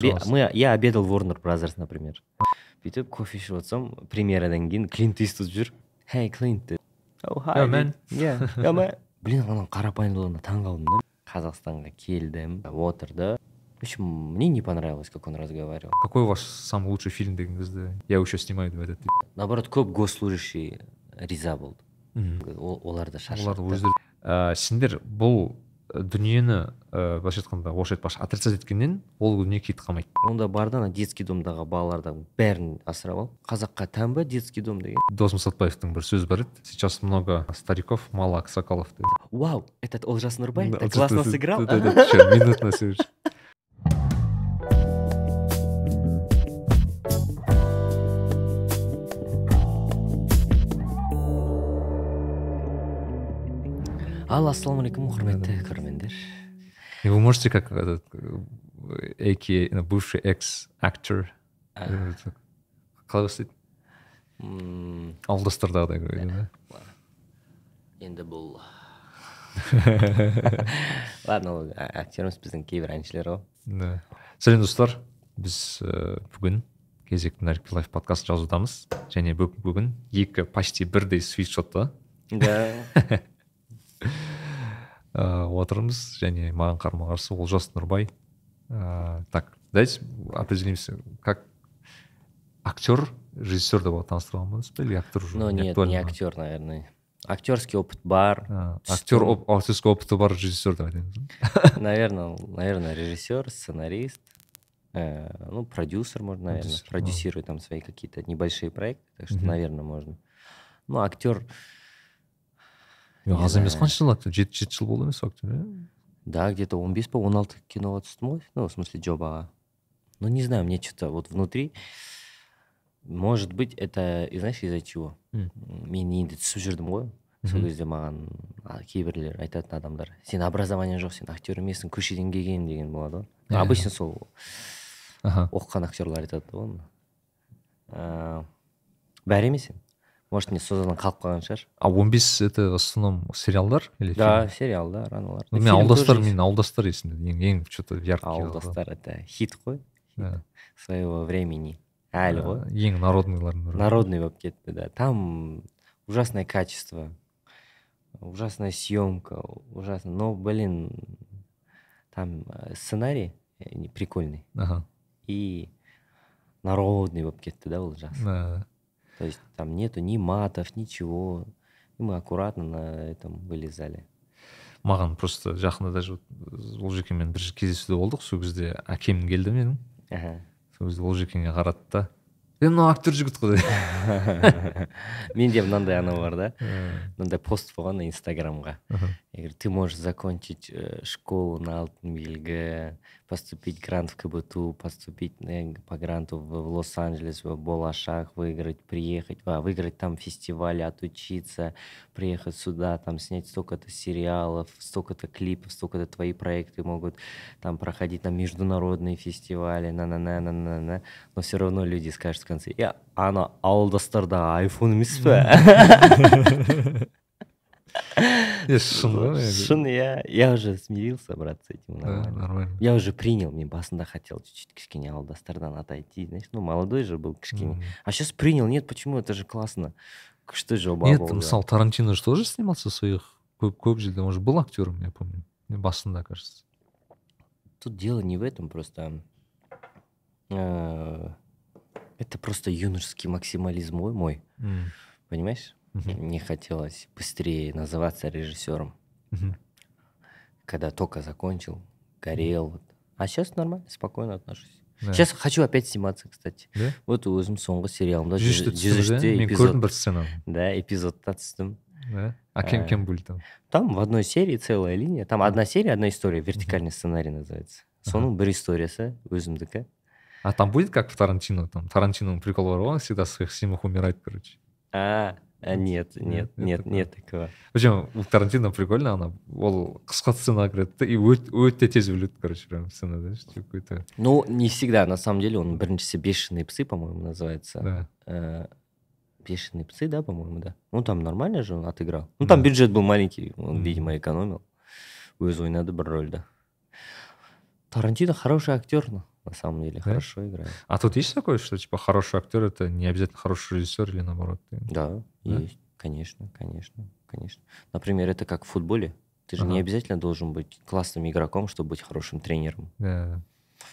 Мы я обедал в warner brothers например. Бүйтіп кофе ішіп отырсам премьерадан кейін клинт иствуд жүр хей клинт блин ананың қарапайымдылығына таң қалдым да? Қазақстанға келдім. Отырды в общем мне не понравилось как он разговаривал. Какой ваш самый лучший фильм деген кезде я еще снимаю деп айтады наоборот көп госслужащий риза болды оларды шаршатты өздері ә, сендер бұл дүниені ә, былайша айтқанда орысша айтпақшы отрицать еткеннен ол дүние кетіп қалмайды онда бар да ана детский домдағы балалардың бәрін асырап ал қазаққа тән ба детский дом деген дос мұсатбаевтың бір сөзі бар еді сейчас много стариков мало аксакалов деп вау этот олжас так вот классно сыграл минутно ал ассалаумағалейкум құрметті көрермендер. Вы можете как этот э, ну, бывший экс актер қалай бастайды ауылдастардағыдай да енді бұл ладно. Ол актер емес біздің кейбір әншілер ғой да. Сәлем достар біз бүгін кезекті нарик лайф подкаст жазудамыз. Және бүг- бүгін екі почти бірдей свитшотта да. отырмыз және маған қарама қарсы олжас нұрбай. Ә, так давайте определимся как актер режиссер деп таныстыра аламыз ба или актер уже но нет не актер наверное. Актерский опыт бар. А, актер оп- актерский опыты бар режиссер деп айтамыз ба? наверное наверное режиссер сценарист э, ну продюсер можно наверное Продюсер, ну. продюсирует там свои какие-то небольшие проекты так что наверное можно. Ну актер Аз емес қанша жыл актер жеті жеті жыл болды емес актер иә да где то он бес па он алты киноға түстім ғой. Ну в смысле жобаға ну не знаю мне что то вот внутри может быть это знаешь из за чего мен енді түсіп жүрдім ғой сол кезде маған кейбірлер айтатын адамдар сен образованиең жоқ сен актер емессің көшеден келген деген болады ғой. Иә. обычно сол оқыған актерлар айтады ғой оны. Ә, бәрі емес енді может не созадан қалып қалған шығар а он бес это в основном сериалдар или да фильм? сериалдар аналар Ну, Ну, мен фильм ауылдастар тоже есть. мен ауылдастар есімде ең ең что то яркий ауылдастар это хит қой Да. своего времени әлі ғой Ә, ең народныйлардың бірі народный болып кетті да там ужасное качество ужасная съемка ужасно но блин там э, сценарий э, не- прикольный аха и народный болып кетті да ол жақсы Да. то есть там нету ни матов ничего. И мы аккуратно на этом вылезали. Маған просто жақында даже олжекеңмен бір кездесуде болдық. Сол кезде әкем келді менің. Аха. сол кезде олжекеңе қарады да. Е мынау актер жігіт қой менде мынандай анау бар да. Мындай пост болған инстаграмға. Я говорю, ты можешь закончить э, школу на Алтын Белгі, поступить грант в КБТУ, поступить э, по гранту в, в Лос-Анджелес, в Болашах, выиграть, приехать, а, выиграть там фестиваль, отучиться, приехать сюда, там снять столько-то сериалов, столько-то клипов, столько-то твои проекты могут там проходить на международные фестивали, на-на-на-на-на-на. Но все равно люди скажут в конце, я, ана ауылдастарда айфон емес па е шын ғой енді. Шын, я, я уже смирился, брат, с этим. Да, Нормально. нормально Я уже принял, мне басында хотел чуть-чуть кішкене ауылдастардан отойти, знаешь, ну, молодой же был кішкене. М. А сейчас принял, нет, почему, это же классно. Что жоба нет болды. мысалы тарантино же тоже снимался в своих көп көп жерде он же был актером я помню басында кажется Тут дело не в этом, просто... э, Это просто юношеский максимализм мой, мой, М. понимаешь? Мгм. Мне хотелось быстрее называться режиссером, Мгм. когда только закончил, горел. вот. А сейчас нормально, спокойно отношусь. Да. Сейчас хочу опять сниматься, кстати. Да? вот өзім соңғы сериалымда жүз үште жүз түстіңіз үште иә мен эпизод көрдім бір сценаны да эпизодта түстім да а кем Э, кем были там там в одной серии целая линия там одна серия одна история вертикальный сценарий называется соның бір историясы өзімдікі а там будет как в тарантино там тарантиноның приколы бар ғой он всегда в своих фильмах умирает короче а а нет нет Нет, нет это нет такого причем у тарантино прикольно ана ол қысқа сценаға кіреді да и өт- өте тез өледі короче прям сцена знаешь какой то ну не всегда на самом деле он біріншісі бешеные псы по моему называется да Э, бешеные псы да по моему да ну там нормально же он отыграл ну там Да. бюджет был маленький он Мгм. видимо экономил өзі ойнады бір рөлді тарантино хороший актер ну, на самом деле Да? хорошо играет. А тут есть такое, что типа хороший актер это не обязательно хороший режиссер или наоборот? Да, Да? есть, конечно, конечно, конечно. Например, это как в футболе. Ты же не Ага. обязательно должен быть классным игроком, чтобы быть хорошим тренером. Да.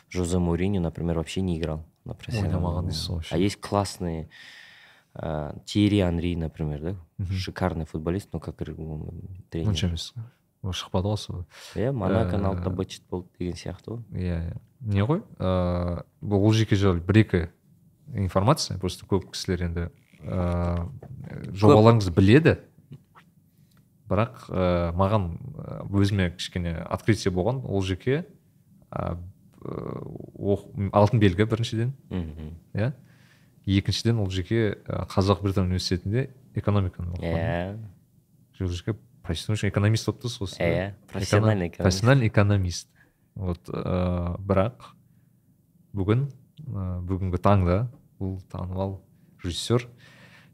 Жозе Мourinho, например, вообще не играл на профессиональном. А есть классные а, Тиери Анри, например, да? Мгм. Шикарный футболист, но как м, тренер. емес Ол шықпады ғой сол иә монаконы алдында Э, бытчет болды деген сияқты ғой. Иә иә. Не ғой? Ыыы бұл ол жеке жайлы бір екі информация просто көп кісілер енді ыыы жобаларыңызды біледі. Бірақ ыыы маған өзіме кішкене открытие болған ол жеке ә, алтын белгі біріншіден. Мхм. Иә. Екіншіден ол жеке қазақ британ университетінде экономиканы оқыған. Иә. Ол жеке профессиональный экономист болып тұрсыз ғой сіз, иә профессиональный экономист. профессиональный экономист. Вот ыыы бірақ бүгін ыыы бүгінгі таңда бұл танымал режиссер.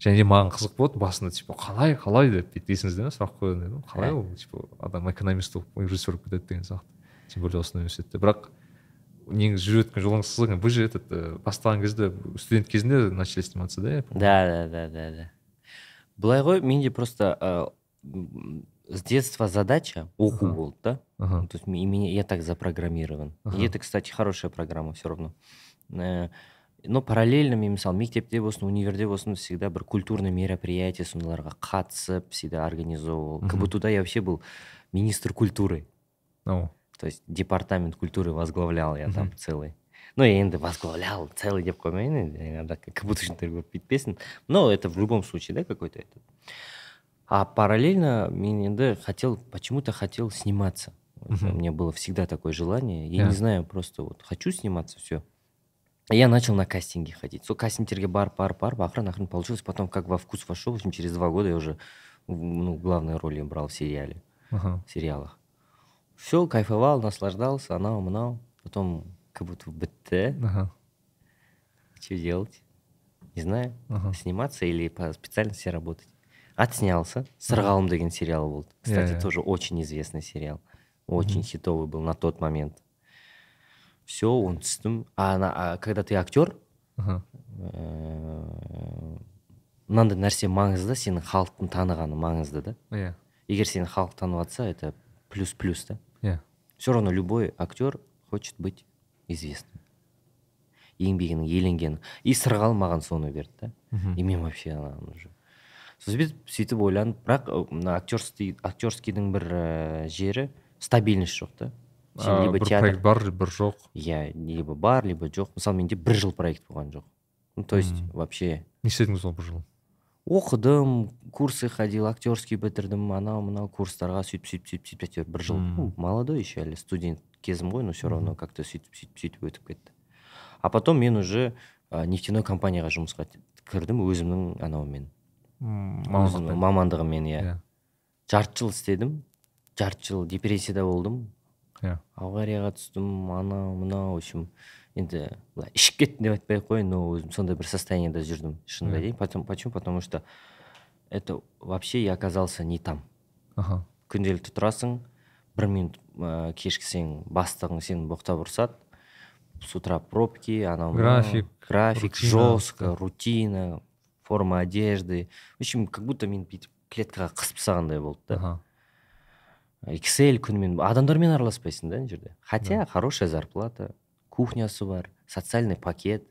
Және де маған қызық болды басында типа қалай қалай? деп бүйтіп есіңізде ме сұрақ қойған едім. Қалай Иә. ол? типа адам экономист болып режиссер болып кетеді деген сияқты. Тем более осы университетте. Бірақ негізі жүріп өткен жолыңыз қызық вы же этот э, бастаған кезде студент кезінде начали сниматься да да да да да да. Былай ғой менде просто э, с детства задача оқу Ага. болды да ага то есть ме- меня я так запрограммирован Ага. и это кстати хорошая программа все равно Э, но параллельно мен мысалы мектепте болсын универде болсын всегда бір культурный мероприятие сондайларға қатысып всегда организовывал Мгм. кбтуда я вообще был министр культуры О, то есть департамент культуры возглавлял я там Мгм. целый ну енді возглавлял целый деп қоймайын енді жаңағыда кбтушниктер көп бүйтпесін но это в любом случае да какой то этот а параллельно мен енді хотел почему то хотел сниматься Вот Мгм. у меня было всегда такое желание я Да. не знаю просто вот хочу сниматься все я начал на кастинги ходить сол кастингтерге барып барып барып ақырын ақырын получилось потом как во вкус вошел в общем через два года я уже в- ну, главные роли брал в сериале ага сериалах. Все, кайфовал, наслаждался, анау, мынау. Потом как будто бітті. ага Что делать? Не знаю. ага Сниматься или по специальности работать. Отснялся. Сырғалым деген сериал был. Кстати, Иә-иә. тоже очень известный сериал. Очень Мгм. хитовый был на тот момент. Все, он түстім. А, а когда ты актер, э, мынандай нәрсе маңызды сенің халықтың танығаны маңызды да иә егер сені халық танып жатса это плюс плюс да иә все равно любой актер хочет быть известным еңбегінің еленгені и сырғалы маған соны берді да и мен вообще уже сөйтіп сөйтіп ойланып бірақ мына актерский актерскийдің бір ә, жері стабильность жоқ та. Сен либо театр проект бар бір жоқ. Иә либо бар либо жоқ. Мысалы менде бір жыл проект болған жоқ. Ну то есть вообще не істедіңіз ол бір жыл? Оқыдым курсы ходил актерский бітірдім анау мынау курстарға сөйтіп сөйтіп сөйтіп сөйтіп әйтеуір бір жыл. Молодой еще әлі студент кезім ғой но все равно как то сөйтіп сөйтіп сөйтіп өтіп кетті. А потом мен уже ә, нефтяной компанияға жұмысқа кірдім өзімнің анаумен. Мамандығыммен иә. иә. Жарты жыл істедім. Жарты жыл депрессияда болдым. Иә. Аварияға түстім анау мынау в общем енді былай ішіп кеттім деп айтпай ақ қояйын но өзім сондай бір состояниеда жүрдім шынымды Иә. айтайын. Потом- почему? Потому что это вообще я оказался не там. Аха күнделікті тұрасың бір минут ә, кешіксең бастығың сені боқтап ұрсады с утра пробки анау. График, график жестко рутина. форма одежды в общем как будто мен бүйтіп клеткаға қысып тастағандай болды да аха excel күнімен адамдармен араласпайсың да ана жерде хотя хорошая зарплата кухнясы бар социальный пакет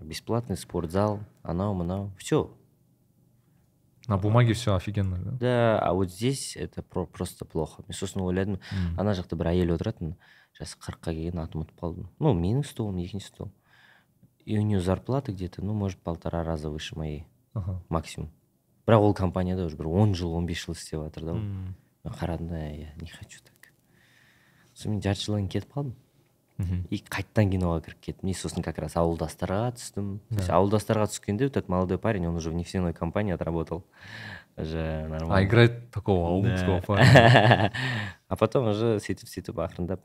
бесплатный спортзал анау мынау все на бумаге все офигенно да да а вот здесь это про- просто плохо мен сосын ойладым М. ана жақта бір әйел отыратын жасы қырыққа келген атын ұмытып қалдым ну менің столым екінші стол и у нее зарплата где то ну может полтора раза выше моей. Аха максимум. Бірақ ол компанияда уже бір он жыл он бес жыл істеп жатыр да мен қарадым да я не хочу так. Сосын мен жарты жылдан кетіп қалдым. И қайтадан киноға кіріп кеттім. И сосын как раз ауылдастарға түстім. То есть Да. ауылдастарға түскенде вот этот молодой парень он уже в нефтяной компании отработал. Уже нормально. А играет такого ауылдского Да. парня? А потом уже сөйтіп сөйтіп ақырындап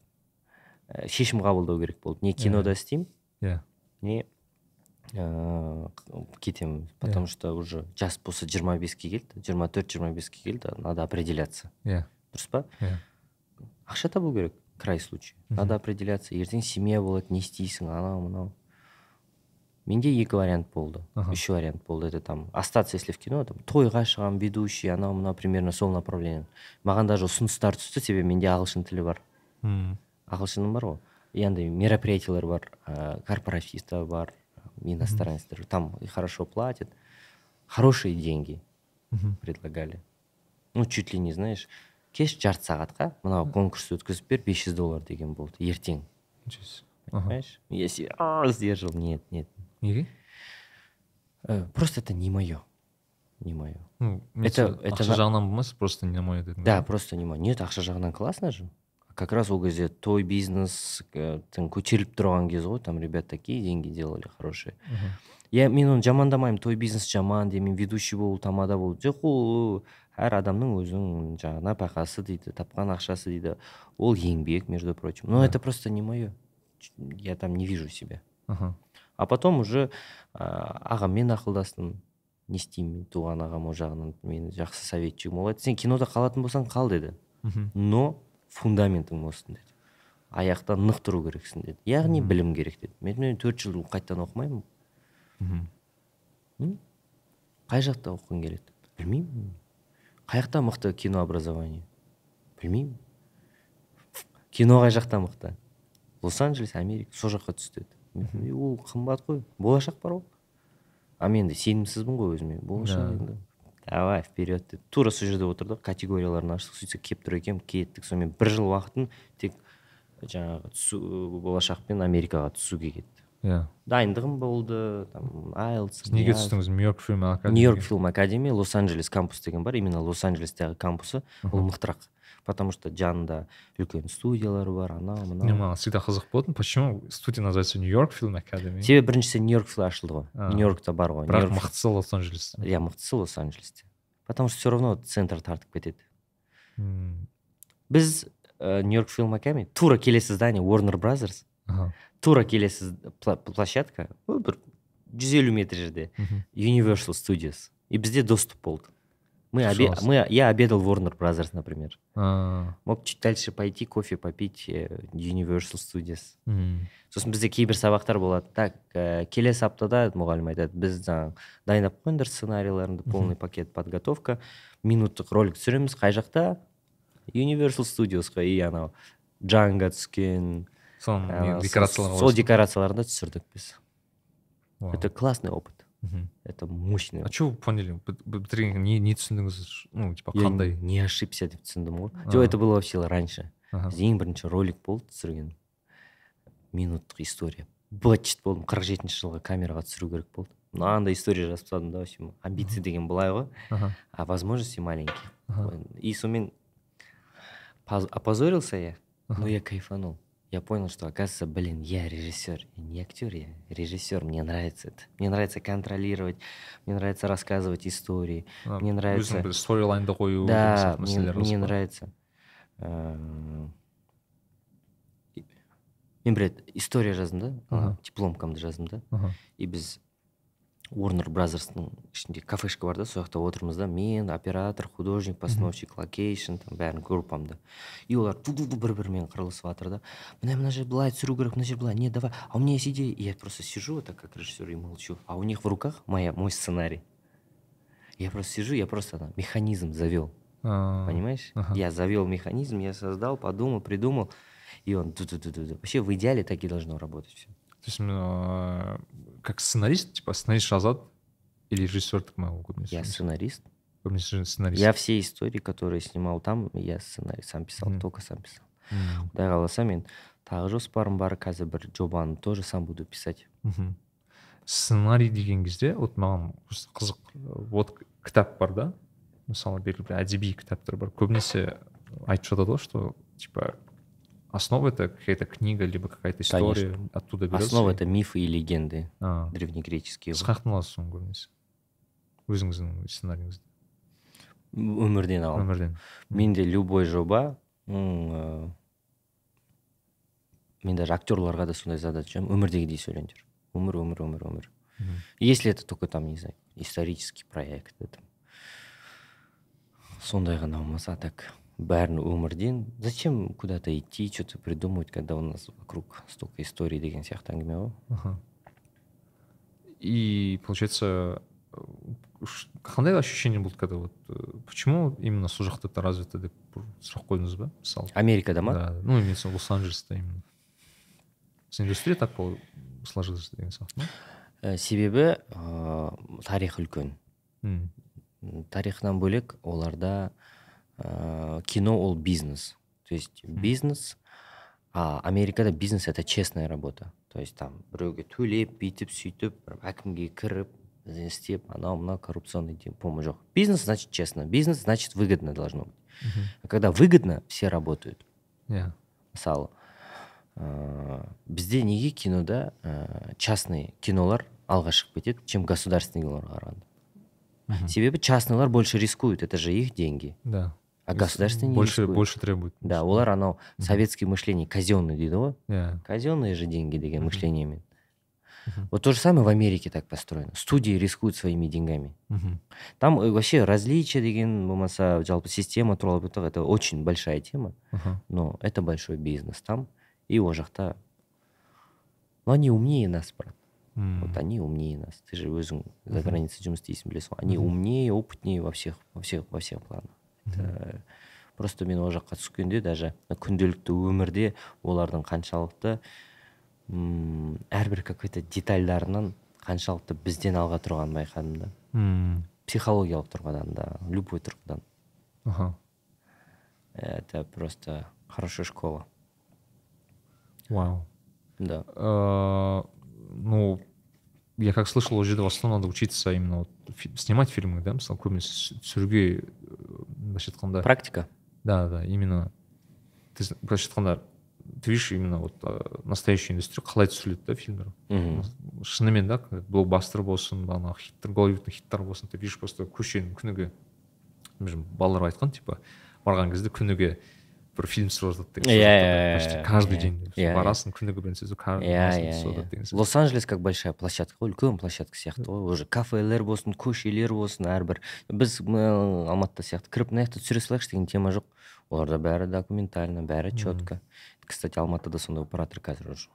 ә, шешім қабылдау керек болды. Не кинода істеймін. Иә не ыыы кетемін потому что уже жас болса жиырма беске келді жиырма төрт жиырма беске келді надо определяться. Иә дұрыс па иә ақша табу керек край случай надо определяться. Ертең семья болады не істейсің анау мынау менде екі вариант болды Ага. үш вариант болды это там остаться если в кино там тойға шығамын ведущий анау мынау примерно сол направление. Маған даже ұсыныстар түсті себебі менде ағылшын тілі бар. Мм. ағылшыным бар ғой. и андай мероприятиялар бар ә, корпоративтер бар иностранецтер там и хорошо платят хорошие деньги Мгм. предлагали ну чуть ли не знаешь кеш жарты сағатқа мынау конкурс өткізіп бер 500 доллар деген болды ертең Ничего себе. Ага. понимаешь я себе «А, сдержал нет нет неге Э, просто это не мое не мое ну мен Это- сен это ақша на- жағынан болмас просто не мое дедің да просто не мое нет ақша жағынан классно же Как раз ол кезде той бизнес тың көтеріліп тұрған кез ғой там ребят такие деньги делали хорошие. Я мен оны жамандамаймын той бизнес жаман деймін ведущий болу тамада болу жоқ ол әр адамның өзінің жаңағы нәпақасы дейді тапқан ақшасы дейді. Ол еңбек между прочим. Но это просто не мое я там не вижу себя. А потом уже ә, ағаммен ақылдастым. Не істеймін мен туған ағам ол жағынан мені жақсы советчигім ол айтты сен кинода қалатын болсаң қал деді. Но фундаментің болсын деді. Аяқта нық тұру керексің деді. Яғни Мгм. білім керек деді. Мен мен төрт жыл қайтадан оқымаймын. Қай жақта оқығың келеді? Білмеймін. Қай жақта мықты кинообразование білмеймін. Кино қай жақта мықты? Лос анджелес америка сол жаққа түс деді. Мен айтамын, «Е, ол қымбат қой. Болашақ бар ғой. А мен де сенімсізбін ғой өзіме. Болашақ енді. Давай вперед. Деді тура сол жерде отырдық. Категорияларын аштық. Сөйтсек келіп тұр екен кеттік. Сонымен бір жыл уақытын тек жаңағы түсу болашақ пен америкаға түсуге кетті иә дайындығым болды там айлтс неге түстіңіз нью йорк фильм нью йорк фильм академия лос анджелес кампус деген бар именно лос анджелестегі кампусы ол мықтырақ. Потому что жанында үлкен студиялар бар анау мынау маған всегда қызық болатын почему студия называется нью йорк фильм академия? Себебі біріншісі нью йорк ашылды ғой. Нью йоркта бар ғой бірақ мықтысы лос анджелес иә мықтысы лос анджелесте потому что все равно центр тартып кетеді. Біз ә, нью йорк фильм академия тура келесі здание warner brothers. тура келесі пла- площадка ну, бір жүз елу метр жерде Мгм. universal studios и бізде доступ болды мы, обе- Пожалуйста. мы я обедал в warner brothers например А, мог чуть дальше пойти кофе попить э, universal studios м, сосын бізде кейбір сабақтар болады так ә, келесі аптада мұғалім айтады біз жаңағы дайындап қойыңдар сценарийларыңды полный пакет подготовка минуттық ролик түсіреміз қай жақта universal studiosқа и анау джанга түскен соның ана не, сол- декорацияларға сол барасың. декорацияларында түсірдік біз Вау. это классный опыт Мгм. это мощный а опыт. че вы поняли Бі- бі- бітіргеннен кейін не не түсіндіңіз ну типа Я қандай не ошибся деп түсіндім ғой А. жоқ это было вообще раньше Аха. бізде ең бірінші ролик болды түсірген минуттық история быт болдым қырық жетінші жылғы камераға түсіру керек болды мынандай история жазып тастадым да вообще амбиция деген былай ғой Аха. а возможности маленькие Ага. и сонымен поз- опозорился я но Ага. я кайфанул я понял что оказывается блин я режиссер Я не актер я режиссер мне нравится это мне нравится контролировать мне нравится рассказывать истории А, мне нравится өзің бір сторилайнды қою деген да сияқты мне, мәселелер мне осы ма? нравится Эм, и- мен бір рет история жаздым да ана Ага. дипломкамды жаздым да Аха. и біз warner бразерстың ішінде кафешка бар да сол жақта отырмыз да мен оператор художник постановщик локейшн там бәрін группамды и олар ду ду бір бірімен қырылысып жатыр да мына мына жер былай түсіру керек мына жер былай нет давай а у меня есть идея и я просто сижу вот так как режиссер и молчу а у них в руках моя мой сценарий я просто сижу я просто там, механизм завел А, Понимаешь? ага. Я завел механизм, я создал, подумал, придумал, и он ду-ду-ду-ду. Вообще в идеале так и должно работать все. то есть а, как сценарист типа сценарист жазады или режиссердікі ма ол көбінесе Я сценарист. көбінесе сценарист Я все истории, которые снимал там, я сценарий сам писал, Мгм. только сам писал. М, құдай қаласа мен тағы жоспарым бар қазір бір жобаны тоже сам буду писать мгм. сценарий деген кезде вот маған просто қызық вот кітап бар да мысалы белгілі бір әдеби кітаптар бар көбінесе айтып жатады ғой что типа основа это какая то книга либо какая то история Конечно. оттуда берется основа это мифы и легенды А, древнегреческие. Соны көбінесе өзіңіздің сценарийіңізді өмірден аламын өмірден менде любой жоба м, э, мен даже актерларға да сондай задача өмірдегідей сөйлеңдер өмір өмір өмір өмір Мгм. если это только там не знаю исторический проект это сондай ғана болмаса а так бәрін өмірден зачем куда то идти что то придумывать когда у нас вокруг столько историй деген сияқты әңгіме ғой? Ага. И получается, э, қандай ощущение болды когда вот э, почему именно сол жақта это развито деп сұрақ қойдыңыз ба мысалы америкада ма да ну имеется лос анджелеста именно. С индустрия так сложилась деген сияқты ма Ә, себебі ә, тарих үлкен. М, М, тарихынан бөлек оларда кино ол бизнес то есть бизнес а америкада бизнес это честная работа то есть там біреуге төлеп бүйтіп сөйтіп бір әкімге кіріп істеп анау мынау коррупционный дем- помы жоқ бизнес значит честно бизнес значит выгодно должно быть мгм. А когда выгодно все работают иә мысалы ә, бізде неге кинода ә, частный кинолар алға шығып кетеді чем государственный киноларға қарағанда Мгм. себебі частныйлар больше рискуют это же их деньги да а То есть государственный не больше рискует. больше требует да олар анау советское мышление казенный дейді ғой иә казенные же деньги деген Мгм. мышлениемен Мгм. вот то же самое в америке так построено студии рискуют своими деньгами мгм. там э, вообще различия деген болмаса жалпы система туралы айтсақ, это очень большая тема Ага. но это большой бизнес там и ол жақта ну они умнее нас брат М, вот они умнее нас ты же өзің за Мгм. границей жұмыс істейсің білесің ғой они Мгм. умнее опытнее во всех во всех во всех планах Это просто мен ол жаққа түскенде даже күнделікті өмірде олардың қаншалықты м әрбір какой то детальдарынан қаншалықты бізден алға тұрғанын байқадым да. Психологиялық тұрғыдан да любой тұрғыдан. Ага. это просто хорошая школа. Вау. Да. Э, ну я как слышал уже в основном надо учиться именно вот снимать фильмы да мысалы көбінесе түсіруге э, былайша айтқанда практика? Да да именно. Ты былайша айтқанда ты видишь именно вот э, настоящую индустрию қалай түсіріледі да фильмдер мхм шынымен да блокбастер болсын ана хиттер голливудтың хиттары болсын. Ты видишь просто көшенің күніге балалар айтқан типа барған кезде күніге бір фильм түсіріп жатады деген Иә, иә, почти каждый день Иә, барасың күніге бір сөз иә иә иә деген лос анджелес как большая площадка? Ғой үлкен площадка сияқты ғой уже кафелер болсын көшелер болсын әрбір. Біз алматыда сияқты кіріп мына жақта түсіре салайықшы деген тема жоқ. Оларда бәрі документально бәрі четко кстати алматыда сондай оператор қазір уже.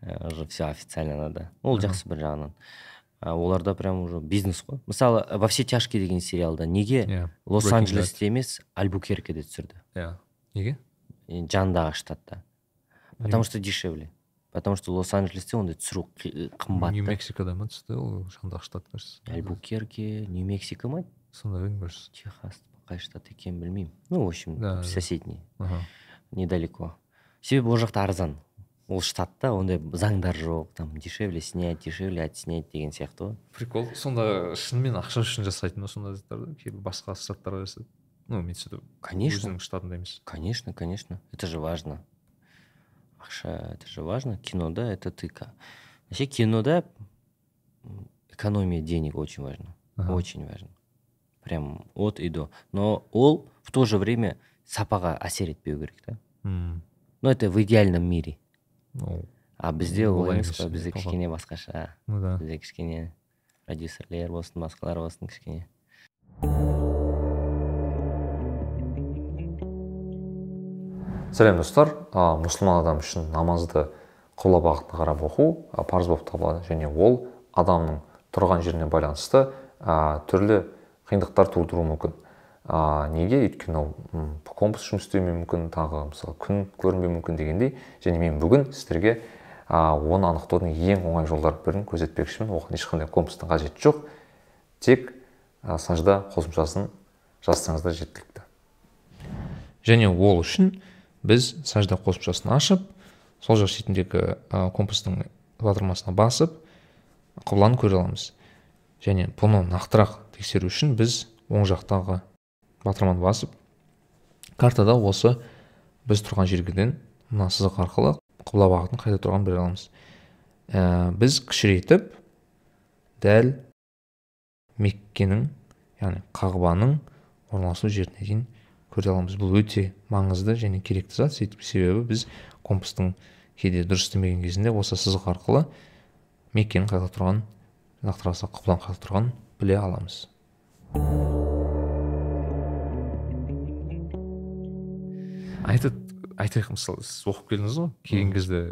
Э, уже все официально надо. Ол жақсы бір жағынан. Оларда прям уже бизнес қой. Мысалы во все тяжкие деген сериалда неге иә. Лос анджелесте емес альбукеркеде түсірді? Иә. Неге? И жанындағы штатта. Потому что дешевле. Потому что лос анджелесте ондай түсіру қымбат нью та. мексикада ма түсті ол жандағы штат кажется? Альбукерке нью мексико ма сондай едім кажется. Техас қай штат екенін білмеймін ну в общем Да, соседний ага. Недалеко. Себебі ол жақта арзан. Ол штатта ондай заңдар жоқ там дешевле снять дешевле отснять деген сияқты ғой прикол сонда шынымен ақша үшін жасайтын ба сондай заттарды кейбір басқа штаттарға жасайды. ну имеется в виду конечно өзінің штатында емес конечно конечно это же важно ақша это же важно кинода это ты ка- вообще кинода м, экономия денег очень важно Ага. очень важно прям от и до но ол в то же время сапаға әсер етпеу керек та М, ну это в идеальном мире ну а бізде Ну, ол олай емес емес, қой иә, бізде талғам. кішкене басқаша ну да бізде кішкене продюсерлер болсын басқалар болсын кішкене сәлем достар. А, мұсылман адам үшін намазды құбла бағытына қарап оқу а, парыз болып табылады. Және ол адамның тұрған жеріне байланысты а, түрлі қиындықтар тудыруы мүмкін. А, неге? Өйткені ол компас жұмыс істемеуі мүмкін тағы мысалы күн көрінбеуі мүмкін дегендей. Және мен бүгін сіздерге а, оны анықтаудың ең оңай жолдардың бірін көрсетпекшімін. Оған ешқандай компастың қажеті жоқ. Тек а, сажда қосымшасын жазсаңыздар жеткілікті. Және ол үшін біз сажда қосымшасын ашып сол жақ шетіндегі компастың батырмасына басып құбыланы көре аламыз. Және бұны нақтырақ тексеру үшін біз оң жақтағы батырманы басып картада осы біз тұрған жергеден мына сызық арқылы құбыла бағытын қайда тұрғанын біле аламыз. Ә, біз кішірейтіп дәл меккенің яғни қағбаның орналасу жеріне дейін көре аламыз бұл өте маңызды және керекті зат. Сөйтіп себебі біз компастың кейде дұрыс істемеген кезінде осы сызық арқылы меккенің қайда тұрғанын нақтырақ алсақ құбыланың қайда тұрғанын біле аламыз. Айтады айтайық мысалы сіз оқып келдіңіз ғой келген кезде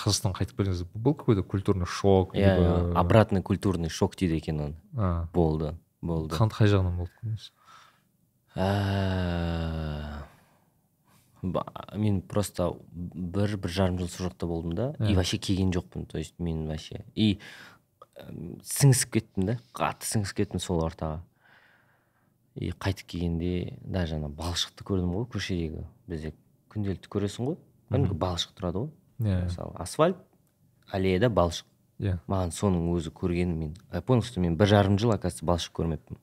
қазақстанға қайтып келген кезде был какой то культурный шок иә обратный культурный шок дейді екен оны. Болды болды. Қай жағынан көрдіңіз Ә, ба- мен просто бір бір жарым жыл сол жақта болдым да. И вообще келген жоқпын. То есть мен вообще. И сіңісіп кеттім да. Қатты сіңісіп кеттім сол ортаға. И қайтып келгенде даже ана балшықты көрдім ғой көшедегі. Бізде күнделікті көресің ғой. Кәдімгі балшық тұрады ғой. Иә. Мысалы асфальт аллеяда балшық. Иә. Маған соның өзі көргенім мен. Я понял что мен бір жарым жыл оказывается балшық көрмеппін.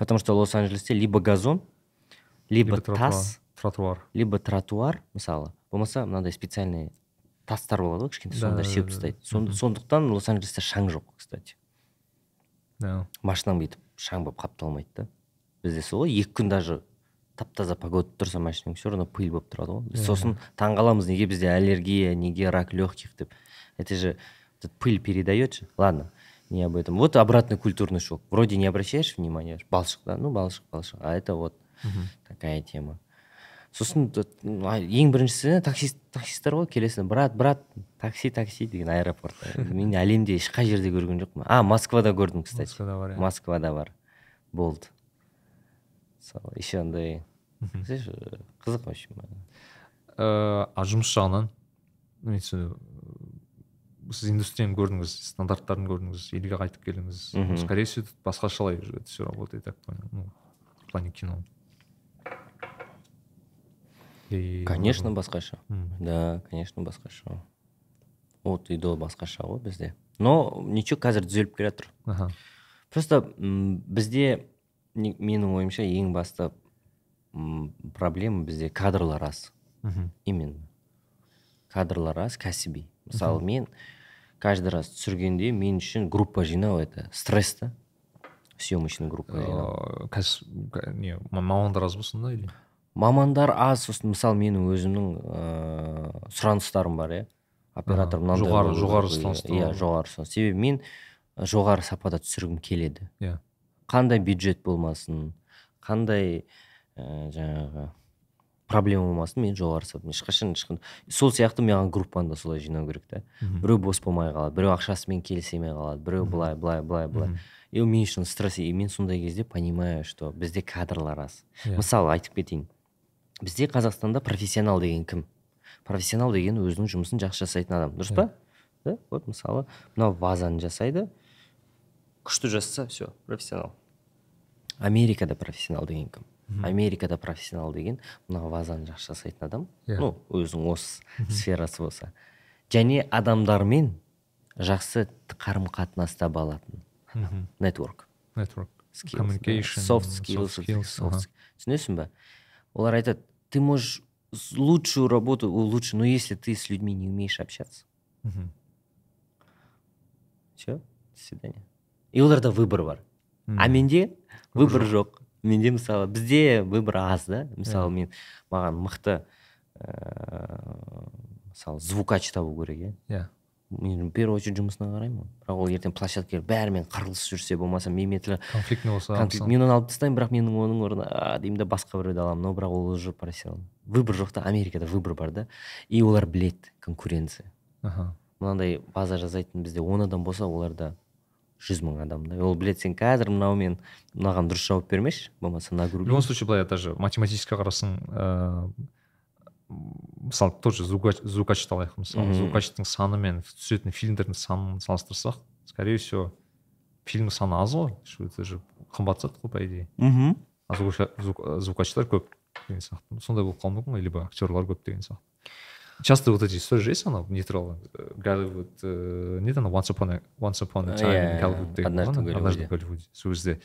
Потому что лос анджелесте либо газон либо, либо тротуар. тас тротуар. либо тротуар мысалы болмаса мынандай специальный тастар болады ғой кішкентай Да, сондайды да, сеуіп да. тастайды. Сон- сондықтан лос анджелесте шаң жоқ кстати. Иә машинаң бүйтіп шаң болып қапталмайды да. Бізде сол ғой екі күн даже тап таза погода тұрса машинаң все равно пыль болып тұрады ғой. Біз сосын таңғаламыз неге бізде аллергия неге рак легких деп. Это же этот пыль передает же. Ладно не об этом. Вот обратный культурный шок. Вроде не обращаешь внимания балшық да? Ну балшық балшық а это вот такая тема. Сосын ең біріншісі таксист таксисттер ғой келесің брат брат такси такси деген аэропортта мен әлемде ешқай жерде көрген жоқпын. А москвада көрдім кстати. Москвада бар иә. Москвада бар. Болды. Сол еще андай. Э, қызық в общем Э, а жұмыс жағынан? Сіз индустрияны көрдіңіз стандарттарын көрдіңіз елге қайтып келдіңіз. Ну, скорее всего тут уже это все работает я так понял ну в плане кино. И, конечно басқаша. да конечно басқаша. От и до басқаша ғой бізде. Но ничего қазір түзеліп келе жатыр. Аха. Просто бізде менің ойымша ең басты проблема бізде кадрлар аз. Мхм именно. Кадрлар аз кәсіби. Мысалы мен каждый раз түсіргенде мен үшін группа жинау это стресс та. Съемочный группа жинау. Э, кәсіп ка- не ма- мамандар аз ба сонда или? Мамандар аз сосын мысалы менің өзімнің ыыы сұраныстарым бар иә. Оператор мынандай жоғары- жоғары сұраныстар иә жоғары сұраныс. Себебі мен жоғары сапада түсіргім келеді. Иә. Қандай бюджет болмасын қандай ә, жаңағы проблема болмасын мен жоғары сапа ешқашан ешқандай сол сияқты маған группаны да солай жинау керек та біреу бос болмай қалады біреу ақшасымен келісе қалады біреу былай былай былай былай. И мен үшін стресс и мен сондай кезде понимаю что бізде кадрлар аз. Иә. мысалы айтып кетейін. Бізде қазақстанда профессионал деген кім? Профессионал деген өзінің жұмысын жақсы жасайтын адам. Дұрыс па? Да? Вот мысалы мынау вазаны жасайды. Күшті жасаса все профессионал. Америкада профессионал деген кім? Америкада профессионал деген мына вазаны жақсы жасайтын адам. Иә. ну өзінің осы сферасы болса. Және адамдармен жақсы қарым қатынаста болатын мхм. Нетворк communication soft skills, sk- түсінесің ба? Олар айтады ты можешь лучшую работу улучшить но если ты с людьми не умеешь общаться все до свидания. И оларда выбор бар. А менде выбор жоқ. Менде мысалы бізде выбор аз да. Мысалы мен маған мықты ыыы мысалы звукач табу керек иә. Иә. Мен в первую очередь жұмысына қараймын ғой. Бірақ ол ертең площадкаға бәрімен қырылысып жүрсе болмаса менімен тіл конфликтный болса конфликт мен оны алып тастаймын бірақ менің оның орнына «А», деймін да басқа біреуді аламын но бірақ ол уже профессионал. Выбор жоқ та америкада выбор бар да. И олар біледі конкуренция. Аха. Мынандай база жасайтын бізде он адам болса оларда жүз мың адам да. Ол біледі сен қазір мынаумен мынаған дұрыс жауап бермеші болмаса в любом нагруби случае былай даже математически қарасаң ыыы мысалы тоже звукач звукачты алайық мысалы звукачтың саны мен түсетін фильмдердің санын салыстырсақ скорее всего фильмнің саны аз ғой. Это же қымбат зат қой по идее. Мхм звукачтар көп деген сияқты. Сондай болып қалуы мүмкін ғой либо актерлар көп деген сияқты. Часто вот эти истории же есть анау не туралы э, голливуд э, не еді анау once upon a once upon a time in деген однажды в Голливуде. сол кезде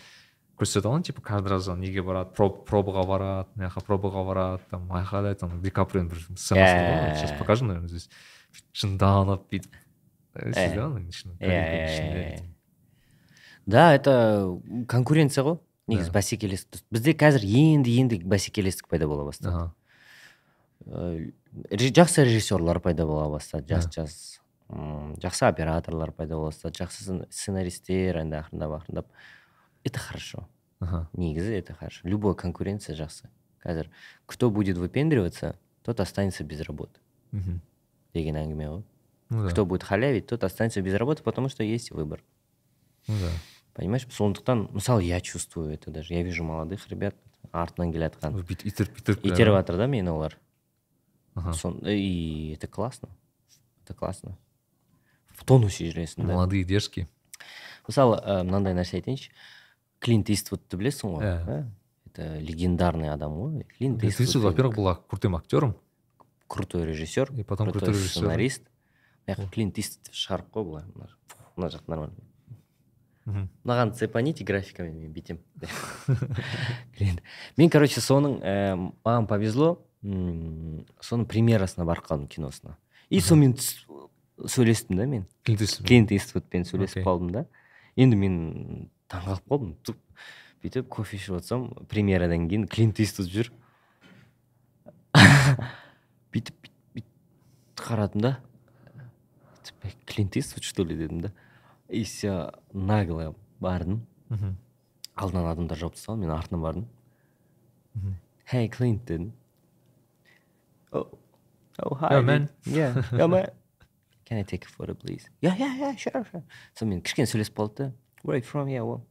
көрсетеді ғой типа каждый раз ана неге барады проб- пробаға барады мына жаққа пробаға барады там айқайлайды там ди каприоның бір сценасы ғой, сейчас Иә. покажем наверное здесь. Жынданып бүйтіп да это конкуренция ғой негізі бәсекелестік бізде қазір енді енді бәсекелестік пайда бола бастады. Э, жақсы режиссерлар пайда бола бастады жас Да. жас м, жақсы операторлар пайда бола бастады жақсы сцен- сценаристтер енді ақырындап ақырындап это хорошо Ага. негізі это хорошо любой конкуренция жақсы қазір кто будет выпендриваться тот останется без работы мхм деген әңгіме ғой ну да кто будет халявить тот останется без работы потому что есть выбор ну да понимаешь сондықтан мысалы я чувствую это даже я вижу молодых ребят артынан келе жатқан бүйтіп итеріп итеріп келе итеріп жатыр да мені олар Ага. Сон- и это классно это классно в тонусе жүресің да молодые дерзкие мысалы ә, мынандай нәрсе айтайыншы клинт иствудты білесің ғой Иә. ә? это легендарный адам ғой клинт Клинт Иствуд, иствуд во-первых был крутым актером крутой режиссер И потом крутой крутой режиссер. сценарист мына жаққа клинт иствуд шығарып қой былай мына жақ- мына жақ нормально мхм маған цепаните графикамен мен бүйтемін Клинт. мен короче соның ә, маған повезло м, Соның премьерасына барып қалдым киносына. И сонымен сөйлестім да мен. Клинт Иствуд. клинт иствудпен сөйлесіп қалдым да. Енді мен таңқалып қалдым. Бүйтіп кофе ішіп отырсам премьерадан кейін клинт иствуд жүр. Бүйтіп бүйтіп қарадым да. Клинт иствуд что ли? дедім да. И все нагло бардым. Мхм алдынан адамдар жауып тастаған мен артынан бардым. Мхм hey клинт дедім. Oh, oh hi. Yo, man. yeah. Yo man. Can I take a photo please? Yeah yeah yeah sure sure. Сонымен кішкене сөйлесіп қалдық та where are you from? Yeah well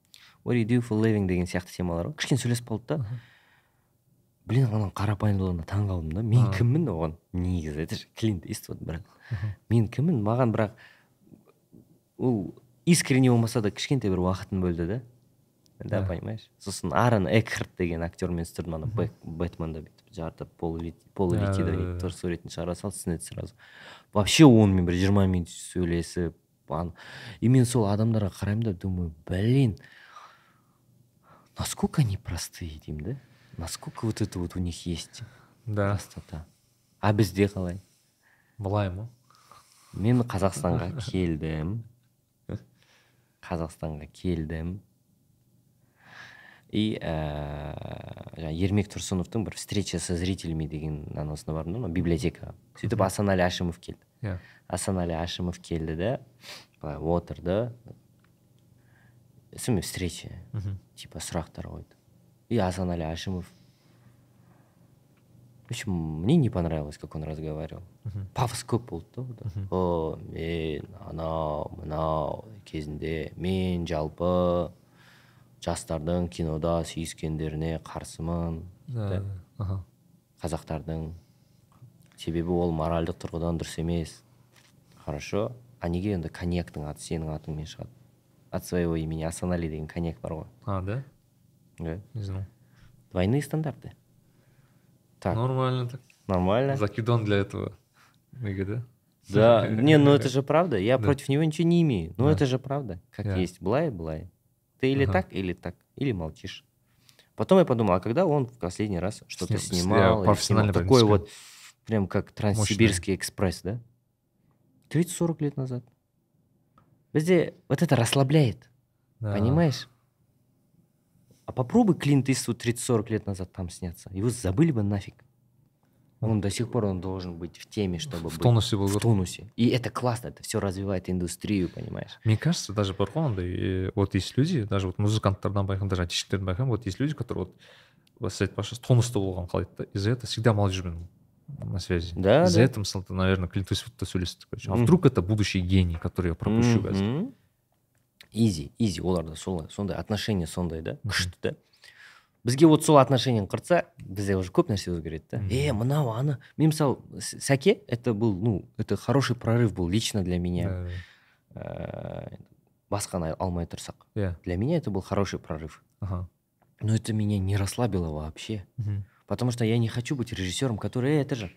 what do you do for living деген сияқты темалар ғой. Кішкене сөйлесіп қалдық та блин ананың қарапайымдылығына таң қалдым да. Мен А. кіммін оған? Негізі это же клинт иствуд бірақ. Мен кіммін? Маған бірақ ол искренне болмаса да кішкентай бір уақытын бөлді да. Да Да. понимаешь? Сосын аарон экхарт деген актермен түсірдім ана бэтменді жарты пол пол Да, литида да, да, да. суретін шығара салды снеді сразу. Вообще онымен бір жиырма минут сөйлесіп и мен сол адамдарға қараймын да думаю блин насколько они простые деймін да? Насколько вот это вот у них есть да. простота? А бізде қалай? Былай ма? Мен қазақстанға келдім. Қазақстанға келдім. И ә, жаңағы ермек тұрсыновтың бір встреча со зрителями деген анасына бардым да мына библиотекаға сөйтіп асанәлі әшімов келді. Иә. Асанәлі әшімов келді да былай отырды. Сонымен встреча мхм. типа сұрақтар қойды. И асанәлі әшімов в общем мне не понравилось как он разговаривал. Мхм. Пафос көп болды да о мен анау мынау кезінде мен жалпы жастардың кинода сүйіскендеріне қарсымын да аха. Қазақтардың себебі ол моральдық тұрғыдан дұрыс емес. Хорошо? А неге онда коньяктың аты сенің атыңмен шығады? От своего имени. Асанали деген коньяк бар ғой. А да? Да не знал двойные стандарты. Так. Нормально так. Нормально. Закидон для этого. Неге да? Да, не, ну это же правда. Я против него ничего не имею. Но это же правда. Как есть. Былай, былай. Ты или Ага. так, или так. Или молчишь. Потом я подумал, а когда он в последний раз что-то Сним- с- я снимал, профессионально снимал, такой вот, прям как Транссибирский экспресс, да? 30-40 лет назад. Везде вот это расслабляет, Да. понимаешь? А попробуй Клинт Иствуд 30-40 лет назад там сняться. Его забыли бы нафиг. Он до сих пор он должен быть в теме, чтобы в быть тонусе был в тонусе. И это классно, это все развивает индустрию, понимаешь? Мне кажется, даже бар ғой андай э, вот есть люди даже вот музыканттардан байқаймын даже айтишіктерден байқаймын вот есть люди которые вот вот сіз айтпақшы тонуста болғанын қалайды да из-за этого всегда молодежьмен на связи Да, из-за да. этого мысалы ты наверное клинт иствудта сөйлестік короче а Мгм. вдруг это будущий гений который я пропущу қазір Мгм. изи изи оларда солай сондай отношение сондай да Мгм. күшті да бізге вот сол отношениені құртса бізде уже көп нәрсе өзгереді да Мгм. е мынау аны мен мысалы С- сәке это был ну это хороший прорыв был лично для меня Да, Э, басқаны алмай тұрсақ иә для меня это был хороший прорыв ага но это меня не расслабило вообще Мгм. Потому что я не хочу быть режиссером, который, «Э, это же,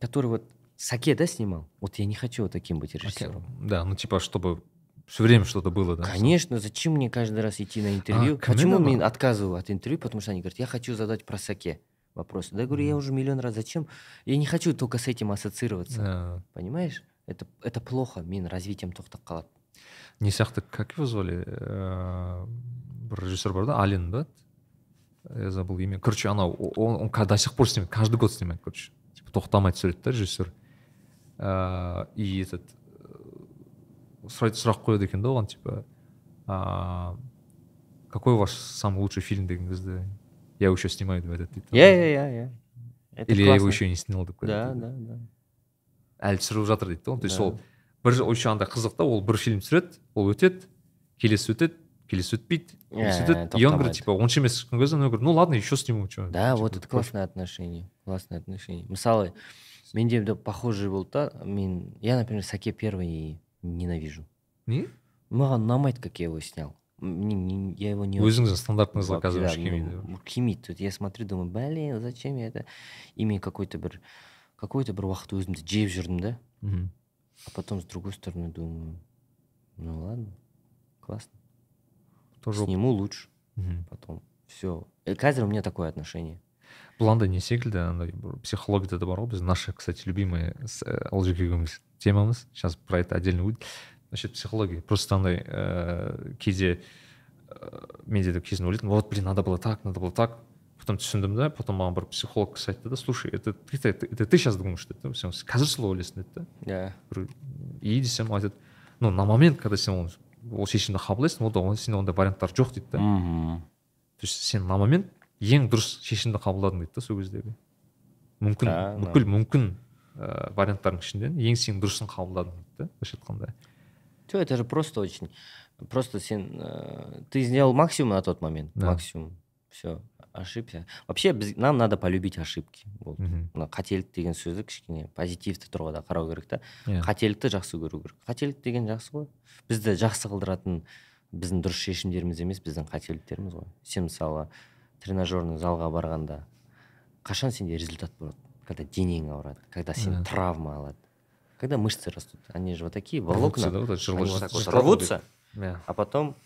который вот Саке, да, снимал? Вот я не хочу вот таким быть Окей. режиссером. да ну типа чтобы все время что-то было да Конечно, зачем мне каждый раз идти на интервью? А, Почему Камилова? мне отказываю от интервью? Потому что они говорят, я хочу задать про Саке вопрос. Да, я говорю, я Мгм. уже миллион раз. Зачем? Я не хочу только с этим ассоциироваться. Да. Понимаешь? Это, это плохо, мен развитием тоқтап қалады. не сияқты как его звали э, бір режиссер бар да ален ба я забыл имя короче анау о- он, он ка- до сих пор снимает каждый год снимает короче типа тоқтамай түсіреді да режиссер Э, и этот э, сұрайды сұрақ қояды екен да оған типа а, какой ваш самый лучший фильм деген кезде я еще снимаю деп айтады дейді иә иә иә иә Это или я его классно. еще не снял деп да қояды да да әлі түсіріп жатыр дейді да то есть Да. ол бір еще андай қызық та ол бір фильм түсіреді ол өтеді келесі өтеді келесі өтпейді келесі Ә, өтеді и он говорит тоқтамайды. типа он емес күнге он говорит ну ладно еще сниму что да вот это классное отношение классное отношение мысалы менде де похожий болды да мен я например саке первый ненавижу не маған ұнамайды как я его снял Мне не- я его не өзіңіздің стандартыңызға Вот, қазір да, уже келмейді ну, келмейді тут я смотрю думаю блин зачем я это и мен какой то бір какой то бір уақыт өзімді жеп жүрдім да Мгм. а потом с другой стороны думаю ну ладно классно тоже сниму лучше Мгм. потом все қазір у меня такое отношение бұл андай не секілді андай бір психологияда да бар ғой біз наши кстати любимые с э, олжеке екеуміз темамыз. Сейчас про это отдельно будет. Насчет психологии. Просто андай ыыы кейде ыыы менде де кезінде ойлайтынмын вот блин надо было так надо было так. Потом түсіндім да потом маған бір психолог кісі айтты да слушай это ты это, это ты сейчас думаешь деді да сен қазір солай ойлайсың деді да? Бір и десем айтады ну на момент когда сен ол ол шешімді қабылдайсың он- сенде ондай варианттар жоқ дейді да. Мхм то есть сен на момент ең дұрыс шешімді қабылдадың дейді да сол кездегі мүмкін бүкіл мүмкін. Ә, варианттардың ішінен ең сен дұрысын қабылдадың дейді да былайша айтқанда. Все, это же просто очень просто сен э, ты сделал максимум на тот момент Да. максимум. Все ошибся. Вообще біз, нам надо полюбить ошибки. Болды мына қателік деген сөзді кішкене позитивті тұрғыда қарау керек та. Иә. Қателікті жақсы көру керек. Қателік деген жақсы ғой. Бізді жақсы қылдыратын біздің дұрыс шешімдеріміз емес біздің қателіктеріміз ғой. Сен мысалы тренажерный залға барғанда қашан сенде результат болады? когда денең ауырады когда сен Да. травма алады когда мышцы растут они же вот такие Рвутся, волокна да, вот это жерло- они вот так вот жерло рвутся иә а потом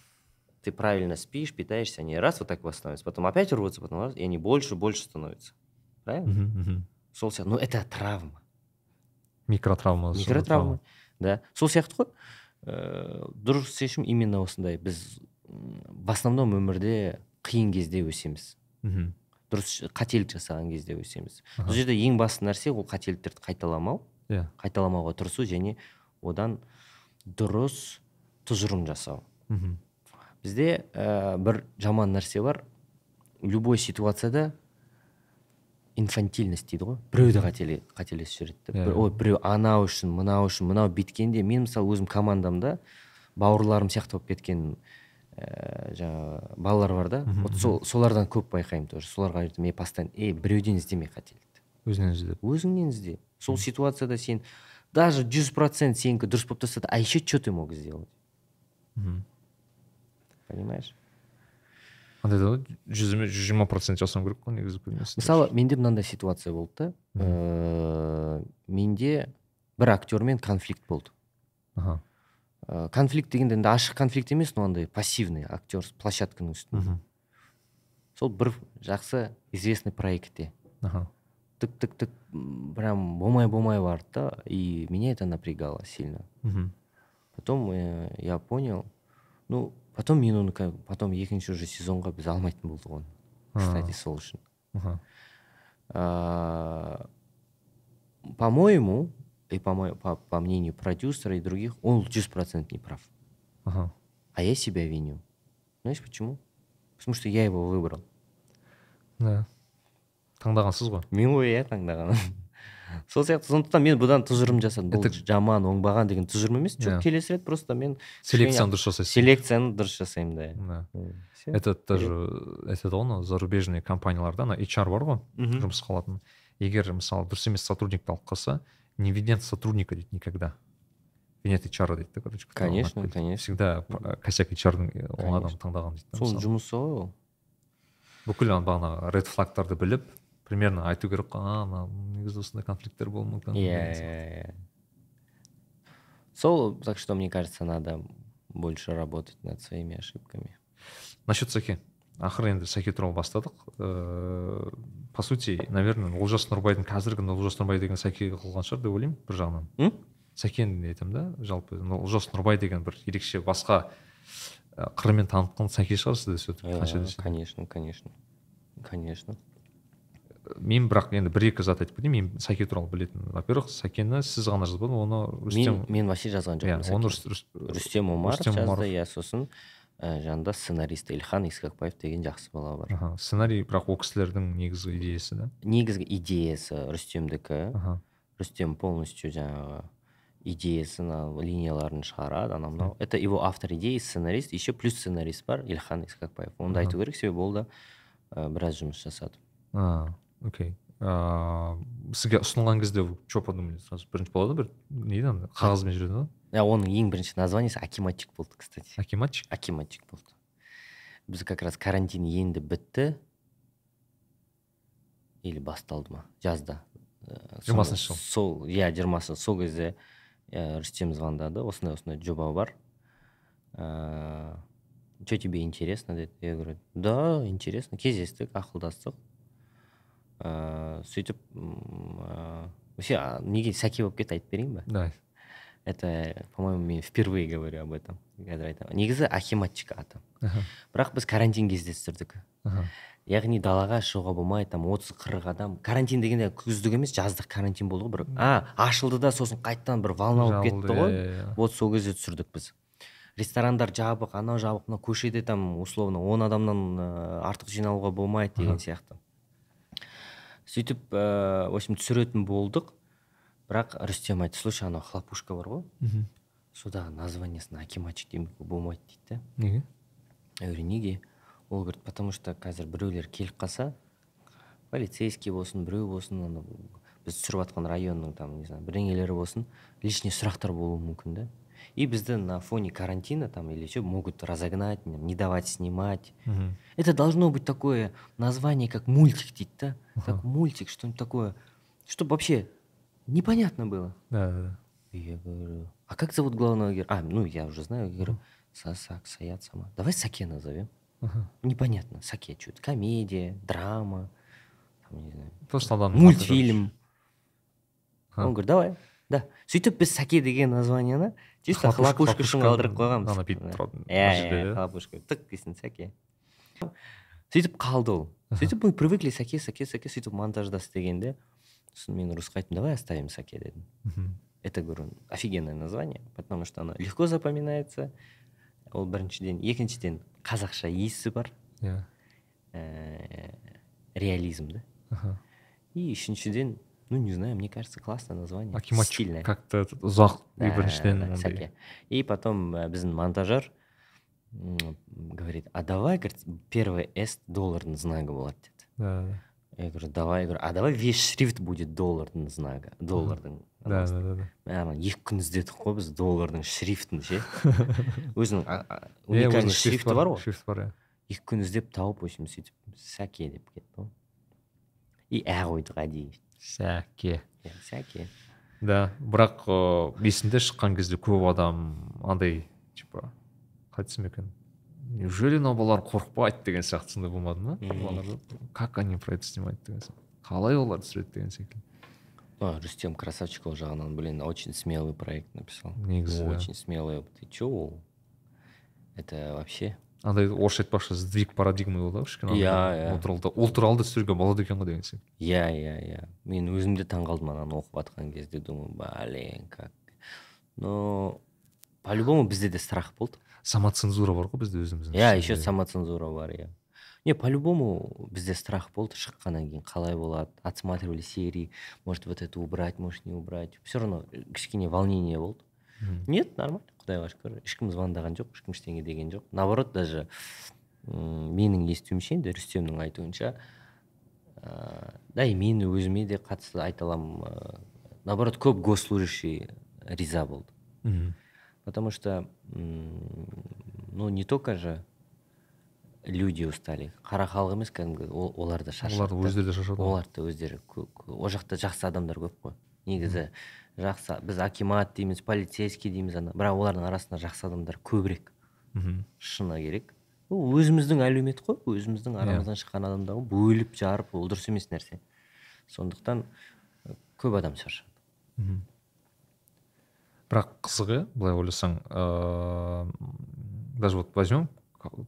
ты правильно спишь питаешься они раз вот так восстановятся потом опять рвутся потом раз и они больше больше становятся правильно мхм, мхм. сол сияқты ну это травма микротравма микротравма да сол сияқты ғой ыыы дұрыс шешім именно осындай біз м, в основном өмірде қиын кезде өсеміз мхм. дұрыс қателік жасаған кезде өсеміз. Бұл жерде ең басты нәрсе ол қателіктерді қайталамау. Иә. Қайталамауға тырысу және одан дұрыс тұжырым жасау. Мхм. бізде ә, бір жаман нәрсе бар. Любой ситуацияда инфантильность дейді ғой. Біреуді қателе қателесіп жібереді да. Иә, ой біреу анау үшін мынау үшін мынау бүйткенде. Мен мысалы өзім командамда бауырларым сияқты болып кеткен ә, жаңағы балалар бар да. Вот сол, солардан көп байқаймын тоже. Соларға айтамын мен постоянно ей біреуден іздеме қателікті өзінен іздеп. Өзіңнен ізде сол ситуацияда сен даже жүз процент сенікі дұрыс болып тұрса да а еще что ты мог сделать? Понимаешь? Андай да ғой жүз емес жүз жиырма процент жасау керек қой негізі көбінесе мысалы менде мынандай ситуация болды да. Ыыы менде бір актермен конфликт болды. Аха. ә, конфликт дегенде енді ашық конфликт емес но андай пассивный актер площадканың үстінде мхм. сол бір жақсы известный проектте аха тык тык тык м, прям болмай болмай барды да и меня это напрягало сильно мхм. потом э, я понял ну потом мен оны ка- потом екінші уже сезонға біз алмайтын болдық оны кстати сол үшін аха А, по-моему, и по, мо- по, по мнению продюсера и других, он 100% не прав. аха А я себя виню. Знаешь почему? Потому что я его выбрал. да. Таңдағансыз ғой. Мен ғой иә таңдаған. Сол сияқты сондықтан мен бұдан тұжырым жасадым. Бұл жаман оңбаған деген тұжырым емес. Жоқ келесі рет просто мен селекцияны дұрыс жасайсың. селекцияны дұрыс жасаймын да. Это даже айтады ғой анау зарубежный компанияларда ана HR бар ғой. Жұмысқа алатын егер мысалы дұрыс емес сотрудникті алып қалса не винят сотрудника дейді никогда винят HR дейді да короче кто Конечно, ұнатпайды. конечно. всегда п- косяк HR-дың ол адам Конечно. таңдаған дейді да соның мысалы. жұмысы ғой ол бүкіл ана бағанағы ред флагтарды біліп примерно айту керек қой а мына негізі осындай конфликттер болуы мүмкін Иә, деген иә, сияқты. иә. сол так что мне кажется надо больше работать над своими ошибками насчет сәке ақыры енді сәке туралы бастадық ыыы по сути наверное олжас нұрбайдың қазіргі олжас нұрбай деген сәке қылған шығар деп ойлаймын бір жағынан М? сәкені айтамын да жалпы олжас нұрбай деген бір ерекше басқа қырымен танытқан сәке шығар сізді все таки қанша Э, десе де. конечно конечно конечно мен бірақ енді бір екі зат айтып кетейін мен сәке туралы білетін во первых сәкені сіз ғана жазбадыңыз оны рүстем мен мен вообще жазған иә жоқпын оны Сәкен. Рүс- Рүс- рүстем омаров жазды иә сосын ә, жанында сценарист ильхан исқақбаев деген жақсы бала бар. Аха сценарий бірақ ол кісілердің негізгі идеясы да? Негізгі идеясы рүстемдікі. Аха. Рүстем полностью жаңағы идеясын линияларын шығарады анау мынау. Это его автор идеи сценарист еще плюс сценарист бар ильхан исқақбаев оны да айту керек себебі ол да ә, біраз жұмыс жасады. А окей. Ыыы сізге ұсынылған кезде вы че подумали сразу. Бірінші болады бір не дейді ана қағазбен жүреді ғой. Ә, оның ең бірінші названиесі акиматчик болды кстати. Акиматчик акиматчик болды біз как раз карантин енді бітті или басталды ма жазда Жиырмасыншы жыл. сол иә жиырмасыншы сол кезде ә, рүстем звондады осындай осындай жоба бар. Ыыы че тебе интересно деді я говорю да интересно. Кездестік ақылдастық ыыы сөйтіп ә, вообще неге сәке болып кетті айтып берейін ба да это по моему мен впервые говорю об этом. Қазір айтамын негізі ахиматчик аты аха бірақ біз карантин кездестірдік. Аха яғни далаға шығуға болмайды там отыз қырық адам карантин дегенде күздік емес жаздық карантин болды ғой бір. А ашылды да сосын қайтадан бір волна болып кетті ғой. иә, иә, иә. вот сол кезде түсірдік біз. Ресторандар жабық анау жабық мына көшеде там условно он адамнан ә, артық жиналуға болмайды деген сияқты. Сөйтіп ә, в общем түсіретін болдық. бірақ рүстем айтты слушай анау хлопушка бар ғой мхм. содағы названиесін акиматчик демеуге болмайды дейді да неге я говорю неге ол говорит потому что қазір біреулер келіп қалса полицейский болсын біреу болсын ана біз түсіріп жатқан районның там не знаю бірдеңелері болсын лишний сұрақтар болуы мүмкін да и бізді на фоне карантина там или еще могут разогнать не давать снимать мхм. это должно быть такое название как мультик дейді да как мультик что нибудь такое чтобы вообще непонятно было да да да и я говорю, а как зовут главного героя? А, ну я уже знаю, я говорю, Сасак, Саят, Сама. Давай Саке назовем. Аха. Непонятно, Саке что-то. Комедия, драма, там, не знаю, просто адам мультфильм. Ха. Он говорит, давай. Да. сөйтіп біз сәке деген названиені чисто Хлопушка, хлопушка үшін хлопушка. қалдырып қойғанбыз Ана бүйтіп тұратын иә мына жерде, иә иә? хлопушка тық дейсің сәке сөйтіп қалды ол сөйтіп мы привыкли сәке сәке сәке сөйтіп монтажда істегенде сосын мен ұрысқа айттым давай оставим сәке дедім Мхм. это говорю офигенное название потому что оно легко запоминается ол біріншіден екіншіден қазақша иісі бар иә ә, реализм да аха и үшіншіден ну не знаю мне кажется классное название акиматчик стильное как-то этот ұзақ и Да, біріншіден да, андай сәке. и потом ә, біздің монтажер м, говорит а давай говорит первый с доллардың знагы болады деді да да Я говорю давай я говорю а давай весь шрифт будет доллардың знагы доллардың да да да ана екі күн іздедік қой біз доллардың шрифтін ше өзінің уникальный шрифті бар ғой шрифт бар иә екі күн іздеп тауып в общем сөйтіп сәке деп кетті ғой и ә қойдық әдейі сәке Иә, сәке да бірақ ыыы есімде шыққан кезде көп адам андай типа қалай айтсам екен? Неужели мынау балалар қорықпайды деген сияқты сондай болмады ма? Балалар как они про это снимают деген сияқты. Қалай олар түсіреді деген секілді. А, рүстем красавчик ол жағынан блин очень смелый проект написал. Негізі очень смелый ты че ол? Это вообще? Андай орысша айтпақшы сдвиг парадигмы болды ғой кішкене Иә, иә. ол туралы да- ол туралы да түсіруге болады екен ғой деген сияқты иә иә иә мен өзім де таңқалдым ананы оқып жатқан кезде. Думаю блин как. Но по любому бізде де страх болды. Самоцензура бар ғой бізде өзіміздің иә еще самоцензура бар иә. Не по любому бізде страх болды шыққаннан кейін қалай болады отсматривали серии может вот это убрать может не убрать. Все равно э, кішкене волнение болды. Нет нормально құдайға шүкір. Ешкім звондаған жоқ ешкім ештеңе деген жоқ. Наоборот даже м, менің естуімше енді рүстемнің айтуынша ә, да и мен өзіме де қатысты айта аламын ә, наоборот көп госслужащий риза болды. Мгм. Потому что ну не только же люди устали. Қара халық емес кәдімгі ол- олар да шаршады олар өздері де шаршады. Олар да өздері ол жақта жақсы адамдар көп қой. Негізі жақсы біз акимат дейміз полицейский дейміз ана. Бірақ олардың арасында жақсы адамдар көбірек. Мгм. шыны керек. Ол өзіміздің әлеумет қой. Өзіміздің арамыздан шыққан адамдар ғой бөліп жарып ол дұрыс емес нәрсе. Сондықтан көп адам шаршады. Мгм. Бірақ қызығы былай ойласаң ыыы даже вот возьмем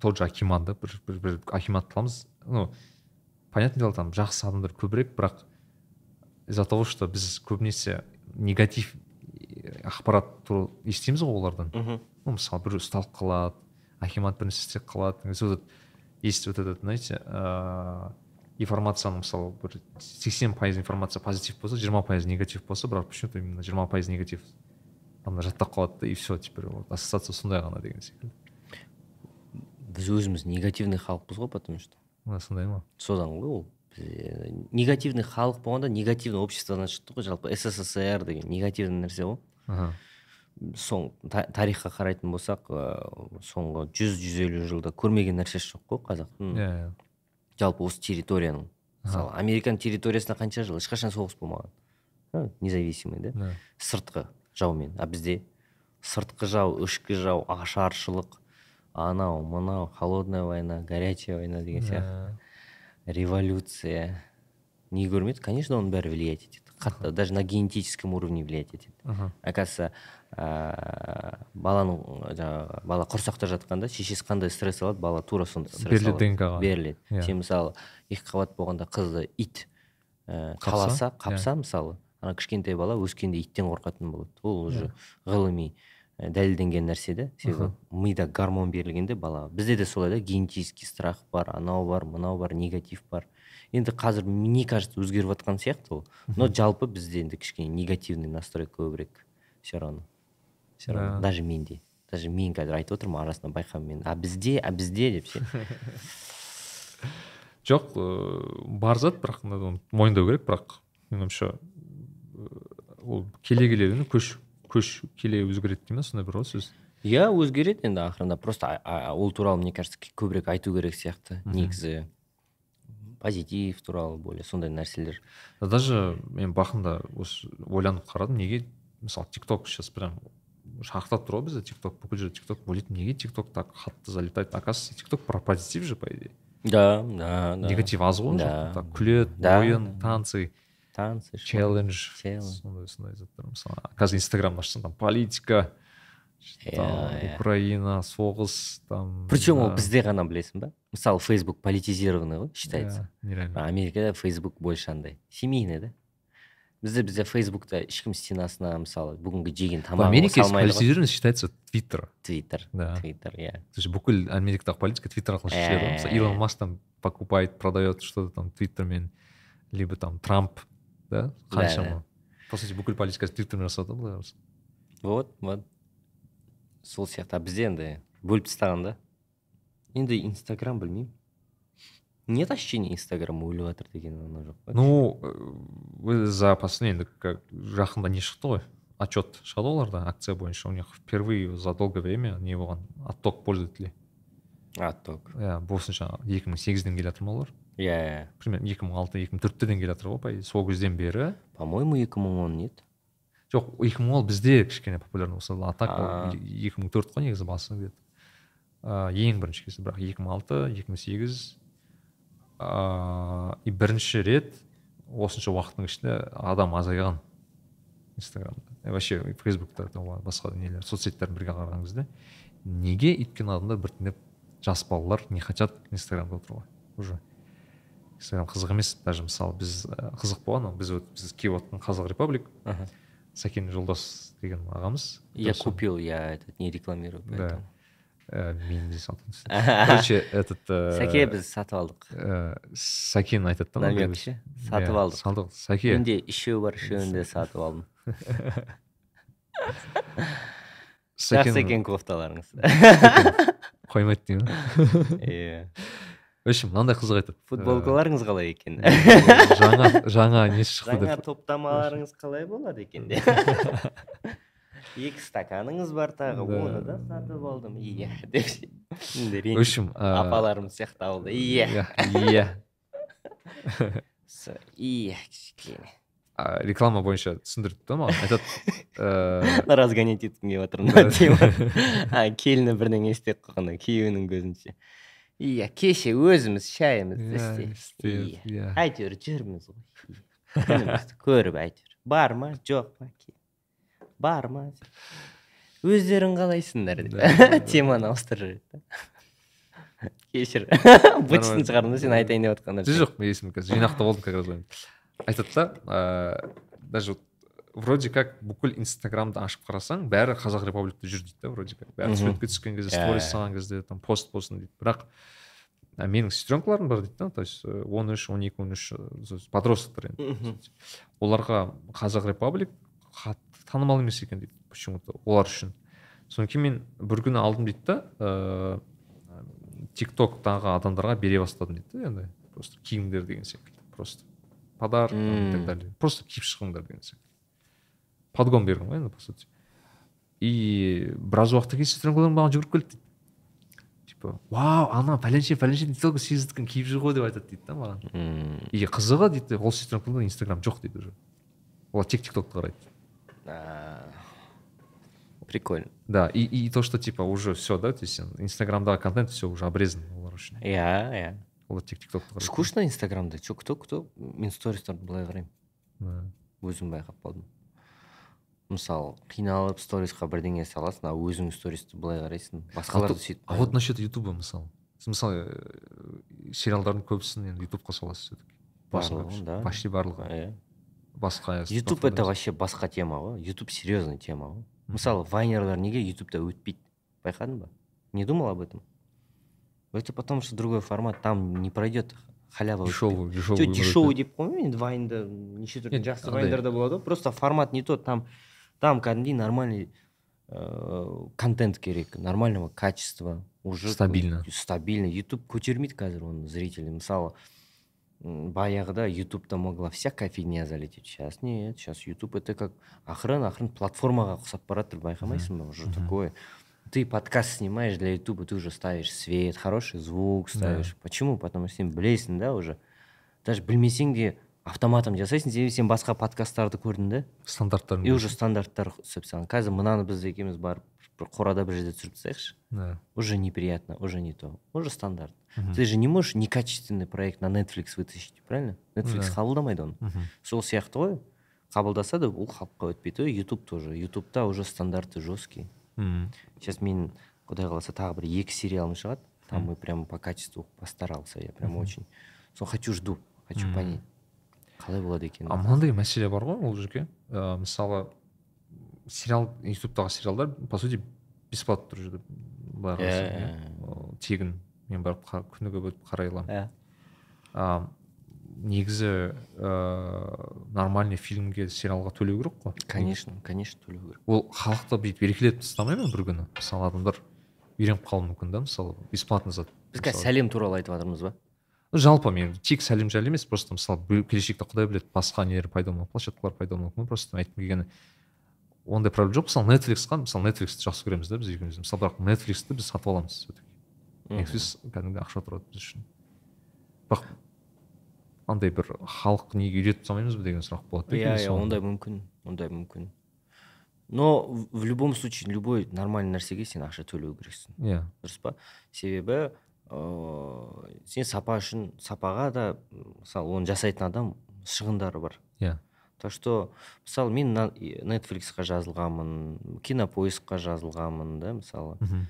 тот же акимат да бір, бір, бір акимат аламыз ну понятное дело там жақсы адамдар көбірек бірақ из за того что біз көбінесе негатив э, ақпарат туралы естиміз ғой олардан. Ну мысалы біреу ұсталып қалады акимат бірінші істеп қалады. Есть вот этот- есть вот этот знаете ыыы информацияның мысалы бір сексен пайыз информация позитив болса жиырма пайыз негатив болса бірақ почему то именно жиырма пайыз негатив анда жаттап қалады да и все теперь вот ассоциация сондай ғана деген секілді біз өзіміз негативный халықпыз ғой потому что сондай ма содан ғой ол негативный халық болғанда негативный обществодан шықты ғой жалпы ссср деген негативный нәрсе ғой аха соң та- тарихқа қарайтын болсақ ыыы соңғы жүз жүз елу жылда көрмеген нәрсесі жоқ қой қазақтың иә иә жалпы осы территорияның мысалы американың территориясында қанша жыл ешқашан соғыс болмаған независимый да да сыртқы жаумен а бізде сыртқы жау ішкі жау ашаршылық. Анау мынау холодная война горячая война деген сияқты. Иә. революция. Не көрмеді конечно оның бәрі влиять етеді. Қатты даже на генетическом уровне влиять етеді. Оказывается ә, баланың жаңағы бала құрсақта жатқанда шешесі қандай стресс алады? Бала тура сондай стресс Беріледі. ДНК-ға. беріледі. Иә. сен мысалы екі қабат болғанда қызды ит ә, қаласа иә. қапса мысалы ана кішкентай бала өскенде иттен қорқатын болады. Ол уже ғылыми ә, дәлелденген нәрсе да себебі мида гормон берілгенде балаға бізде де солай да генетический страх бар анау бар мынау бар негатив бар. Енді қазір мне кажется өзгеріп жатқан сияқты ол. Но жалпы бізде енді кішкене негативный настрой көбірек все равно. Все равно. Да. даже менде. Даже мен қазір айтып отырмын арасынан байқаймын мен. А бізде а бізде деп ше. Жоқ ыыы бар зат бірақ оны мойындау керек бірақ менің ойымша ол келе келе көш көш келе өзгереді дей ма сондай бір ғой сөз? Иә өзгереді енді ақырында. Просто ол туралы мне кажется көбірек айту керек сияқты. Негізі позитив туралы более сондай нәрселер. Даже мен бақында осы ойланып қарадым неге мысалы тик ток сейчас прям шарықтап тұр ғой бізде тик ток бүкіл жерде тик ток ойлайтынмын неге тик ток так қатты залетает? Оказывается тик ток про позитив же по идее? Да да да. Негатив аз ғой Да. так күледі Да, ойын танцы. Танцы челлендж. Сондай сондай заттар мысалы қазір инстаграм ашсаң там политика там, украина соғыс там причем ол бізде ғана білесің ба мысалы фейсбук политизированный ғой считается. Нереально. Америкада фейсбук больше андай. Семейный да? Бізде бізде фейсбукта ешкім стенасына мысалы бүгінгі жеген тамағын ғой политизированность считается твиттер твиттер Да. твиттер иә то есть бүкіл америкадағы политика твиттер арқылы шешіледі. Ғой мысалы илон маск там покупает продает что то там твиттермен либо там трамп да? Қаншама по сути бүкіл политикасы твиттермен жасалады ғой былай қарасаң вот вот. Сол сияқты. А бізде енді бөліп тастаған да. Енді инстаграм білмеймін. Нет ощущения инстаграм өліп жатыр деген анау жоқ па? Ну э, за последний енді как жақында не шықты ғой? Отчет шығады оларда акция бойынша. У них впервые за долгое время не болған отток пользователей. Отток. Иә болсын жаңағы екі мың сегізден келе жатыр ма олар? Иә. Иә примерно екі мың алты екі мың төрттен келе жатыр ғой по сол кезден бері. По моему екі мың он нет? Жоқ екі мың он бізде кішкене популярный болса а так ол екі мың төрт қой негізі басы где то ең бірінші кезде бірақ екі мың алты екі мың сегіз и бірінші рет осынша уақыттың ішінде адам азайған инстаграмда. И вообще фейсбукта басқа нелер соцсеттерін бірге қараған кезде неге өйткені адамдар біртіндеп жас балалар не хотят инстаграмда отыруға? Уже. Инстаграм қызық емес. Даже мысалы біз қызық болған біз вот біз киіп отқан қазақ репаблик Ага. сәкен жолдас деген ағамыз. Я купил я этот не рекламирую да. поэтому. Ә, мен де сатып короче этот ә, сәке біз сатып алдық. ә, сәкен айтады да намек ше? Сатып Иә, алдық. салдық сәке менде үшеу бар үшеуін де сатып алдым. Жақсы екен кофталарыңыз. Қоймайды дей ма иә. В общем мынандай қызық айтады. Футболкаларыңыз қалай екен? жаңа жаңа несі шықты жаңа деп топтамаларыңыз қалай болады екен? Деп екі стаканыңыз бар тағы оны да сатып алдым. Иә деп в общем ә, апаларым сияқты ауылда. Иә. иә иә. Иә кішкене. Реклама бойынша түсіндірді да маған. Айтады ә, разгонять еткім келіп жатыр мына келіні бірдеңе істеп қойғанда күйеуінің көзінше. Иә кеше өзіміз шайымызды істеп, иә әйтеуір жүрміз ғой күнімізді көріп әйтеуір бар ма жоқ па бар ма өздерің қалайсыңдар Да, деп теманы ауыстырып жібереді да кешір бытысын шығардым да сен айтайын деп жатқан жоқ есімде қазір жинақта болдым как раз айтады да ә, даже вот вроде как бүкіл инстаграмды ашып қарасаң бәрі қазақ республикте жүр дейді да вроде как. Бәрі суретке түскен кезде Иә, сторис иә. салған кезде там пост болсын дейді. Бірақ ә, менің сестренкаларым бар дейді да то есть э, он үш он екі он үш э, подростктар енді. Оларға қазақ республик қатты танымал емес екен дейді почему то олар үшін. Содан кейін мен бір күні алдым дейді да ыыы тик токтағы адамдарға бере бастадым дейді да енді. Просто киіңдер деген секілді. Просто подарок и так далее. Просто киіп шығыңдар деген секілді. Подгон берген ғой енді по сути. И біраз уақыттан кейін сестренкаларым маған жүгіріп келді дейді типа вау ана пәленше пәленше дейді сегіздікін киіп жүр ғой деп айтады дейді да маған и қызығы дейді ол сестренкаларда инстаграм жоқ дейді уже. Олар тек тик токты қарайды прикольно. Да и, и то что типа уже все да то есть инстаграмдағы контент все уже обрезан олар үшін. Иә иә олар тек тик токты қарайды. Скучно инстаграмда? Че кто кто? Мен стористарды былай қараймын. Өзім байқап қалдым. Мысалы қиналып сторисқа бірдеңе саласың а өзің стористі былай қарайсың басқаларды сөйтіп а вот насчет ютуба мысалы сіз мысалы э, сериалдардың көбісін енді ютубқа саласыз все да. почти барлығы. Иә басқа ютуб это вообще басқа тема ғой ютуб серьезный тема ғой мысалы вайнерлар неге ютубта өтпейді? Байқадың ба? Не думал об этом? Это потому что другой формат там не пройдет халява дешевый дешевый дешевый деп қоймаймын енді вайнда неше түрлі жақсы андай- вайндарда болады ғой просто формат не тот там там кәдімгідей нормальный ыыы контент керек нормального качества уже Стабильно. стабильно ютуб көтермейді қазір оны зрители мысалы м, баяғыда ютубта могла всякая фигня залететь сейчас нет сейчас ютуб это как ақырын ақырын платформаға ұқсап бара жатыр байқамайсың ба уже Мгм. такое ты подкаст снимаешь для ютуба ты уже ставишь свет хороший звук ставишь почему потому что сен білесің да уже даже білмесең де автоматом жасайсың себебі сен басқа подкасттарды көрдің да стандарттарын и уже стандарттар ұқсап саған қазір мынаны біз екеуміз барып бір қорада бір жерде түсіріп тастайықшы да уже неприятно уже не то уже стандарт Мгм. ты же не можешь некачественный проект на netflix вытащить правильно netflix Да. қабылдамайды оны Мгм. сол сияқты ғой қабылдаса да ол халыққа өтпейді и ютуб тоже ютубта уже стандарты жесткие Мгм. сейчас мен құдай қаласа тағы бір екі сериалым шығады там мы прям по качеству постарался я прям очень сол хочу жду хочу Мгм. понять қалай болады екен а мынандай мәселе бар ғой ол жерге. Ә, мысалы сериал ютубтағы сериалдар по сути бесплатно тұр жерде былай қарасаң, иә, иә. Ол тегін. Мен барып күніге өтіп қарай аламын. Иә а, негізі ә, нормальный фильмге сериалға төлеу керек қой. Конечно конечно төлеу керек. Ол халықты бүйтіп еркелетіп тастамай ма бір күні? Мысалы адамдар үйреніп қалуы мүмкін да мысалы бесплатно зат. Біз қазір сәлем туралы айтып жатырмыз ба? Жалпы мен тек сәлем жайлы емес просто мысалы келешекте құдай біледі басқа нелер пайда площадкалар пайда болуы мүмкін просто айтқым келгені ондай проблема жоқ. Мысалы нетфликсқа мысалы нетфликсті жақсы көреміз да біз екеуміз мысалы бірақ нетфликсті біз сатып аламыз все таки нетфликс кәдімгі ақша тұрады біз үшін. Бірақ андай бір халық неге үйретіп тастамаймыз ба деген сұрақ болады иә иә ондай мүмкін ондай мүмкін. Но в- в любом случае любой нормальный нәрсеге сен ақша төлеу керексің. Иә. Дұрыс па? Себебі ыыы сен сапа үшін сапаға да мысалы оны жасайтын адам шығындары бар. Иә. Так что мысалы мен нетфликсқа жазылғанмын кинопоискқа жазылғанмын да мысалы. Мхм.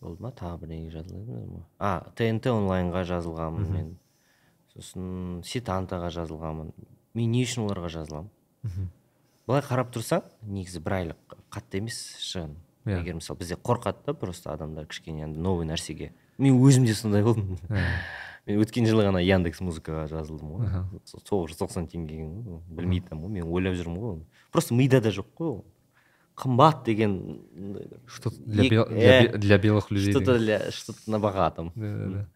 болды ма? Тағы бірдеңеге жазылған а тнт онлайнға жазылғанмын мен. Сосын ситантаға жазылғанмын. Мен не үшін оларға жазыламын? Мхм. былай қарап тұрсаң негізі бір айлық қатты емес шығын. Иә. егер мысалы бізде қорқады да просто адамдар кішкене енді новый нәрсеге. Мен өзім де сондай болдым. Иә. мен өткен жылы ғана яндекс музыкаға жазылдым ғой. Тоғыз жүз тоқсан теңгеге ғой білмейтінмін ғой мен ойлап жүрмін ғой. Просто мида да жоқ қой ол. Қымбат деген что э, для, бе- для белых людей что то для что то на богатом. Да, да,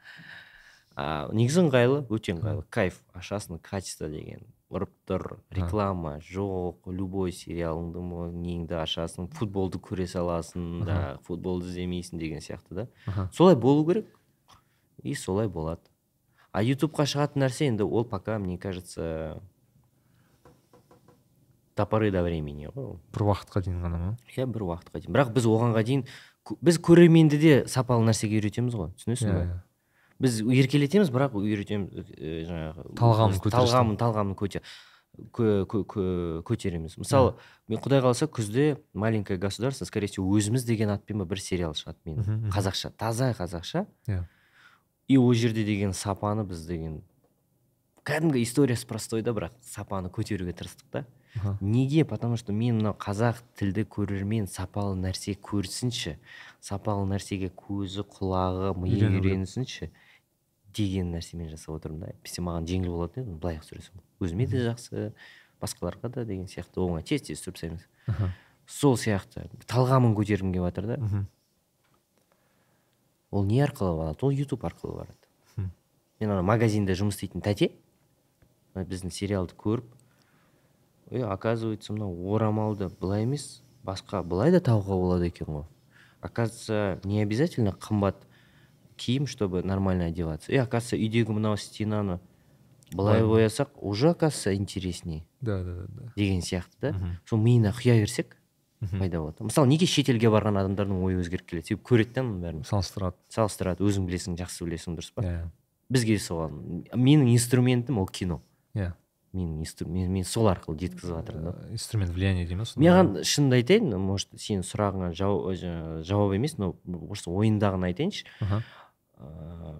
да. негізі ыңғайлы өте ыңғайлы. Кайф ашасың качество деген. Ұрып тұр реклама жоқ любой сериалыңды мо- неңді ашасың футболды көре саласың да футболды іздемейсің деген сияқты да. Солай болу керек. И солай болады. А ютубқа шығатын нәрсе енді ол пока мне кажется до поры до времени ғой ол бір уақытқа дейін ғана ма? Иә бір уақытқа дейін. Бірақ біз оғанға дейін біз көрерменді де сапалы нәрсеге үйретеміз ғой түсінесің ба иә. Біз еркелетеміз бірақ үйретеміз жаңағы Талғамын талғамын талғамын көте кө- кө- кө- көтереміз. Мысалы мен құдай қаласа күзде маленькое государство скорее всего өзіміз деген атпен ба бір сериал шығады менің. Мгм. қазақша таза қазақша. Иә. и ол жерде деген сапаны біз деген кәдімгі историясы простой да бірақ сапаны көтеруге тырыстық та. Неге? Потому что мен мынау қазақ тілді көрермен сапалы нәрсе көрсінші сапалы нәрсеге көзі құлағы миы үйренсінші. Деген нәрсемен жасап отырмын да. Әйтпесе маған жеңіл болатын еді былай ақ түсіресің өзіме де жақсы басқаларға да деген сияқты оңай тез тез түсіріп тастаймыз. Сол сияқты талғамын көтергім келіп жатыр да. Ол не арқылы барады ол ютуб арқылы барады мен ана магазинде жұмыс істейтін тәте біздің сериалды көріп е оказывается мынау орамалды былай емес басқа былай да тағуға болады екен ғой оказывается не обязательно қымбат киім чтобы нормально одеваться. И оказывается үйдегі мынау стенаны былай боясақ уже оказывается интереснее да да да да. Деген сияқты да? Сол миына құя берсек пайда болады мысалы неге шетелге барған адамдардың ойы өзгеріп келеді? Себебі көреді да мұның бәрін. Салыстырады. Салыстырады. Өзің білесің жақсы білесің дұрыс па? Иә. Бізге соған менің инструментім ол кино. Иә. Менің инстру- мен, мен сол арқылы жеткізіп жатырмын да. Э, инструмент влияния дейді ма сонда? маған шынымды айтайын может сенің сұрағыңа жауап, жаңағы жауап емес но осы ойындағыны айтайыншы. Ыыы,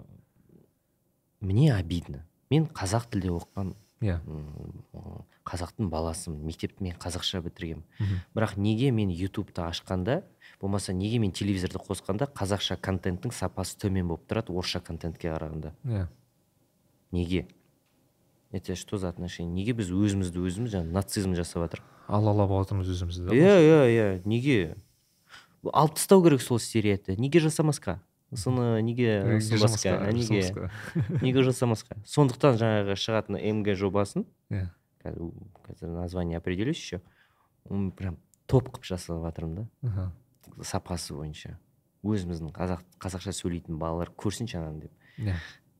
мне обидно. Мен қазақ тілде оқыған иә. м, қазақтың баласымын. Мектепті мен қазақша бітіргенмін. Мгм. бірақ неге мен ютубты ашқанда болмаса неге мен телевизорды қосқанда қазақша контенттің сапасы төмен болып тұрады орысша контентке қарағанда? Иә. Неге? Это что за отношение? Неге біз өзімізді өзіміз жаңағы нацизм жасап жатырмық? Алалап отырмыз өзімізді иә иә иә. Неге? Алып тастау керек сол стереотипті. Неге жасамасқа соны неге Неге неге жасамасқа. неге жасамасқа сондықтан жаңағы шығатын мг жобасын иә. қазір название определюсь еще оны прям топ қылып жасап жатырмын да. Сапасы бойынша. Өзіміздің қазақ қазақша сөйлейтін балалар көрсінші ананы деп. Иә.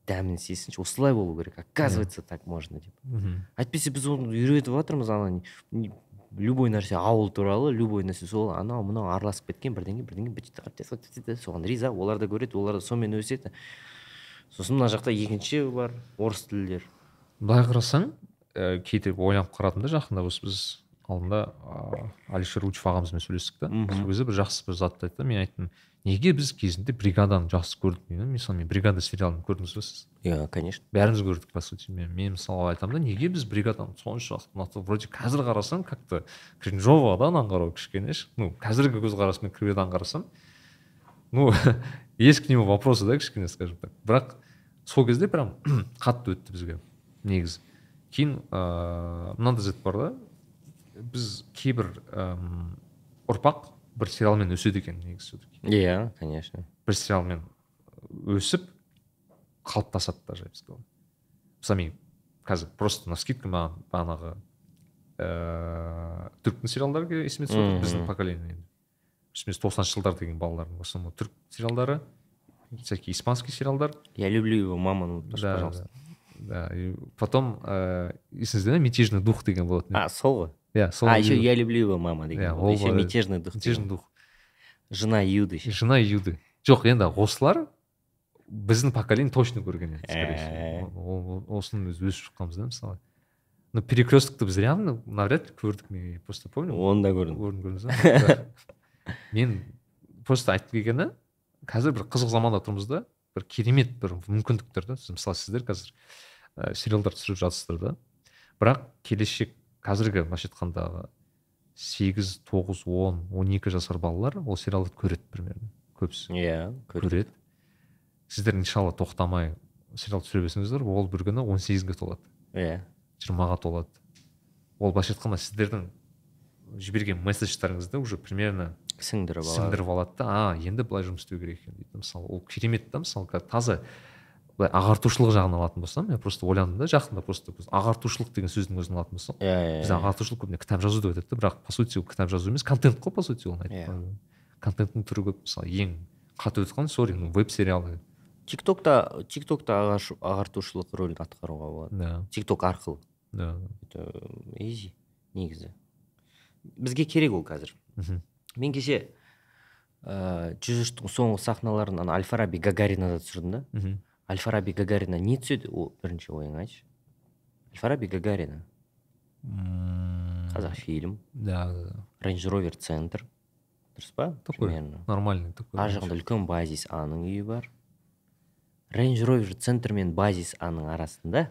Дәмін сезсінші осылай болу керек. Оказывается так можно деп. Мгм. әйтпесе біз оны үйретіп жатырмыз ана любой нәрсе ауыл туралы любой нәрсе сол анау мынау араласып кеткен бірдеңе бірдеңе соған риза олар да көреді олар да сонымен өседі. Сосын мына жақта екінші бар орыс тілдер былай қарасаң ә, кейде ойланып қарадым да жақында осы біз алдында ә, алишер учев ағамызбен сөйлестік та. Сол кезде бір жақсы бір затты айтты. Мен айттым неге біз кезінде бригаданы жақсы көрдік? деймін да. мысалы мен бригада сериалын көрдіңіз ба сіз? Иә конечно. Бәріміз көрдік по сути. Мен, мен мысалы айтамын да неге біз бригаданы соншалықты ұнатып вроде қазір қарасам как то кринжово да ананы қарау кішкене ше. ну қазіргі көзқарасымен криводан қарасам ну есть к нему вопросы да кішкене скажем так. Бірақ сол кезде прям қатты өтті бізге негізі кейін ыыы мынандай зат бар да біз кейбір ым, ұрпақ бір сериалмен өседі екен негізі иә конечно. Бір сериалмен өсіп қалыптасады даже я бы сказал. Мысалы мен қазір просто на скидка маған бағанағы ыыы түріктің сериалдары есіме түсіп отыр біздің поколение плюс тоқсаныншы жылдар деген балалардың в основном түрік сериалдары всякие испанский сериалдар. Я люблю его мама ну тоже, да, пожалуйста. да, да. И потом ыыы есіңізде ме мятежный дух деген болатын? А сол ғой иә сол а еще я люблю его мама деген болды. ол еще мятежный дух мятежный дух жена юды жена юды жоқ енді осылар біздің поколение точно көрген еді скорее всего. Ол- ол- осыны біз өсіп шыққанбыз да мысалы ну перекресткті біз реально навряд ли көрдік мен просто помню. Оны да көрдім көрдім көрдіңіз ба мен просто айтқым келгені қазір бір қызық заманда тұрмыз да. Бір керемет бір мүмкіндіктер да. Мысалы сіздер қазір ә, сериалдар түсіріп жатырсыздар да. Бірақ келешек қазіргі былайша айтқандағы сегіз тоғыз он он екі жасар балалар ол сериалды көреді примерно көбісі. Иә көрдім көреді. Сіздер иншалла тоқтамай сериал түсіре берсеңіздер ол бір күні он сегізге толады. Иә. Жиырмаға толады. Ол былайша айтқанда сіздердің жіберген месседждарыңызды уже примерно сіңдіріп алады. сіңдіріп алады да а енді былай жұмыс істеу керек екен дейді. Мысалы ол керемет та мысалы таза былай ағартушылық жағын алатын болсам мен просто ойландым да жақында просто біз ағартушылық деген сөздің өзін алатын болсақ иә иә бізде ағартушылық көбіне кітап жазу деп айтады да бірақ по сути ол кітап жазу емес контент қой по сути оны Иә. контенттің түрі көп мысалы ең қатты өтіп қалған сори ну веб сериалы. Тик токта тик токта ағартушылық рөлін атқаруға болады. Да. Тик ток арқылы. Да. Это изи негізі. Бізге керек ол қазір. Мхм. мен кеше ыыы жүз үштің соңғы сахналарын ана әл фараби гагаринада түсірдім да. Мхм. Әл фараби гагарина не түседі ол бірінші ойың айтшы әл фараби гагарина. Қазақфильм да рейндж ровер центр. Дұрыс па такой примерно. нормальный такой ар жағында үлкен базис аның үйі бар рейндж ровер центр мен базис аның арасында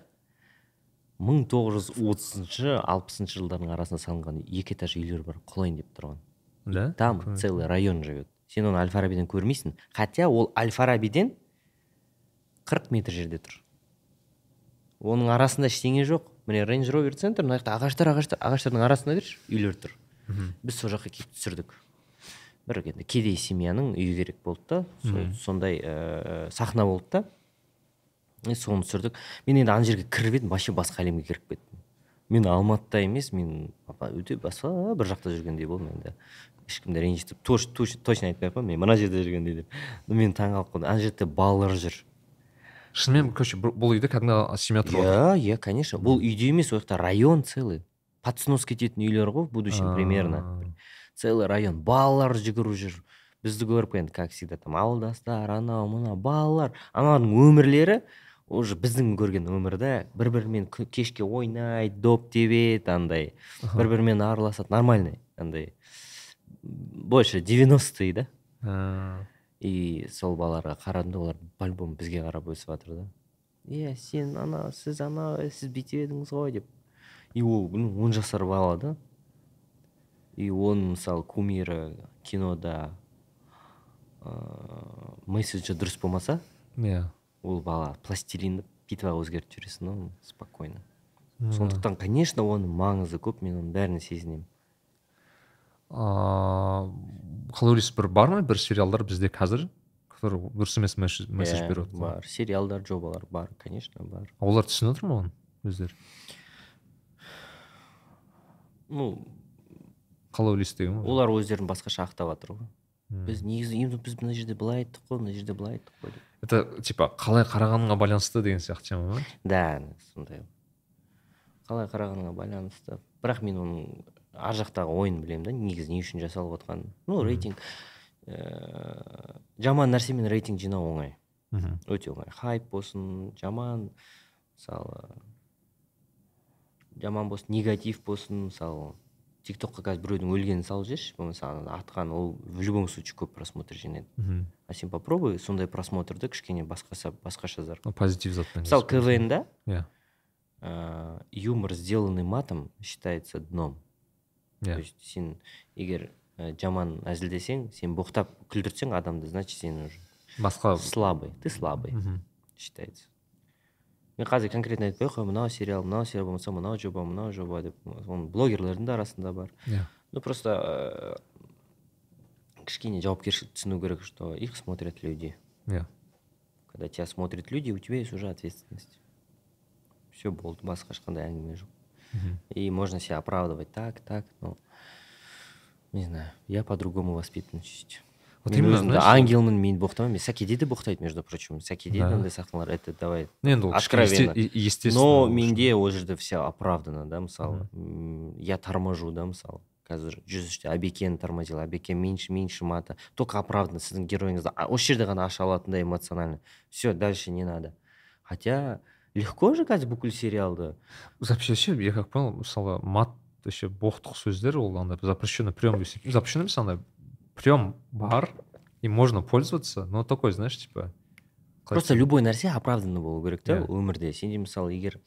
мың тоғыз жүз отызыншы алпысыншы жылдардың арасында салынған екі этаж үйлер бар құлайын деп тұрған. Да? Там целый район живет. Сен оны әл фарабиден көрмейсің. Хотя ол әл фарабиден қырық метр жерде тұр. Оның арасында ештеңе жоқ. Міне рейндж ровер центр мына жақта ағаштар ағаштар ағаштардың арасында берші үйлер тұр. Біз сол жаққа келіп түсірдік. Бір енді кедей семьяның үйі керек болды да. Сондай ә, сахна болды да. И соны түсірдік. Мен енді ана жерге кіріп едім вообще басқа әлемге кіріп кеттім. Мен алматыда емес мен өте басқа бір жақта жүргендей болдым енді. Ешкімді ренжітіп точно айтпай ақ қояйын мен мына жерде жүргендей деп. Мен таңқалып қалдым. Ана жерде балалар жүр. Шынымен короче бұл үйде кәдімгі семья тұрып иә иә конечно. Бұл үйде емес ол жақта район целый. Под снос кететін үйлер ғой в будущем примерно. Целый район. Балалар жүгіріп жүр. Бізді көріп енді как всегда там ауылдастар анау мынау балалар. Аналардың өмірлері уже біздің көрген өмірді бір бірімен кешке ойнайды доп тебеді андай. Бір бірімен араласады нормальный андай. Больше 90-й да? И сол балаларға қарадым да олар по любому бізге қарап өсіп жатыр да. Иә сен ана сіз ана сіз бүйтіп едіңіз ғой деп. И ол ну, он жасар бала да. И оның мысалы кумирі кинода ыыы месседжі дұрыс болмаса иә. ол бала пластилинді битваға өзгертіп жібересің да оны спокойно. Сондықтан конечно оның маңызы көп мен оның бәрін сезінемін. А, қалай ойлайсыз бір бар ма бір сериалдар бізде қазір? Который дұрыс емес месседж Иә, беріп жатыр бар. Сериалдар жобалар бар конечно бар. Олар түсініп отыр ма оны өздері? Ну қалай ойлайсыз деген ғой олар өздерін басқаша ақтап жатыр ғой. Біз негізі біз мына жерде былай айттық қой мына жерде былай айттық қой деп. Это типа қалай қарағаныңа байланысты деген сияқты тема ма? Да сондай. Қалай қарағаныңа байланысты. Бірақ мен оның ар жақтағы ойын білемін да негізі не үшін жасалып жатқанын ну рейтинг ыыы жаман нәрсемен рейтинг жинау оңай. Мхм. Өте оңай. Хайп болсын жаман мысалы жаман болсын негатив болсын мысалы тик токқа қазір біреудің өлгенін салып жіберші болмаса атқан ол в любом случае көп просмотр жинайды. Мхм. А сен попробуй сондай просмотрды кішкене басқаша басқаша Ну, позитив затпен мысалы квн да иә. ә, юмор сделанный матом считается дном. то иә есть сен егер ә, жаман әзілдесең сен боқтап күлдірсең адамды значит сен уже басқа слабый ты слабый мхм считается мен қазір конкретно айтпай ақ қояйын мынау сериал мынау сериал болмаса мынау жоба мынау жоба деп оның блогерлердің де арасында бар иә ну просто ә, кішкене жауапкершілік түсіну керек что их смотрят люди иә когда тебя смотрят люди у тебя есть уже ответственность все болды басқа ешқандай әңгіме жоқ И можно себя оправдывать так так но не знаю я по-другому воспитан чуть Вот мен именно, өзімді знаешь, ангелмін мен боқтамаймын мен сәкеде де боқтайды между прочим. Сәкеде Да. андай сахналар это давай Ну, енді ол Откровенно. естественно но менде ол жерде все оправдано да мысалы я торможу да мысалы қазір жүз үште абекені тормозил абеке меньше меньше мата. Только оправданно сіздің герояңызды а- осы жерде ғана аша алатындай эмоционально. Все дальше не надо. Хотя легко же қазір бүкіл сериалды вообще ше я как понял мысалы мат вообще боқтық сөздер ол андай запрещенный прием десек запрещенный емес андай прием бар и можно пользоваться но такой знаешь типа просто любой нәрсе оправданно болу керек та Иә. өмірде сенде мысалы егер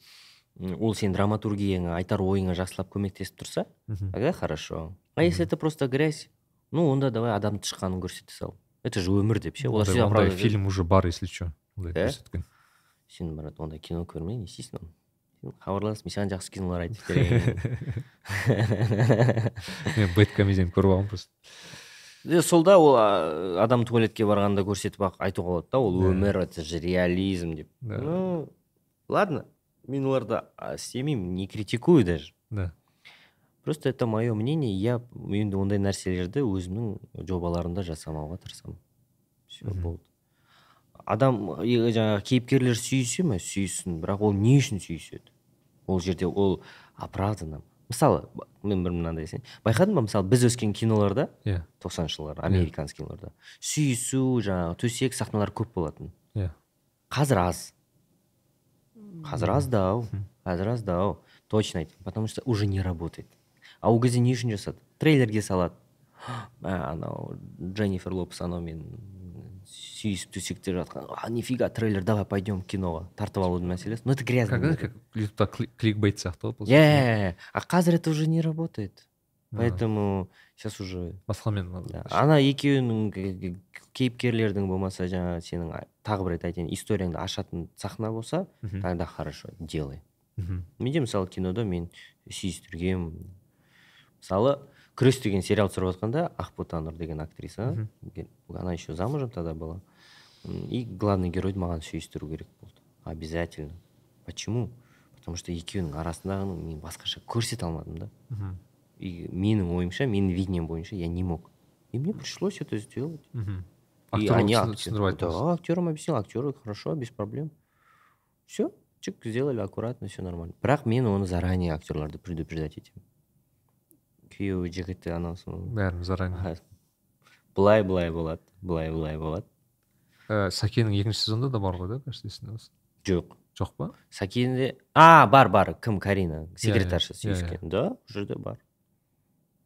м, ол сен драматургияңа айтар ойыңа жақсылап көмектесіп тұрса Мгм. тогда хорошо а если это просто грязь ну онда давай адамның тышқанын көрсете сал это же өмір деп ше олар ондай, сөйтіп ондай оправдывать фильм уже бар если что ондай Иә? көрсеткен Сен брат ондай кино көрме не істейсің оны. Хабарлас мен саған жақсы кинолар айтып берейін мен бэткомедиан көріп алғанмын просто. Сол да ол адам туалетке барғанда көрсетіп ақ айтуға болады да ол өмір это же реализм деп. Ну ладно мен оларды істемеймін не критикую даже. Да. Просто это мое мнение я енді ондай нәрселерді өзімнің жобаларымда жасамауға тырысамын. Все болды. Адам е, жаңағы кейіпкерлер сүйісе ме сүйсін бірақ ол не үшін сүйіседі? Ол жерде ол оправданно. Мысалы мен бір мынандай сен байқадың ба мысалы біз өскен киноларда иә. тоқсаныншы жылдар американский киноларда сүйісу жаңағы төсек сахналар көп болатын. Иә. Қазір аз. Қазір аздау қазір аздау точно айтамын потому что уже не работает. А ол кезде не үшін жасады. Трейлерге салады. «Мә, анау дженнифер лопес анаумен сүйісіп төсекте жатқан а нифига трейлер давай пойдем киноға тартып алудың мәселесі ну это грязный как как ютубта кли- кликбейт сияқты ғой иә а қазір это уже не работает. Поэтому сейчас уже басқамен да. ана екеуінің кейіпкерлердің болмаса жаңағы сенің тағы бір рет айтайын историяңды ашатын сахна болса тогда хорошо делай. Менде мысалы кинода мен сүйістіргенмін мысалы күрес деген сериал түсіріп жатқанда ақбота деген актриса ге- она еще замужем тогда была М, и главный геройды маған сүйістіру керек болды обязательно почему потому что екеуінің арасындағыны мен басқаша көрсете алмадым да Мгм. и менің ойымша менің видением бойынша я не мог и мне пришлось это сделать Мгм. и Актерлар они түсіндір- актер- түсіндіріп айттыңыз. да актерам объяснил актеры хорошо без проблем все чик сделали аккуратно все нормально бірақ мен оны заранее актерларды предупреждать етемін күйеуі жігіті анаусын бәрін заранее. Былай былай болады былай былай болады. Ә, сәкенің екінші сезонында да бар ғой да жоқ. Жоқ па? Сәкенде а бар бар кім? Карина секретарша иә, иә. сүйіскен да ол жерде бар.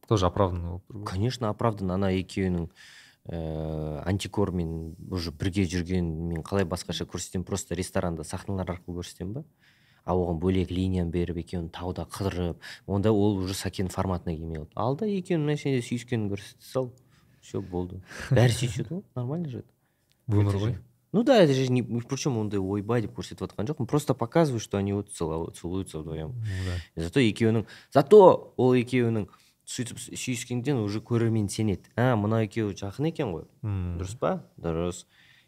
Тоже оправданный болып тұр конечно оправдан ана екеуінің ііі антикормен уже бірге жүргенін мен қалай басқаша көрсетемін просто ресторанда сахналар арқылы көрсетемін ба? А оған бөлек линияны беріп екеуін тауда қыдырып онда ол уже сәкен форматына келмей қалды. Ал да екеуінің машинада сүйіскенін көрсете сал. Все болды. Бәрі сүйіседі ғой нормально же это. өмір ғой. Ну да это же не причем ондай ойбай деп көрсетіп жатқан жоқпын. Просто показываю что они вот целуют- целуются вдвоем зато екеуінің зато ол екеуінің сөйтіп сүйіскенден уже көрермен сенеді. А мынау екеуі жақын екен ғой. Дұрыс па? Дұрыс.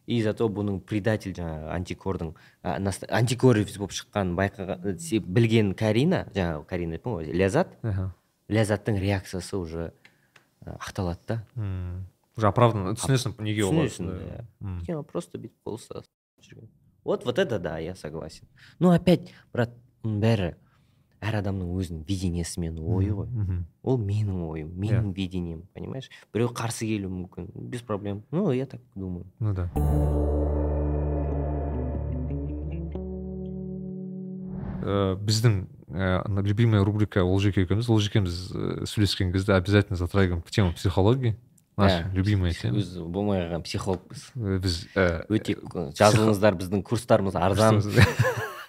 И зато бұның предатель жаңағы антикордың а, наста- антикор болып шыққанын байқаған се- білген карина жаңағы карина деппін ғой ляззат Аха. ляззаттың реакциясы уже а, ақталады да. Уже оправданно түсінесің неге түсінесің иә просто бүйтіп қол ұстасып жүрген вот вот это да я согласен. Но опять брат бәрі әр адамның өзінің видениесімен ойы ғой. ол менің ойым менің видением понимаешь? Біреу қарсы келуі мүмкін без проблем. Ну я так думаю. Ну да. Э, біздің э, любимая рубрика олжеке екеуміз олжекеміз э, сөйлескен кезде обязательно затрагиваем тему психологии. Наша Ә, любимая тема. өзі болмай қалған психологпыз. Біз өте жазылыңыздар біздің курстарымыз арзан.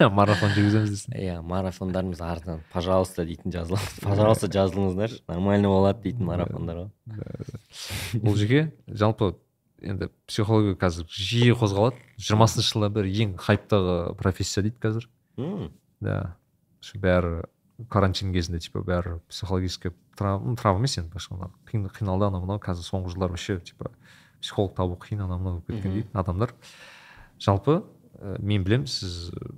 марафон жүргіземіз десін. Иә марафондарымыз арзан пожалуйста дейтін жазылыңыз. Пожалуйста жазылыңыздар нормально болады дейтін марафондар ғой. Олжеке жалпы енді психология қазір жиі қозғалады. Жиырмасыншы жылдарда ең хайптағы профессия дейді қазір. Да. Бәрі карантин кезінде типа бәрі психологический травма травма емес енді былайша қиналды анау мынау. Қазір соңғы жылдар вообще типа психолог табу қиын анау мынау болып кеткен дейді адамдар. Жалпы ә, мен білем сіз ә,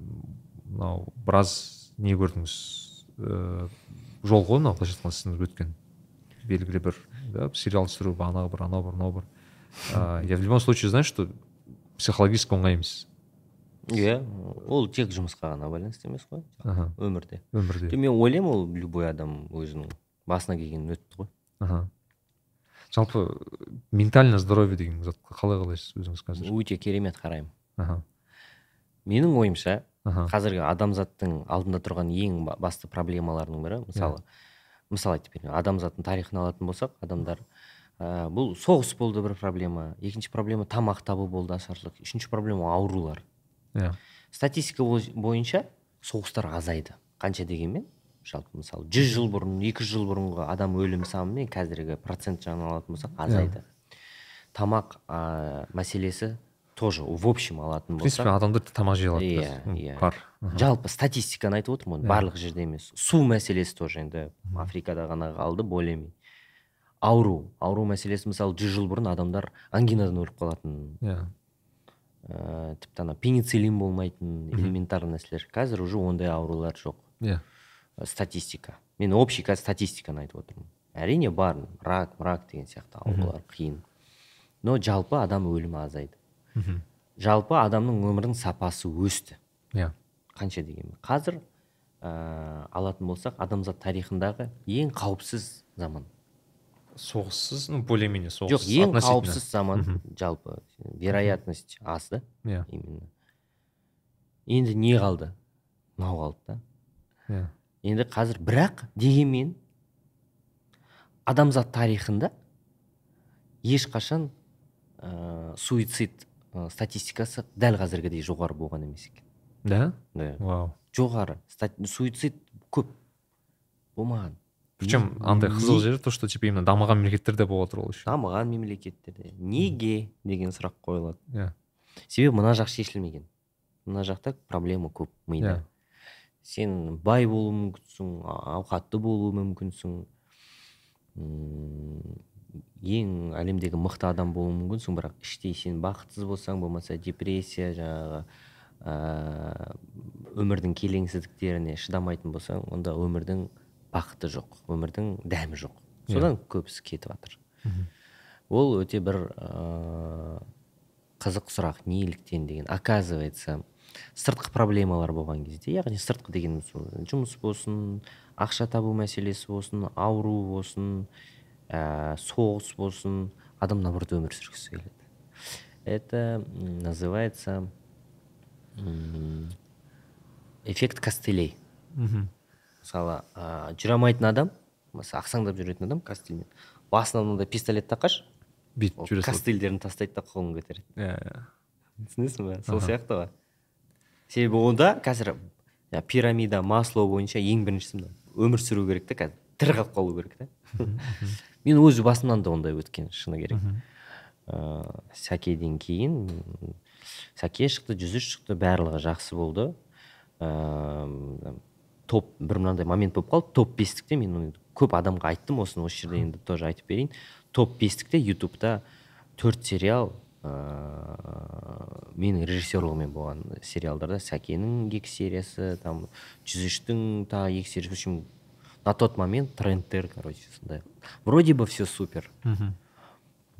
мынау біраз не көрдіңіз. Ә, жол ғой мынау былайша айтқанда сіздің өткен белгілі бір да сериал түсіру анау бір анау бір мынау бір. Ә, я в любом случае знаю что психологически оңай емес. Иә ол тек жұмысқа ғана байланысты емес қой. Аха. Өмірде. Өмірде. Мен ойлаймын ол любой адам өзінің басына келгенін өтті ғой. Аха. Жалпы ментальное здоровье деген затқа қалай қалайсыз өзіңіз қазір? Өте керемет қараймын. Аха. Менің ойымша қазіргі адамзаттың алдында тұрған ең ба- басты проблемаларының бірі мысалы мысал айтып берейін адамзаттың тарихын алатын болсақ адамдар ә, бұл соғыс болды бір проблема екінші проблема тамақ табу болды ашаршылық үшінші проблема аурулар. Иә. Статистика бой- бойынша соғыстар азайды. Қанша дегенмен жалпы мысалы жүз жыл бұрын екі жыл бұрынғы адам өлім саны мен қазіргі процент жағынан алатын болсақ азайды. Тамақ ә, мәселесі тоже в общем алатын в принципе болсақ адамдар тамақ жей алады Иә, иә. бар. Жалпы статистиканы айтып отырмын ғой Иә. барлық жерде емес. Су мәселесі тоже енді африкада ғана қалды более ауру. Ауру мәселесі мысалы жүз жыл бұрын адамдар ангинадан өліп қалатын. Иә. Ә, тіпті ана пенициллин болмайтын элементарный нәрселер. Қазір уже ондай аурулар жоқ. Иә. Ә, статистика. Мен общий қазір статистиканы айтып отырмын. Әрине бар рак мрак деген сияқты аурулар қиын. Но жалпы адам өлімі азайды. Мхм. жалпы адамның өмірінің сапасы өсті. Иә. Қанша дегенмен қазір ә, алатын болсақ адамзат тарихындағы ең қауіпсіз заман. Соғыссыз ну более менее соғыс жоқ ең қауіпсіз заман жалпы. Вероятность аз да иә. именно. Енді не қалды? Мынау қалды да. Иә. Енді қазір бірақ дегенмен адамзат тарихында ешқашан ә, суицид ә, статистикасы дәл қазіргідей жоғары болған емес екен. Да? Да. Вау. Жоғары. Суицид көп. Болмаған. Причем андай қызық жері то что типа именно дамыған мемлекеттерде болып жатыр ол еще. Дамыған мемлекеттерде. Неге деген сұрақ қойылады. Иә себебі мына жақ шешілмеген. Мына жақта проблема көп мида. Иә. сен бай болуы мүмкінсің ауқатты болуы мүмкінсің. Ең әлемдегі мықты адам болуы мүмкінсің бірақ іштей сен бақытсыз болсаң болмаса депрессия жаңағы ә, өмірдің келеңсіздіктеріне шыдамайтын болсаң онда өмірдің бақыты жоқ өмірдің дәмі жоқ. Иә. содан көбісі кетіп жатыр ол өте бір ә, қызық сұрақ неліктен деген. Оказывается сыртқы проблемалар болған кезде яғни сыртқы дегеніміз ол жұмыс болсын ақша табу мәселесі болсын ауру болсын ә, соғыс болсын адам наоборот өмір сүргісі келеді. Это называется эффект костылей. Мхм мысалы ә, жүре алмайтын адам мысалы ақсаңдап жүретін адам костыльмен. Басына мынандай пистолет таққашы бүйтіп жүре костыльдерін тастайды да қолын көтереді. Иә иә. Түсінесің ба сол сияқты ғой. Себебі онда қазір пирамида маслоу бойынша ең біріншісі өмір сүру керек та қазір. Тірі қалып қалу керек та мен өз басымнан да ондай өткен шыны керек. Ыыы сәкеден кейін сәке шықты жүз үш шықты барлығы жақсы болды. Ыыы топ бір мынандай момент болып қалды. Топ бестікте мен көп адамға айттым осыны осы жерде енді тоже айтып берейін. Топ бестікте ютубта төрт сериал ыыы менің режиссерлығыммен болған сериалдарда сәкенің екі сериясы там жүз үштің тағы екі сериясы. В общем на тот момент трендтер короче сондай вроде бы все супер.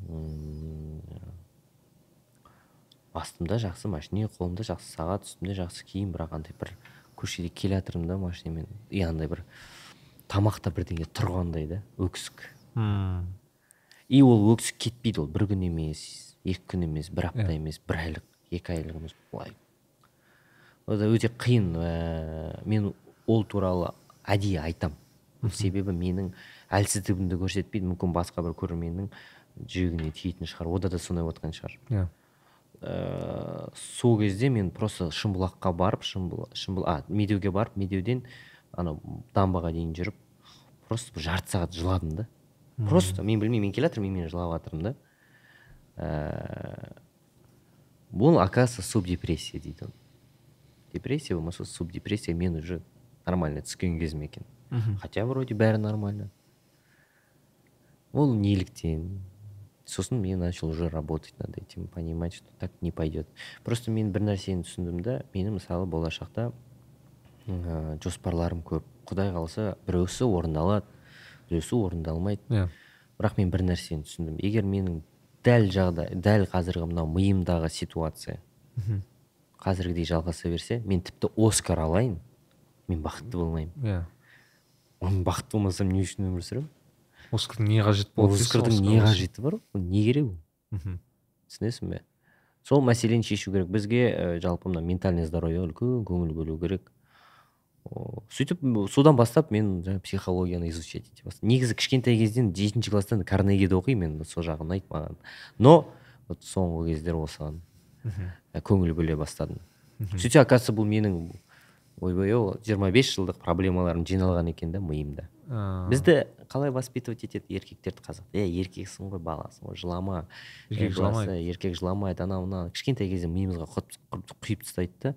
М, астымда жақсы машине қолымда жақсы сағат үстімде жақсы киім бірақ андай бір көшеде келе жатырмын да машинамен. И андай бір тамақта бірдеңе тұрғандай да өксік. И ол өксік кетпейді ол бір күн емес екі күн емес бір апта Иә. емес бір айлық екі айлық емес былай. Да өте қиын ә, мен ол туралы әдейі айтам. Себебі менің әлсіздігімді көрсетпейді мүмкін басқа бір көрерменнің жүрегіне тиетін шығар. Ода да сондай отқан шығар. Иә. Ә, сол кезде мен просто шымбұлаққа барып шымбұл, шымбұл а медеуге барып медеуден анау дамбаға дейін жүріп просто бір жарты сағат жыладым да. Просто мен білмеймін мен келе жатырмын мен жылап жатырмын да. Ә, бұл оказывается субдепрессия дейді депрессия болмаса субдепрессия мен уже нормально түскен кезім екен Мгм. хотя вроде бәрі нормально. Ол неліктен сосын мен начал уже работать над этим понимать что так не пойдет просто мен бір нәрсені түсіндім да менің мысалы болашақта ә, жоспарларым көп. Құдай қаласа біреусі орындалады біреусі орындалмайды. Иә. Бірақ мен бір нәрсені түсіндім. Егер менің дәл жағдай дәл қазіргі мынау миымдағы ситуация Мгм. қазіргідей жалғаса берсе мен тіпті оскар алайын. Мен бақытты болмаймын. Иә. Мен бақытты болмасам не үшін өмір сүремін? Оскардың не қажет болады оскардың Оскар не қажеті бар? Ол не керек ол? Мхм. түсінесің бе? Сол мәселені шешу керек. Бізге ә, жалпы мына ментальный здоровьеға үлкен көңіл бөлу керек. Сөйтіп содан бастап мен жаңа психологияны изучать ете бастадым. Негізі кішкентай кезден жетінші класстан карнегиді оқимын мен сол жағы ұнайды маған. Но вот соңғы кездері осыған ә, көңіл бөле бастадым. Сөйтсе оказывается бұл менің ойбай ау жиырма бес жылдық проблемаларым жиналған екен да миымда бізді қалай воспитывать етеді? Еркектерді қазақ. Е еркексің ғой баласың ғой жылама. Еркек жыламайды. еркек жыламайды анау мынау кішкентай кезде миымызға құйып- тастайды да.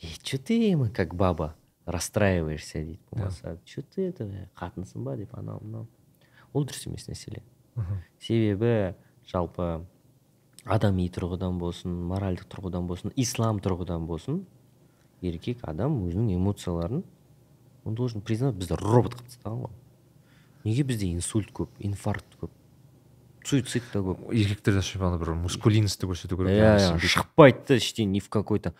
Е че ты как баба расстраиваешься дейді болмаса че ты это қатынсың ба деп анау мынау. Ол дұрыс емес мәселе себебі жалпы адами тұрғыдан болсын моральдық тұрғыдан болсын ислам тұрғыдан болсын еркек адам өзінің эмоцияларын он должен признать бізді робот қылып тастаған ғой неге бізде инсульт көп инфаркт көп суицид та көп? Еркектерде ана бір мускулинностьті көрсету керек. Иә иә, шықпайды да іштен ни в какой то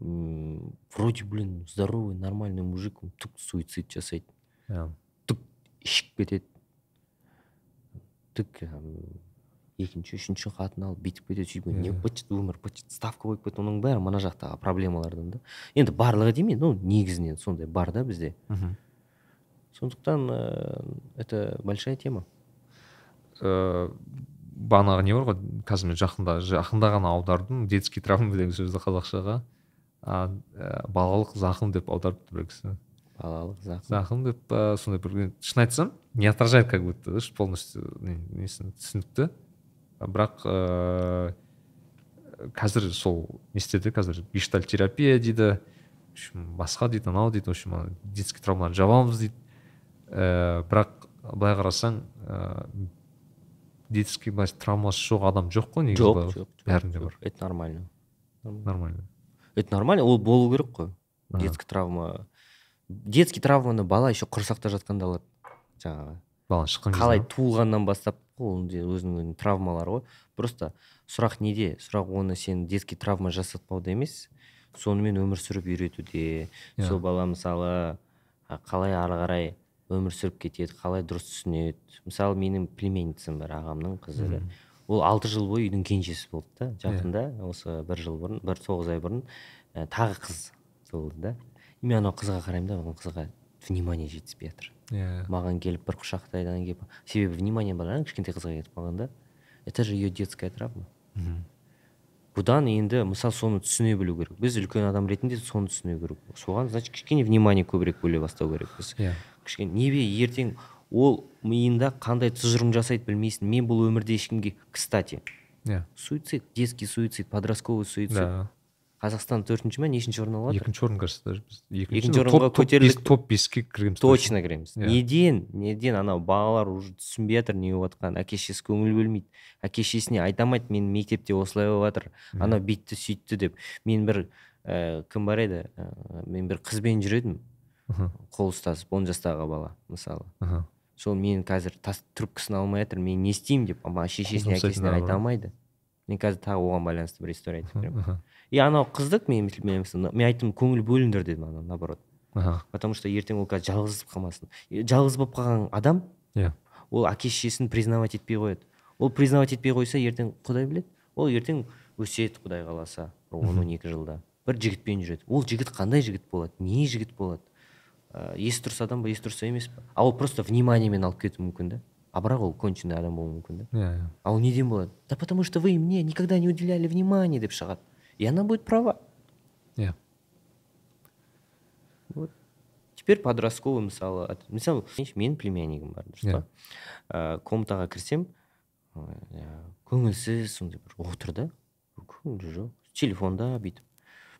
м, вроде блин здоровый нормальный мужик түк суицид жасайды. Иә. түк ішіп кетеді. Түк екінші үшінші қатын алып бүйтіп кетеді сөйтіп не быт өмір быт ставка болып кетті оның бәрі мына жақтағы проблемалардан да. Енді барлығы демеймін ну негізінен сондай бар да бізде. Мгм. сондықтан ә, это большая тема. Э, бағанағы не бар ғой қазір мен жақында жақында ғана аудардым детский травма деген сөзді қазақшаға. А, ә, балалық зақым деп аударыпты бір кісі. Балалық зақым. Зақым деп па сондай бір шын айтсам не отражает как будто да полностью несін түсінікті. Бірақ ыыы қазір сол не істеді? Қазір гештальт терапия дейді. В общем басқа дейді анау дейді. В общем детский травмаларды жабамыз дейді. Ііі бірақ былай қарасаң ыыы детский былай травмасы жоқ адам жоқ қой негізі жоқ жоқ бәрінде бар. Это нормально. Нормально. Это нормально? Ол болу керек қой. Детский травма. Детский травманы бала еще құрсақта жатқанда алады жаңағы. Бала шыққан қалай туылғаннан бастап ол де өзінің травмалары ғой. Просто сұрақ неде? Сұрақ оны сен детский травма жасатпауда емес сонымен өмір сүріп үйретуде. Иә. сол бала мысалы қалай ары қарай өмір сүріп кетеді қалай дұрыс түсінеді. Мысалы менің племянницам бар ағамның қызы да. ол алты жыл бойы үйдің кенжесі болды да жақында осы бір жыл бұрын бір тоғыз ай бұрын. Ә, тағы қыз туылды да. И мен анау қызға қараймын да қызға внимание жетіспей жатыр иә. Маған келіп бір құшақтайдан келіп себебі внимание бар кішкентай қызға кетіп қалған да. Это же ее детская травма. Мхм. бұдан енді мысалы соны түсіне білу керек. Біз үлкен адам ретінде соны түсіну керек. Соған значит кішкене внимание көбірек бөле бастау керекпіз иә. Кішкене небе ертең ол миында қандай тұжырым жасайды білмейсің. Мен бұл өмірде ешкімге кстати иә. суицид детский суицид подростковый суицид. Да. Қазақстан төртінші ма нешінші орын алып жатыр екінші орын кажется даже біз Екінші орынға топ- топ беске кіргенбіз точно. Кіреміз. Иә. неден неден анау балалар уже түсінбей жатыр не болып жатқанын. Әке шешесі көңіл бөлмейді. Әке шешесіне айта алмайды мен мектепте осылай болып жатыр анау бүйтті сөйтті деп. Мен бір ә, кім бар еді? Ә, мен бір қызбен жүр қол ұстасып он жастағы бала мысалы. Аха. сол мен қазір тас трубкасын алмай жатыр мен не істеймін деп. Шешесіне әкесіне айта алмайды. Мен қазір тағы оған байланысты бір история айтып беремін. И анау қыздық мен мен мен айттым көңіл бөліңдер дедім ана наоборот. Аха. потому что ертең ол қазір жалғыз қалмасын. Жалғыз болып қалған адам иә. ол әке шешесін признавать етпей қояды. Ол признавать етпей қойса ертең құдай біледі. Ол ертең өседі құдай қаласа он он екі жылда. Бір жігітпен жүреді. Ол жігіт қандай жігіт болады? Не жігіт болады? Ә, есі дұрыс адам ба есі дұрыс емес па? А ол просто вниманиемен алып кетуі мүмкін да. А бірақ ол конченый адам болуы мүмкін да. Иә иә. А ол неден болады? Да потому что вы мне никогда не уделяли внимания деп шығады. И она будет права. Иә теперь подростковый мысалы мысалы менің племяннигім бар дұрыс па ә, комнатаға кірсем көңілсіз сондай бір отыр да. Көңілі жоқ телефонда бүйтіп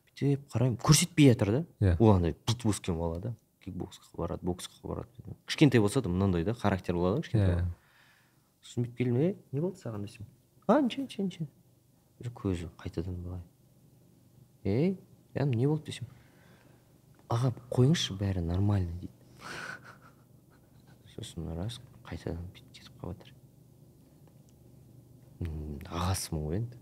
бүйтіп қараймын көрсетпей жатыр да. Иә. ол андай бүйтіп өскен бала да. Кикбоксқа барады боксқа барады кішкентай болса да мынандай да характер болады ғой кішкентай бала. сосын бүйтіп келдім е не болды саған? десем. А ничего ничего ничего көзі қайтадан былай. Ей я не болды десем аға қойыңызшы бәрі нормально дейді. Сосын рас қайтадан бүйтіп кетіп қалып жатыр ағасымын ғой енді.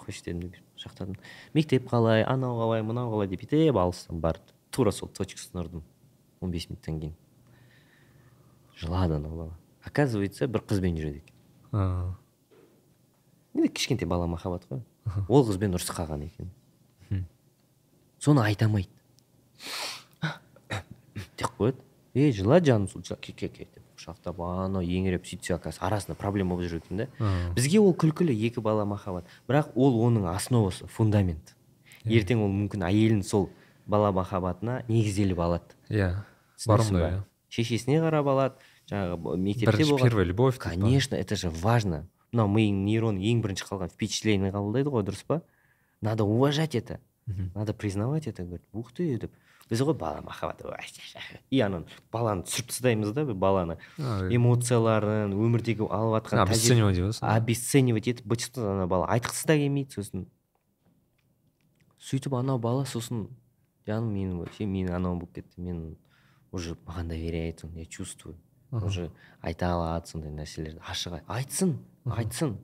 Қойшы дедім де құшақтадым мектеп қалай анау қалай мынау қалай деп бүйтіп алыстан барды. Тура сол точкасын ұрдым он бес минуттан кейін. Жылады анау бала. Оказывается бір қызбен жүреді екен. Енді кішкентай бала махаббат қой. Ол қызбен ұрысып қалған екен. Соны айта алмайды. Деп қояды ей жыла жаным сол деп құшақтап анау еңіреп сөйтсе оказывается арасында проблема болып жүр екен да бізге ол күлкілі екі бала махаббат. Бірақ ол оның основасы фундамент. Ертең ол мүмкін әйелін сол бала махаббатына негізделіп алады. Иә бар ба? иә. Шешесіне қарап алады жаңағы мектепте болған. первая любовь конечно это же важно. Мынау миың нейрон ең бірінші қалған впечатление қабылдайды ғой дұрыс па? Надо уважать это. Надо признавать это говорит ух ты деп біз ғой бала махаббат и ананы баланы түсіріп тастаймыз да баланы. А, эмоцияларын өмірдегі алып жатқан обесценивать ғой. обесценивать етіп быт ана бала айтқысы да келмейді сосын. Сөйтіп анау бала сосын жаным менің вообще мен анау болып кетті. Мен уже маған доверяет он я чувствую. Уже айта алады сондай нәрселерді ашық ай- айтсын айтсын.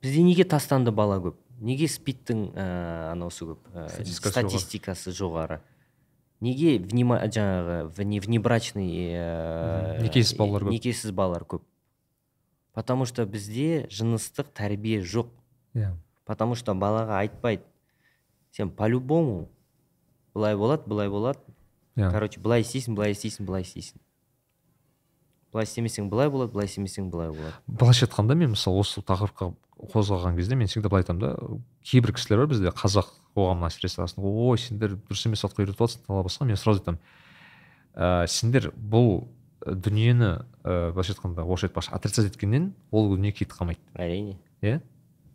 Бізде неге тастанды бала көп? Неге спидтің ә, анаусы көп ә, Статистикасы жоғары. неге внима жаңағы вне- внебрачный ә, некесіз балалар көп. некесіз балалар көп? Потому что бізде жыныстық тәрбие жоқ. Иә. Потому что балаға айтпайды сен по любому былай болады былай болады. Иә. Короче былай істейсің былай істейсің былай істейсің. Былай істемесең былай болады былай істемесең былай болады. Былайша айтқанда мен мысалы осы тақырыпқа қозғалған кезде мен всегда былай айтамын да кейбір кісілер бар бізде қазақ қоғамына әсіресе ой сендер дұрыс емес затқа үйретіп жатрсың тағы басқа мен сразу айтамын. Ә, сендер бұл дүниені ә, былайша айтқанда орысша айтпақшы отрицать еткеннен ол дүние кетіп қалмайды. Әрине. Иә?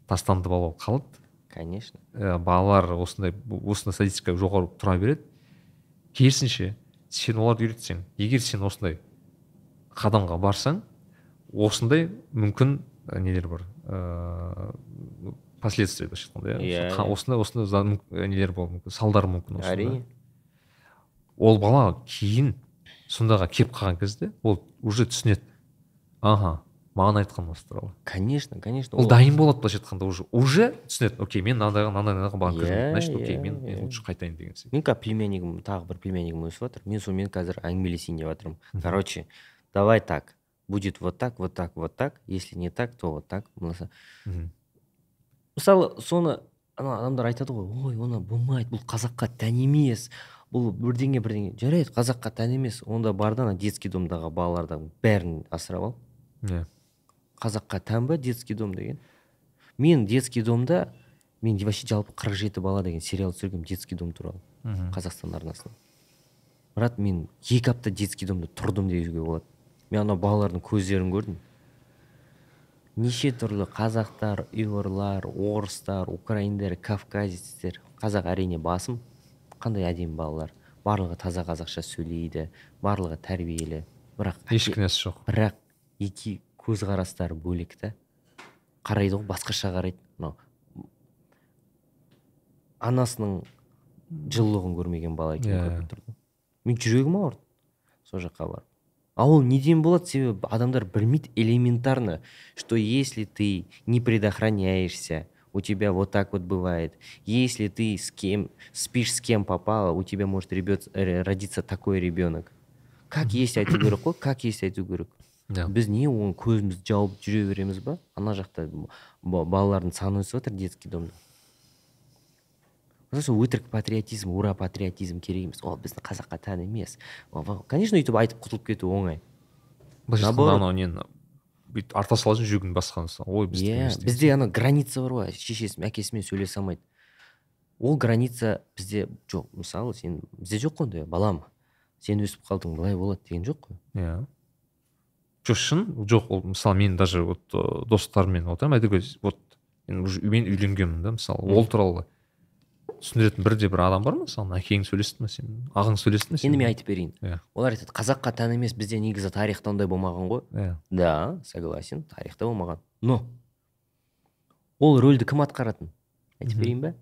Тастанды бала болып қалады конечно. ә, балалар осындай осындай статистика жоғары тұра береді. Керісінше сен оларды үйретсең егер сен осындай қадамға барсаң осындай мүмкін нелер бар? Ыыы последствия былайша айтқанда иә осындай осындай нелер болуы мүмкін салдары мүмкін әрине. ол бала кейін сондайға келіп қалған кезде ол уже түсінеді. Ага маған айтқан осы туралы. Конечно конечно ол дайын болады былайша айтқанда уже уже түсінеді. Окей мен мынандайға мынандай мынандайға келіп Иә, значит окей иә, мен мен иә. лучше қайтайын деген сияқты. Мен қазір племяннигім тағы бір племяннигім өсіп жатыр мен сонымен қазір әңгімелесейін деп жатырмын короче давай так. Будет вот так вот так вот так. Если не так то вот так. Мхм. мысалы соны ана адамдар айтады ғой ой оны болмайды бұл қазаққа тән емес бұл бірдеңе бірдеңе жарайды қазаққа тән емес. Онда бар да ана детский домдағы балалардың бәрін асырап ал. Иә. Қазаққа тән ба детский дом деген. Мен детский домда мен вообще жалпы қырық жеті бала деген сериал түсіргенмін детский дом туралы мхм. қазақстан арнасынан. Брат мен екі апта детский домда тұрдым деуге болады. Мен ана балалардың көздерін көрдім. Неше түрлі қазақтар ұйғырлар орыстар украиндар кавказецтер қазақ әрине басым. Қандай әдемі балалар. Барлығы таза қазақша сөйлейді барлығы тәрбиелі. Бірақ еш кінәсі жоқ. бірақ екі көзқарастары бөлек та. Қарайды ғой басқаша қарайды. Мынау анасының жылылығын көрмеген бала екен Иә. көріп тұрды мен жүрегім ауырды. Сол жаққа барып. А ол неден болады себебі адамдар білмейді элементарно что если ты не предохраняешься у тебя вот так вот бывает. Если ты с кем спишь с кем попало у тебя может ребет, родиться такой ребенок как есть айту керек қой как есть айту керек иә біз не оны көзімізді жауып жүре береміз ба? Ана жақта ба- балалардың саны өсіп жатыр детский домда что өтірік патриотизм ура патриотизм керек емес ол біздің қазаққа тән емес. Конечно өйтіп айтып құтылып кету оңай. Былайша айтқанда анау нені бүйтіп арта саласың жүрегін басқан ой біздікі иә емес деген бізде ана граница бар ғой. Шешесі әкесімен сөйлесе алмайды. Ол граница бізде жоқ. Мысалы сен бізде жоқ қой ондай балам. Сен өсіп қалдың былай болады деген жоқ қой. Иә. Жоқ шын жоқ ол мысалы мен даже вот ы, достарыммен отырамын. Әйтеуір вот мен уже мен үйленгенмін да мысалы. Ол туралы түсіндіретін бірде бір адам бар ма мысалы әкең сөйлесті ма сен? Ағаң сөйлесті ме енді мен айтып берейін. Иә. Олар айтады қазаққа тән емес бізде негізі тарихта ондай болмаған ғой иә. Да согласен тарихта болмаған. Но ол рөлді кім атқаратын? Айтып берейін ба?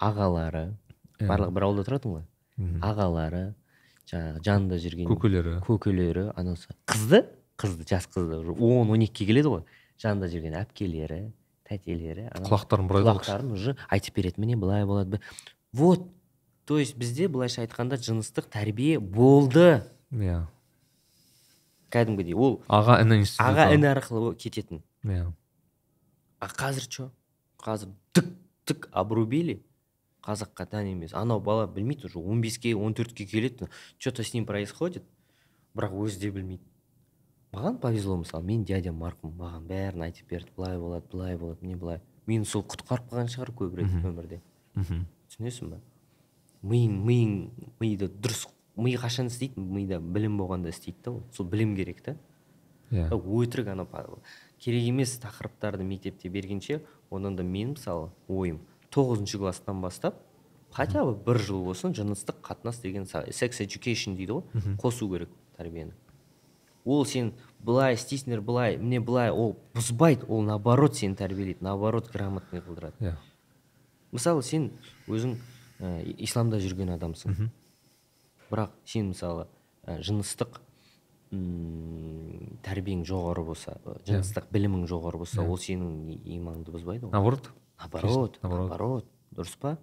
Ағалары. Иә. барлығы бір ауылда тұратын ғой. Мгм. ағалары жаңағы жанында жүрген көкелері. көкелері анасы қызды? Қызды жас қызды. Уже он он екіге келеді ғой. Жанында жүрген әпкелері. Тәтелері құлақтарын бұрайды құлақтарын уже айтып береді міне былай болады вот то есть бізде былайша айтқанда жыныстық тәрбие болды. Иә. Кәдімгідей ол аға іні аға іні арқылы кететін. Иә. А қазір че қазір тік тік обрубили. Қазаққа тән емес. Анау бала білмейді уже он беске он төртке келеді. Че то с ним происходит. Бірақ өзі де білмейді. Маған повезло мысалы менің дядям марқұм маған бәрін айтып берді былай болады былай болады міне былай. Мені сол құтқарып қалған шығар көбірек Мгм. өмірде. Мхм. Түсінесің ба миың миың миды дұрыс ми қашан істейді? Мида білім болғанда істейді да ол. Сол білім керек та иә. Өтірік ана керек емес тақырыптарды мектепте бергенше одан да мен мысалы ойым тоғызыншы класстан бастап хотя бы бір жыл болсын жыныстық қатынас деген секс education дейді ғой қосу керек тәрбиені. Ол сен былай істейсіңдер былай міне былай ол бұзбайды ол наоборот сені тәрбиелейді наоборот грамотный қылдырады. Иә. Мысалы сен өзің ә, исламда жүрген адамсың. Мгм. бірақ сен мысалы ә, жыныстық м, тәрбиең жоғары болса ә, жыныстық білімің жоғары болса Иә. ол сенің иманыңды бұзбайды ғой наоборот? Наоборот наоборот. дұрыс па?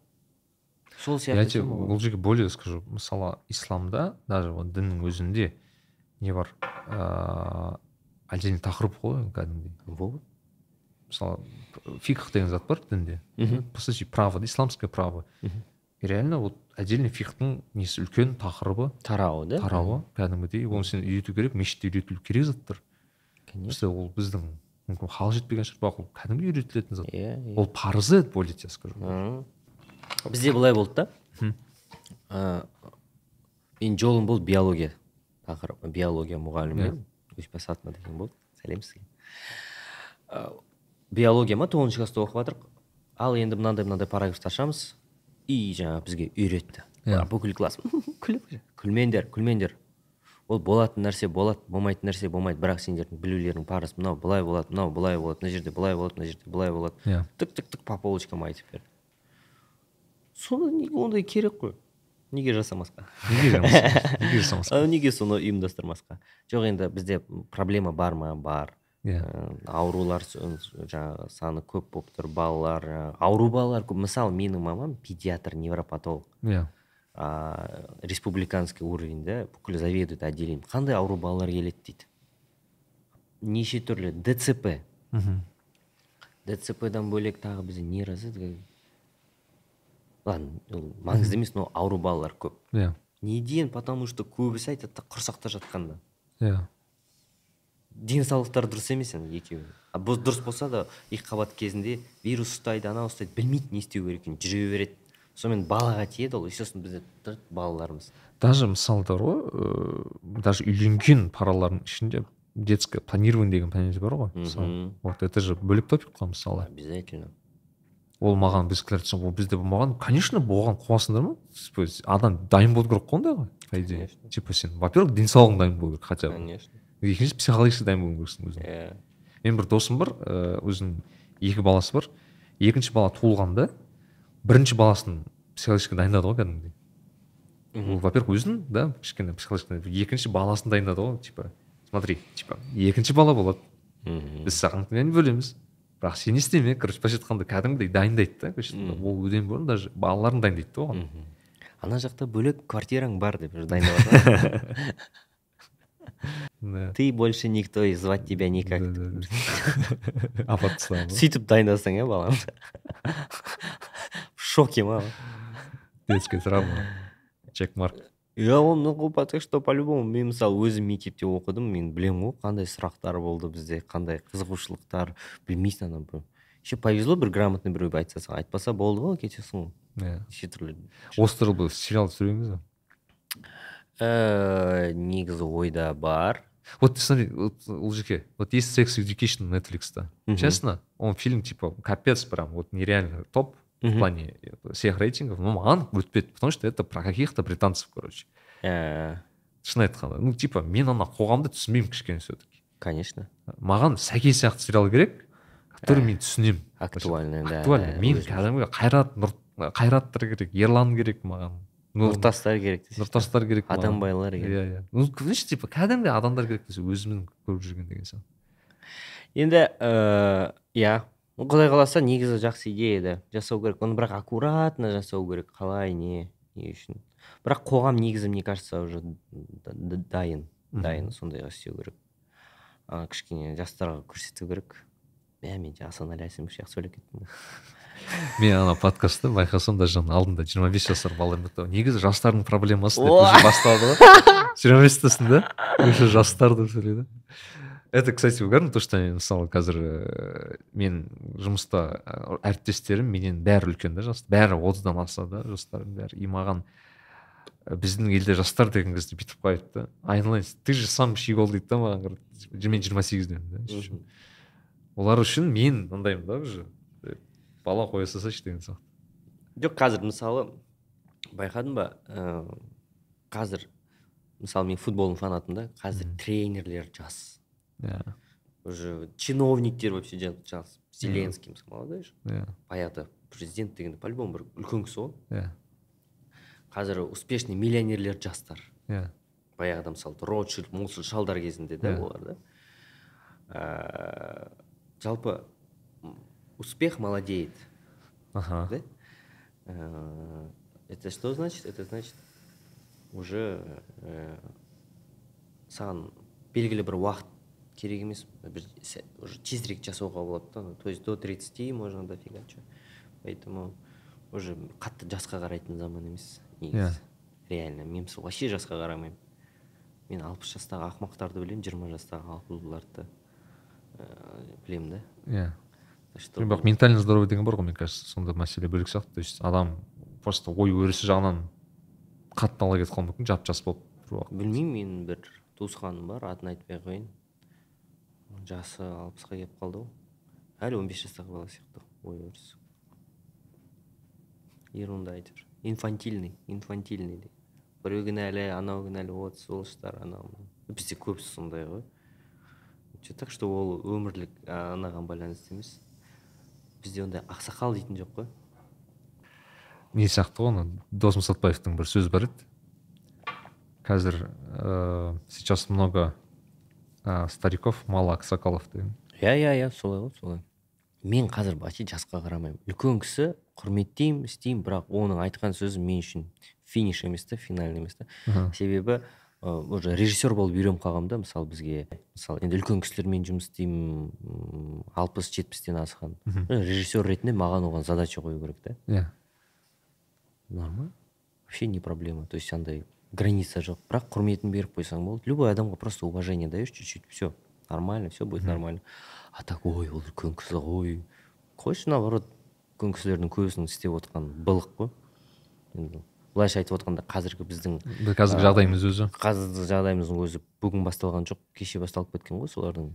Сол я сияқты тебе ол- бұл жерге более скажу. Мысалы исламда даже вот діннің өзінде не бар. Ыыы отдельный тақырып қой кәдімгідей. Вот мысалы фикх деген зат бар дінде. По сути право исламское право. Мгм. реально вот отдельно фихтың несі үлкен тақырыбы. Тарауы да? Тарауы кәдімгідей. Оны сен үйрету керек мешітте үйретілу керек заттар. Конечно. Ол біздің мүмкін хал жетпеген шығар бірақ ол кәдімгідей үйретілетін зат. Иә иә. ол парызы более тебе скажу. Бізде былай болды да. Ә, менің жолым болды биология. Тақырып биология мұғалімі өшпасатова деген болды. Сәлем сізге. Ә, биология ма? Тоғызыншы класста оқып жатырмық ал енді мынандай мынандай параграфты ашамыз. И жаңағы бізге үйретті. Иә. бүкіл класс. Күліп күлмеңдер күлмеңдер. Ол болатын нәрсе болады болмайтын нәрсе болмайды. Бірақ сендердің білулерің парыз. Мынау былай болады мынау былай болады мына жерде былай болады мына жерде былай болады иә. Тік тік тік по полочкам айтып берді сонда неге ондай керек қой? Неге жасамасқа? Неге жасамасқа? неге жасамасқа? А неге соны ұйымдастырмасқа? Жоқ енді бізде проблема бар ма? Бар. Иә. Аурулар жаңағы саны көп болып тұр балалар ауру балалар көп. Мысалы менің мамам педиатр невропатолог. Иә. Республиканский уровеньде бүкіл заведует отделением. Қандай ауру балалар келеді дейді? Неше түрлі. Дцп мхм. Дцп-дан бөлек тағы бізде нейроз еді ладно ол маңызды емес но ауру балалар көп. Иә. Неден потому что көбісі айтады да құрсақта жатқанда иә. Денсаулықтары дұрыс емес енді екеуі. Бұл дұрыс болса да екі қабат кезінде вирус ұстайды анау ұстайды білмейді не істеу керек екенін жүре береді. Сонымен балаға тиеді ол и сосын бізде балаларымыз. Даже мысалдар ғой ыыы даже үйленген паралардың ішінде детское планирование деген понятие бар ғой мысалы. Вот это же бөлек топик қой мысалы обязательно. Ол маған біздікілер айтса ол бізде болмаған. Конечно болған қуасыңдар ма? Типа адам дайын болу керек қой ондайға по идее. Типа сен во первых денсаулығың дайын болу керек хотя бы. Конечно. Екінші психологически дайын болу керексің өзің. Иә. Менің бір досым бар ыыы өзінің екі баласы бар. Екінші бала туылғанда бірінші баласын психологически дайындады ғой кәдімгідей. Ол во первых өзін да кішкене психологически екінші баласын дайындады ғой типа. Смотри типа екінші бала болады. Мхм. біз саған бөлеміз. Бірақ сен не істеме короче былайша айтқанда кәдімгідей дайындайды да айтқанда. ол öден бұрын даже балаларын дайындайды да оған. Ана жақта бөлек квартираң бар деп уже дайындап жатыр Да. ты больше никто и звать тебя никак. Апарып тастаған сөйтіп дайындасаң иә баланы в шоке ма детская травма. Чек марк иә ол так что по любому мен мысалы өзім мектепте оқыдым мен білемін ғой қандай сұрақтар болды бізде қандай қызығушылықтар білмейсің ана бір. Еще повезло бір грамотный біреу айтса саған айтпаса болды ғой кетесің ғой. Иә. Неше түрлі осы туралы сериал түсіреміз ба? Э, негізі ойда бар. Вот смотри, вот, Лужике, вот есть Sex Education. Мгм. Честно, он фильм типа капец прям, вот нереально топ. В плане всех рейтингов. Ну, маған өтпеді, потому что это про каких-то британцев, короче. Ә, шын айтқанда ну типа мен ана қоғамды түсінбеймін кішкене все таки конечно. Маған сәке сияқты сериал керек который мен түсінемін. актуальный да актуальный. мен кәдімгі қайрат нұр қайраттар керек ерлан керек маған. Нұртастар керек десей. нұртастар керек адамбайлар керек. Иә иә. Ну знаешь типа кәдімгі адамдар керек десе өзімнің көріп жүрген деген сияқты. Енді ә, иә құдай қаласа негізі жақсы идея да жасау керек. Оны бірақ аккуратно жасау керек. Қалай не не үшін. Бірақ қоғам негізі мне кажется уже дайын. Дайын сондайға істеу керек. А, кішкене жастарға көрсету керек. Мә мен жаңа асанәлі әсемов сияқты сөйлеп кеттім мен ана подкастты байқасам даже алдында жиырма бес жасар балалар айтады негізі жастардың проблемасы деп уже басталды ғой жиырма бестесің да. Уже жастар деп сөйлейді это кстати угарно то что мысалы қазір ііі мен жұмыста і, әріптестерім менен бәрі үлкен да жас бәрі отыздан аса да жастардың бәрі. И маған і, біздің елде жастар деген кезде бүйтіп қояды да. Айналайын ты же сам щегол дейді да маған мен жиырма сегіздемін да олар үшін мен мындаймын да уже. Бала қоя салсайшы деген сияқты. Жоқ қазір мысалы байқадың ба ә, қазір мысалы мен футболдың фанатымын да қазір тренерлер жас. Иә уже чиновниктер вообще жа- жас зеленский мысалы молодой же иә баяғыда президент дегенде по любому бір үлкен кісі ғой иә қазір успешный миллионерлер жастар иә баяғыда мысалы ротшильд молшильд шалдар кезінде да олар да. Ә, жалпы успех молодеет. Аха да? Ә, это что значит? Это значит уже ә, саған белгілі бір уақыт керек емес. Бір уже тезірек жасауға болады да. То есть до 30 можно дофига че. Поэтому уже қатты жасқа қарайтын заман емес Иә. негізі реально мен мысалы вообще жасқа қарамаймын. Мен алпыс жастағы ақымақтарды білемін жиырма жастағы алпылдарды ыыы білемін да. Иә. Бірақ ментальный здоровье деген бар ғой мне кажется сонда мәселе бөлек сияқты. То есть адам просто ой өрісі жағынан қатты ала кетіп қалуы мүмкін жап жас болып білмеймін менің бір туысқаным бар атын айтпай ақ қояйын. Жасы алпысқа келіп қалды ғой. Әлі он бес жастағы бала сияқты ой өрісі ерунда әйтеуір инфантильный инфантильный дейді. Біреу кінәлі анау кінәлі вот сволочьтар анау бізде көбісі сондай ғой. Так что ол өмірлік анаған байланысты емес. Бізде ондай ақсақал дейтін жоқ қой. Не сияқты ғой ана дос мұсатбаевтың бір сөзі бар еді. Қазір ә, сейчас много ә, стариков мало аксакалов деген иә иә иә солай ғой солай. Мен қазір вообще жасқа қарамаймын. Үлкен кісі құрметтеймін істеймін бірақ оның айтқан сөзі мен үшін финиш емес та финальный емес та. Себебі уже режиссер болып үйреніп қалғанмын да мысалы бізге мысалы енді үлкен кісілермен жұмыс істеймін алпыс жетпістен асқан. Режиссер ретінде маған оған задача қою керек та. Иә. Нормально. Вообще не проблема. То есть андай граница жоқ бірақ құрметін беріп қойсаң болды. Любой адамға просто уважение даешь чуть чуть все нормально все будет нормально. А так ой ол үлкен кісі ғой қойшы наоборот үлкен кісілердің көбісінің істеп отқан былық қой. Енді былайша айтып отқанда қазіргі біздің Біз қазіргі жағдайымыз өзі. қазіргі жағдайымыздың өзі бүгін басталған жоқ кеше басталып кеткен ғой солардың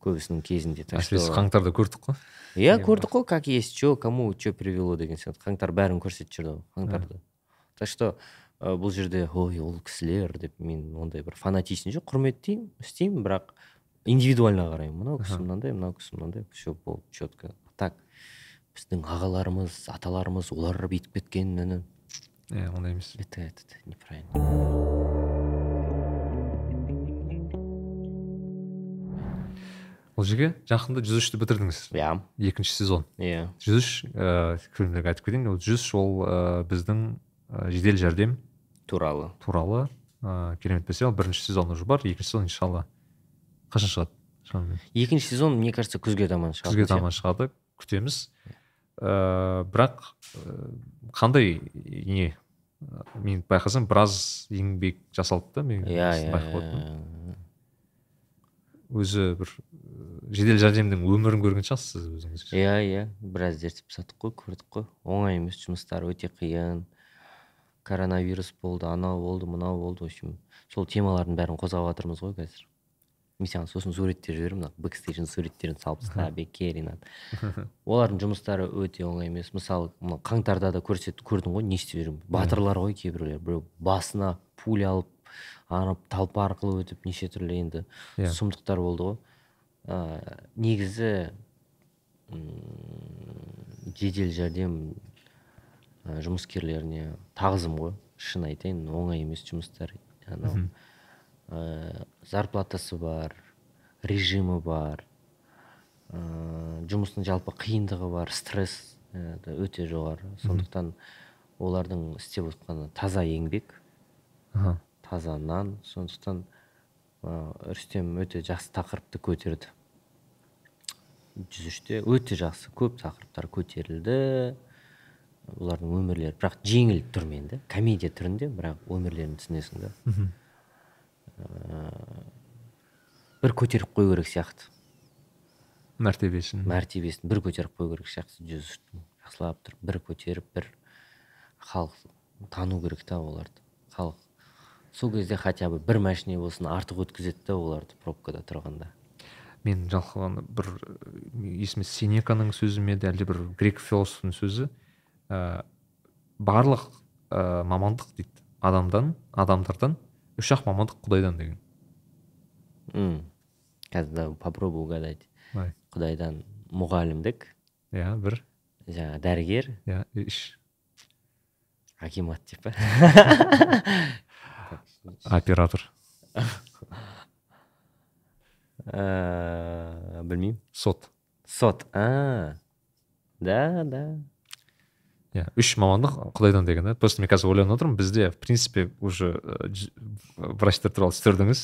көбісінің кезінде. Әсіресе қаңтарда көрдік қой. Иә көрдік қой как есть че кому че привело деген сияқты. Қаңтар бәрін көрсетіп жүрді ғой қаңтарды. Так что ы, бұл жерде ой ол кісілер деп мен ондай бір фанатичный жоқ құрметтеймін істеймін бірақ индивидуально қараймын. Мынау кісі мынандай мынау кісі мынандай все болды четко так біздің ағаларымыз аталарымыз олар бүйтіп кеткен іні иә ондай емес. Это это это неправильно. Ол жерге жақында жүз үшті бітірдіңіз. Иә екінші сезон. Иә жүз үш ііі көрермендерге айтып кетейін. Ол жүз үш ол ііі біздің жедел жәрдем. Туралы. Туралы. Ыыы керемет сериал бірінші сезон уже бар. Екінші сезон иншалла қашан шығады? Шамамен. Екінші сезон мне кажется күзге таман шығады күзге таман шығады. Күтеміз. Ыыы бірақ ыыы, қандай не мен байқасам біраз еңбек жасалды да мен иә иә иә. өзі бір ы, жедел жәрдемнің өмірін көрген шығарсыз сіз өзіңіз. Иә иә. Біраз зерттеп тастадық қой көрдік қой. Оңай емес жұмыстар өте қиын. Коронавирус болды анау болды мынау болды. В общем сол темалардың бәрін қозғап жатырмыз ғой қазір. Мен саған сосын суреттер жіберемін мына бэкстейдждің суреттерін салып таста беке ринат олардың жұмыстары өте оңай емес. Мысалы мына қаңтарда да көрсет көрдің ғой не істеп жүрмін. Батырлар ғой кейбіреулер. Біреу басына пуля алып ана талпа арқылы өтіп неше түрлі енді Иә. сұмдықтар болды ғой. Ә, негізі жедел жәрдем жұмыскерлеріне тағзым ғой. Шын айтайын оңай емес жұмыстар анау. Ә, зарплатасы бар режимі бар ә, жұмыстың жалпы қиындығы бар стресс ә, өте жоғары. Сондықтан олардың істеп отқаны таза еңбек. Аха. Таза нан. Сондықтан ә, рүстем өте жақсы тақырыпты көтерді. жүз үште өте жақсы көп тақырыптар көтерілді. Олардың өмірлері бірақ жеңіл түрмен да комедия түрінде бірақ өмірлерін түсінесің да Ә, бір көтеріп қою керек сияқты. Мәртебесін. Мәртебесін бір көтеріп қою керек сияқты. Жүз жақсылап тұрып бір көтеріп бір халық тану керек та оларды. Халық сол кезде хотя бы бір машине болсын артық өткізеді да оларды пробкада тұрғанда. Мен жалқы ана бір ы, есіме сенеканың сөзі ме әлде бір грек философтың сөзі? Ә, барлық ә, мамандық дейді. Адамдан адамдардан үш ақ мамандық құдайдан деген. М. қазір попробуй угадать. Құдайдан мұғалімдік иә бір. Жаңағы дәрігер. Иә үш. Акимат деп па? Оператор. Ә, білмеймін. Сот. Сот. А да да. Иә үш мамандық құдайдан деген да? Просто мен қазір ойланып отырмын бізде в принципе уже ы, ж- врачтар туралы түсірдіңіз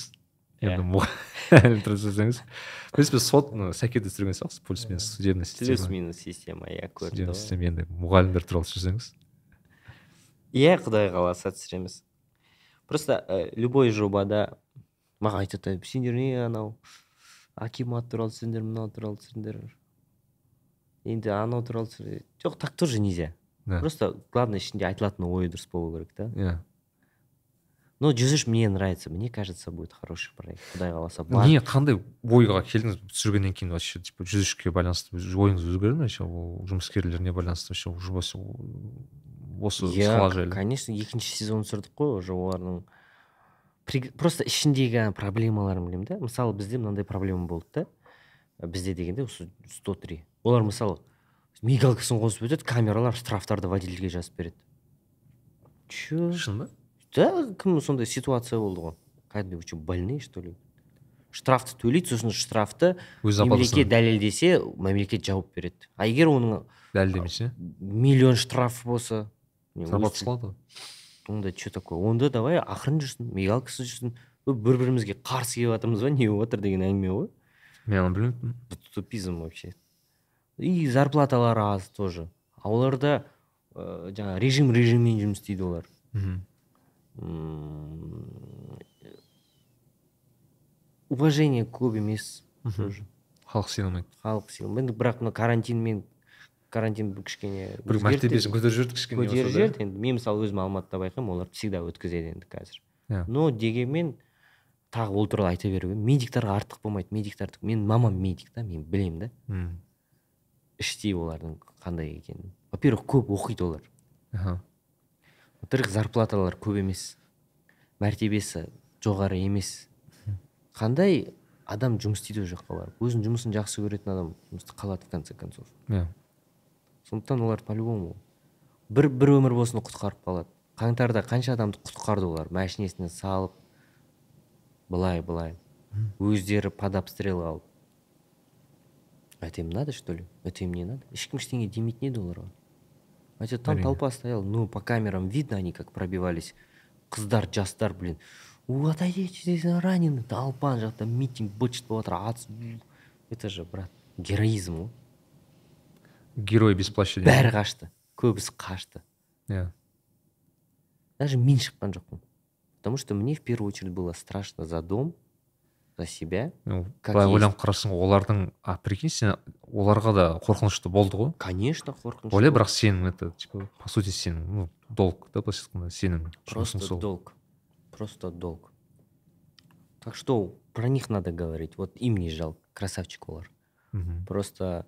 енді Иә. тұрсаңыз в принципе сот сәкеде түсірген сияқтысыз плюс минус судебная плюс система. Минус система иә көрді судебная ғой. система енді мұғалімдер туралы түсірсеңіз иә құдай қаласа түсіреміз. Просто ә, любой жобада маған айтады сендер не анау акимат туралы түсіріңдер мынау туралы түсіріңдер енді анау туралы түсір жоқ так тоже нельзя. Да. просто главное ішінде айтылатын ой дұрыс болу керек та иә. Но жүз үш мне нравится мне кажется будет хороший проект құдай қаласа бар- не қандай ойға келдіңіз? Түсіргеннен кейін вообще типа жүз үшке байланысты ойыңыз өзгерді ме вообще? Ол жұмыскерлеріне байланысты вообще уже осы осы сала жайлы. конечно екінші сезон түсірдік қой уже олардың просто ішіндегі проблемаларын білемін да. Мысалы бізде мынандай проблема болды да. Бізде дегенде осы 103 олар мысалы мигалкасын қосып өтеді камералар штрафтарды водительге жазып береді. Че шын ба? Да кім сондай ситуация болды ғой? Кәдімгі вы че больные что ли? Штрафты төлейді сосын штрафты өз мемлекет дәлелдесе мемлекет жауап береді. А егер оның дәлелдемесе? миллион штраф болса өз- салады ғой. Онда что такое? Онда давай ақырын жүрсін мигалкасы жүрсін. Бір бірімізге қарсы келіп жатырмыз ба не болып жатыр деген әңгіме ғой. Мен оны білмеппін. Тупизм вообще. И зарплаталары аз тоже. А оларда ә, жаңағы режим режиммен жұмыс істейді олар. Уважение көп емес тоже. Халық сыйламайды. Халық сыйлы енді бірақ мына карантинмен карантин кішкене бір мәртебесін көтеріп жіберді кішкене көтеріп жіберді енді. Мен мысалы өзім алматыда байқаймын олар всегда өткізеді енді қазір. Иә. но дегенмен тағы ол туралы айта беруге медиктарға артық болмайды. Медиктарды мен мамам медик та мен білемін да. Мм. Іштей олардың қандай екенін. Во первых көп оқиды олар. Аха. Во вторых зарплаталары көп емес. Мәртебесі жоғары емес. Қандай адам жұмыс істейді ол жаққа барып? Өзінің жұмысын жақсы көретін адам жұмысты қалады в конце концов. Иә. Сондықтан олар по любому бір бір өмір болсын құтқарып қалады. Қаңтарда қанша адамды құтқарды олар? Машинесіне салып былай былай өздері под обстрел алып. это им надо что ли это им не надо ешкім ештеңе демейтін еді оларға хотя там Әрине. толпа стояла ну по камерам видно они как пробивались қыздар жастар блин у отойдите здесь раненый толпа ана жақта митинг быт шыт болып жатыр ат это же брат героизм ғой герой без плаща дейді. бәрі қашты көбісі қашты иә даже мен шыққан жоқпын потому что мне в первую очередь было страшно за дом за себя Ну, Как былай есть. ойланып қарасаң олардың а прикинь сен оларға да қорқынышты болды ғой конечно қорқынышты ойла болды. бірақ сенің это типа по сути сенің ну долг да былайша айтқанда сенің жұмысың просто сол долг просто долг так что про них надо говорить вот им не жалко красавчик олар Мгм. просто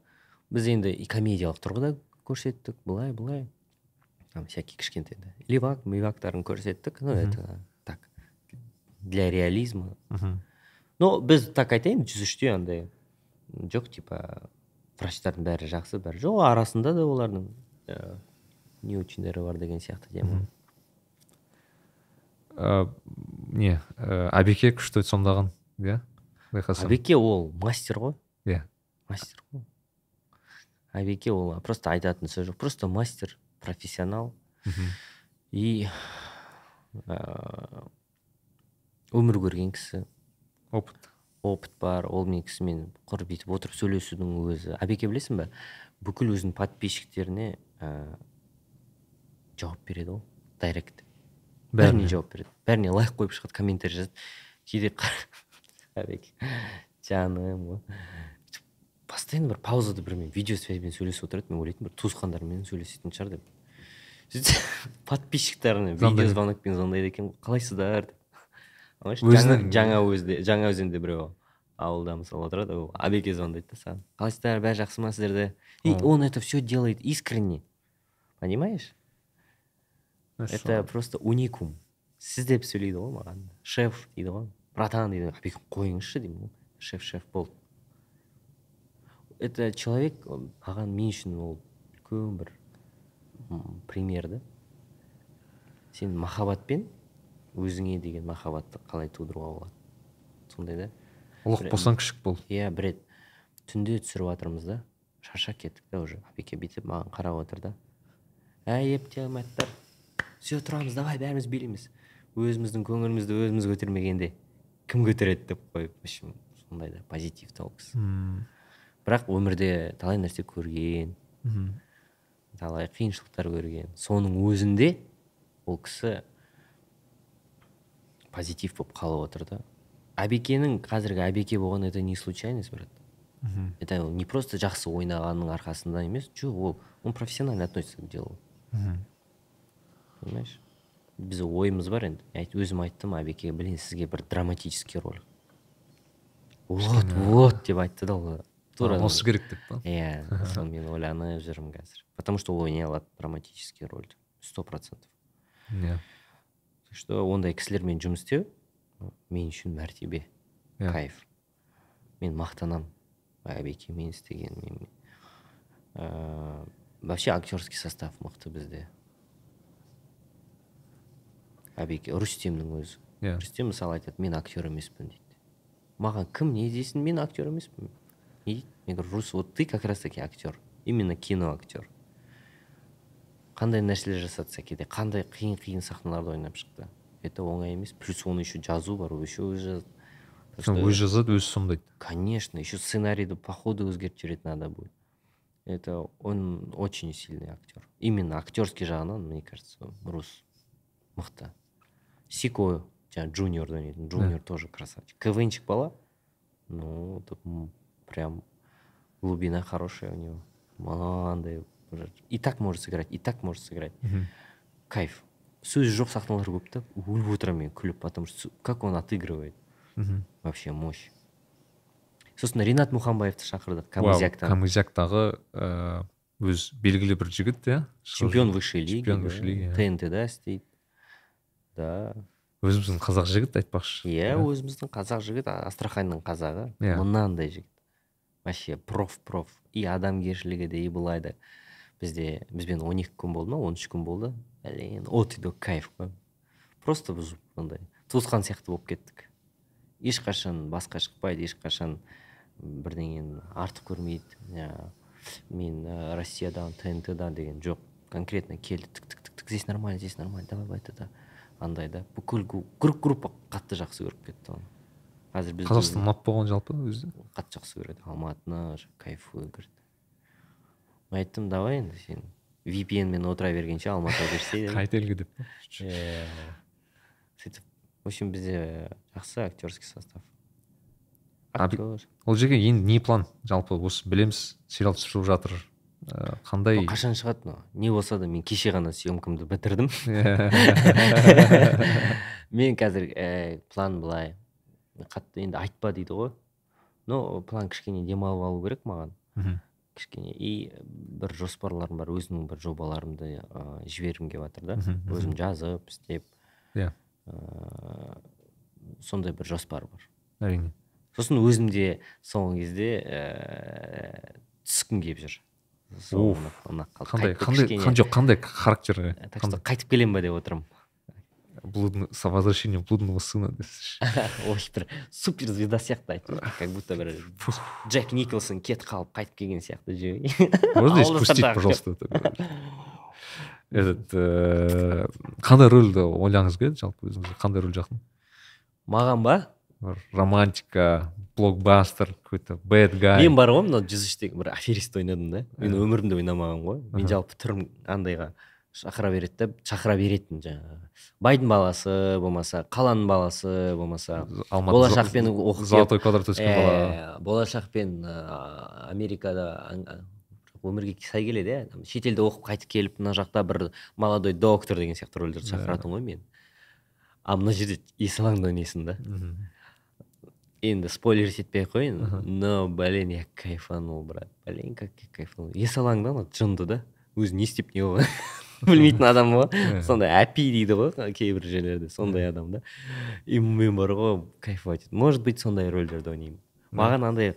біз енді и комедиялық тұрғыда көрсеттік былай былай там всякий кішкентай да левак мивактарын көрсеттік ну Мгм. это так для реализма Мгм. но біз так айтайын жүз үште андай жоқ типа врачтардың бәрі жақсы бәрі жоқ. Арасында да олардың ә, не бар деген сияқты тема Ә, не ә, әбеке күшті сомдаған иә? әбеке ол мастер ғой. Иә. Мастер ғой. Әбеке ол просто айтатын сөз жоқ. Просто мастер профессионал. И ә, өмір көрген кісі. Опыт. Опыт бар ол мен кісімен құр бүйтіп отырып сөйлесудің өзі. Әбеке білесің ба бүкіл өзінің подписчиктеріне ә, жауап береді ғой дайрект бәріне. Жауап береді. Бәріне лайк қойып шығады комментарий жазады. Кейде әбеке жаным ғой постоянно бір паузада біреумен видеосвязьбен сөйлесіп отырады. Мен ойлайтынмын бір туысқандарымен сөйлесетін шығар деп. Сөйтсе подписчиктарына видеозвонокпен звондайды екен ғой. Қалайсыздар? Өзінің- жаңа өзде жаңа өзенде біреу ауылда мысалы отырады ол әбеке звондайды да саған. Қалайсыздар бәрі жақсы ма сіздерде? И он это все делает искренне. Понимаешь? Это просто уникум. Сіз деп сөйлейді ғой маған. Шеф дейді ғой. Братан дейді. Әбеке қойыңызшы деймін ғой. Шеф шеф болды. Это человек маған мен үшін ол үлкен бір пример да. Сен махаббатпен өзіңе деген махаббатты қалай тудыруға болады? Сондай да. Ұлық болсаң күшік бол. Иә бір рет түнде түсіріп жатырмыз да. Шаршап кеттік та уже. Әбеке бүйтіп маған қарап отыр да. Әй ептематтар все тұрамыз давай бәріміз билейміз. Өзіміздің көңілімізді өзіміз көтермегенде кім көтереді деп қойып в общем сондай да позитивті ол кісі Мм. бірақ өмірде талай нәрсе көрген талай қиыншылықтар көрген. Соның өзінде ол кісі позитив болып қалып отыр да. Әбекенің қазіргі әбеке болған это не случайность брат. Мгм. это не просто жақсы ойнағанның арқасында емес жоқ ол он профессионально относится к делу. Мгм. понимаешь? Біз ойымыз бар енді. Өзім айттым әбеке блин сізге бір драматический роль. Вот вот деп айтты да ол. Тура осы керек деп па? Иә соны мен ойланып жүрмін қазір. Потому что ол ойнай алады драматический роль сто процентов. Иә. Что ондай кісілермен жұмыс істеу мен үшін мәртебе Иә. кайф. Мен мақтанамын. Әбекемен істегеніме ыыы вообще актерский состав мықты бізде. Әбеке рүстемнің өзі. Иә. рүстем мысалы айтады мен актер емеспін дейді. Маған кім не десін мен актер емеспін не дейді? Мен говорю рус вот ты как раз таки актер именно кино актер қандай нәрселер жасады сәкеде қандай қиын қиын сахналарды ойнап шықты это оңай емес плюс оны еще жазу бар еще өзі Так что- өзі жазады өзі сомдайды Конечно, еще сценарийді по ходу өзгертіп жіберетін надо будет. Это он очень сильный актер. Именно актерский жағынан, мне кажется, рус мықты. Сико, жаңағы джуниорда ойнайтын джуниор тоже красавчик. КВНчик бала, ну, тут м, прям глубина хорошая у него. Мынандай бір- и так может сыграть, и так может сыграть. Мгм. Кайф. сөзі жоқ сахналар көп та өліп отырамын мен күліп потому что как он отыгрывает. Мгм. вообще мощь. Сосын ринат мұханбаевты шақырдық. Камызяктан камызяктағы ыыы, өз белгілі бір жігіт иә? Чемпион высшей лиги чемпион да, высшей лиги иә. тнт-да істейді. Да. өзіміздің қазақ жігіт айтпақшы. Иә өзіміздің қазақ жігіт астраханьның қазағы. Иә. мынандай жігіт. Вообще проф проф. И адамгершілігі де и былай да. Бізде бізбен 12 күн болды ма 13 күн болды. Блин от и до кайф қой. Просто біз мындай туысқан сияқты болып кеттік. Ешқашан басқа шықпайды ешқашан бірдеңені артық көрмейді. Жаңағы мен ә, россиядан тнт-дан деген жоқ. Конкретно келді тік тік тік тік здесь нормально здесь нормально давай давай да андай да. Бүкіл группа қатты жақсы көріп кетті оны. Қазір біз қазақстан ұнап болған жалпы өзі? қатты жақсы көреді. Алматыны говорит мен айттым давай енді сен vpn мен отыра бергенше алматыға берсе дедім. қайт елге деп? Иә. сөйтіп в общем бізде жақсы актерский состав. Актер ол жерге енді не план? Жалпы осы білеміз сериал түсіріп жатыр. Ыыы, қандай? Қашан шығады мынау? Не болса да мен кеше ғана съемкамды бітірдім. Мен қазір ә, план былай. Қатты енді айтпа дейді ғой. Но план кішкене демалып алу керек маған. Кішкене и бір жоспарларым бар өзімнің бір жобаларымды ә, жібергім келіп жатыр да. Өзім жазып істеп иә. ә, сондай бір жоспар бар. әрине. Сосын өзім де соңғы кезде ә, түскім келіп жүр. Қандай қандай жоқ қандай характерге так что қайтып келем ба деп отырмын. Блудный с возвращением блудного сына. Десеңші ой бір супер звезда сияқты айтып как будто бір джек николсон кетіп қалып қайтып келген сияқты можно спустить пожалуйста это? этот ыыы, қандай рөлді ойлағыңыз келеді? Жалпы өзіңізге қандай рөл жақын? Маған ба? Романтика блокбастер какой то бэд гай мен бар ғой мынау жүз үштегі бір аферист ойнадым да. Мен өмірімде ойнамағанмын ғой. Мен жалпы түрім андайға. Шақыра береді да шақыра беретін жаңағы. Байдың баласы болмаса қаланың баласы болмаса болашақпен оқып золотой квадрат өскен бала. Ә, болашақпен америкада өмірге сай келеді иә. Шетелде оқып қайтып келіп мына жақта бір молодой доктор деген сияқты рөлдерді шақыратын ғой мен. А мына жерде есалаңда ойнайсың да. Енді спойлер етпей ақ қояйын но блин я кайфанул брат. Блин как я кайфанул. Есалаңда ана жынды да? Өзі не істеп не қылған. білмейтін адам ғой. Сондай әпи дейді ғой кейбір жерлерде сондай адам да и мен бар ғой кайфовать может быть сондай рөлдерді ойнаймын. Маған андай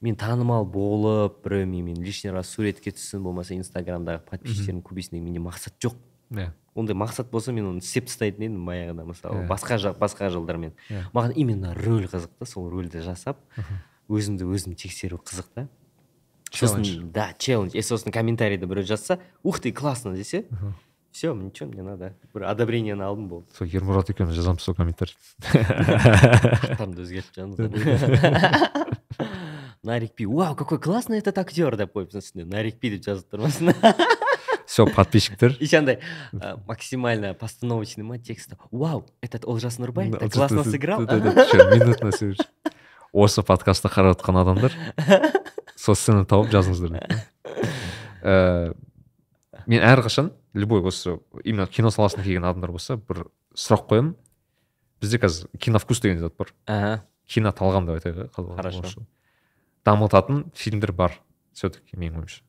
мен танымал болып біреумен мен лишний раз суретке түссін болмаса инстаграмдағы подписчиктерім көбейсін деген менде мақсат жоқ. Иә ондай мақсат болса мен оны істеп тастайтын едім баяғыда мысалы басқа жақ басқа жылдармен маған именно рөл қызық та сол рөлді жасап өзімді өзім тексеру қызық та. Челлендж. сосын да челлендж и сосын комментарийде біреу жазса ух ты классно десе все ничего мне надо бір одобрениені алдым болды сол ермұрат екеуміз жазамыз сол комментарий аттарымды өзгертіп жазыңыздар нарик пи вау какой классный этот актер деп қойыпсың үстіне нарик пи деп жазып тұрмасын все подписчиктер еще андай ә, максимально постановочный ма тексті вау этот олжас нұрбаев так классно сыграл минутно сөз осы подкастты қарап жатқан адамдар сол сценаны тауып жазыңыздар ә, мен әрқашан любой осы именно кино саласына келген адамдар болса бір сұрақ қоямын. Бізде қазір киновкус деген зат бар. Аха. Киноталғам деп айтайық иә Хорошо. дамытатын фильмдер бар все таки менің ойымша.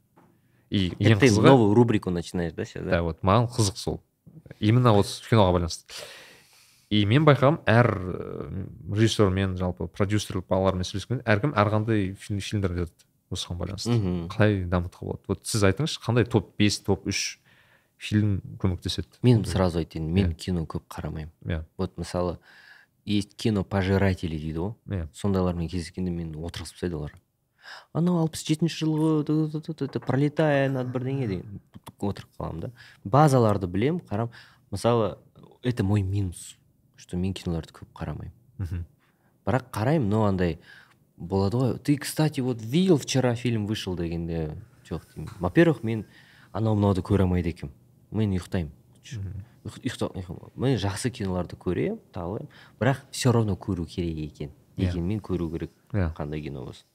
И ең қызығы новую рубрику начинаешь да сейчас да? Вот маған қызық сол. Именно осы киноға байланысты. И мен байқағам әр режиссермен жалпы продюсер балалармен сөйлескенде әркім әрқандай фильм фильмдер жазады осыған байланысты. Мхм қалай дамытуға болады? Вот сіз айтыңызшы қандай топ бес топ үш фильм көмектеседі? Мен сразу айтайын мен Иә. кино көп қарамаймын. Иә. Вот мысалы есть кино пожиратели дейді ғой. Иә. Сондайлармен кездескенде мені отырғызып тастайды олар. Анау алпыс жетінші жылғы пролетая над бірдеңе деген отырып қаламын да. Базаларды білем қарам мысалы это мой минус. Что мен киноларды көп қарамаймын. Мхм. Бірақ қараймын но андай болады ғой. Ты кстати вот видел вчера фильм вышел дегенде? Жоқ деймін. Во первых мен анау мынауды көре алмайды екенмін. Мен ұйықтаймын. Ұйық- ұйықта- ұйық- мен жақсы киноларды көремін талаймын бірақ все равно көру керек екен. Иә. дегенмен көру керек иә. қандай кино болсын.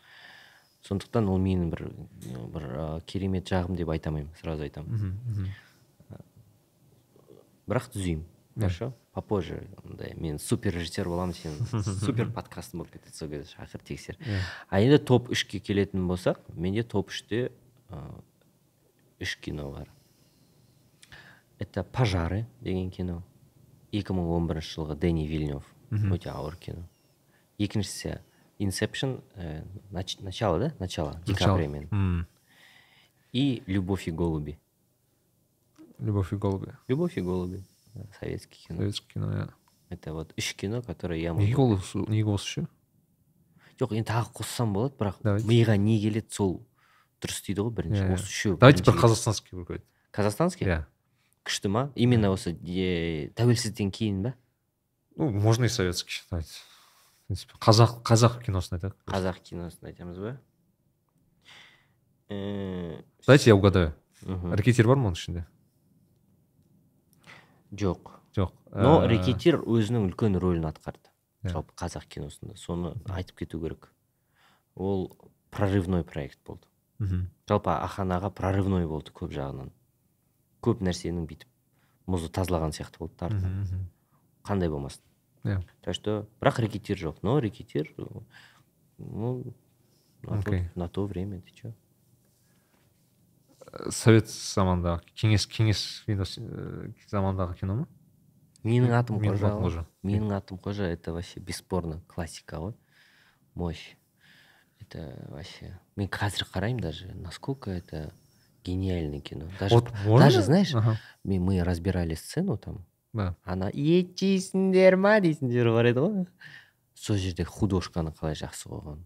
Сондықтан ол менің бір бір керемет жағым деп айта алмаймын сразу айтамын. Бірақ түзеймін. Иә. Хорошо? Попозже андай мен супер режиссер боламын сен супер подкастым болып кетеді сол кезде шақыр тексер. А енді топ үшке келетін болсақ менде топ үште үш кино бар. Это пожары деген кино 2011 жылғы дэнни вильнев өте ауыр кино. Екіншісі инсепшн ә, нач- начало да? Начало М. и любовь и голуби любовь и голуби любовь и голуби советский кино. Советский кино иә это вот үш кино которые я неге ол неге осы үшеу жоқ енді тағы қоссам болады бірақ Давайте. миға не келеді сол дұрыс дейді ғой бірінші. Иә. осы үшеу давайте бір бірінші қазақстанский бір қояйық казахстанский? Иә күшті ма? Именно осы е, тәуелсіздіктен кейін ба? Ну можно и советский давайте в принципе қазақ қазақ киносын айтайық. Қазақ киносын айтамыз ба? Э, давайте я угадаю. Мгм. рэкетир бар ма оның ішінде? Жоқ. Жоқ. Но Ә, рэкетир өзінің үлкен рөлін атқарды. Иә. жалпы қазақ киносында. Соны айтып кету керек. Ол прорывной проект болды. Мхм. жалпы ахан аға прорывной болды көп жағынан. Көп нәрсенің бүйтіп мұзы тазалаған сияқты болды да қандай болмасын. Иә. так что бірақ рэкетир жоқ. Но рэкетир ну на, тот, на то время ты че совет заманындағы кеңес кеңес киносы ә, заманындағы кино ма? Менің атым қожа менің атым қожа. Это вообще бесспорно классика ғой. Мощь. Это вообще мен қазір қараймын даже насколько это гениальное кино. Даже, вот даже знаешь Ага, мен- мы разбирали сцену там. Да. Ана ет жейсіңдер ма? дейтіндер бар еді ғой. Сол жерде художканы қалай жақсы қойған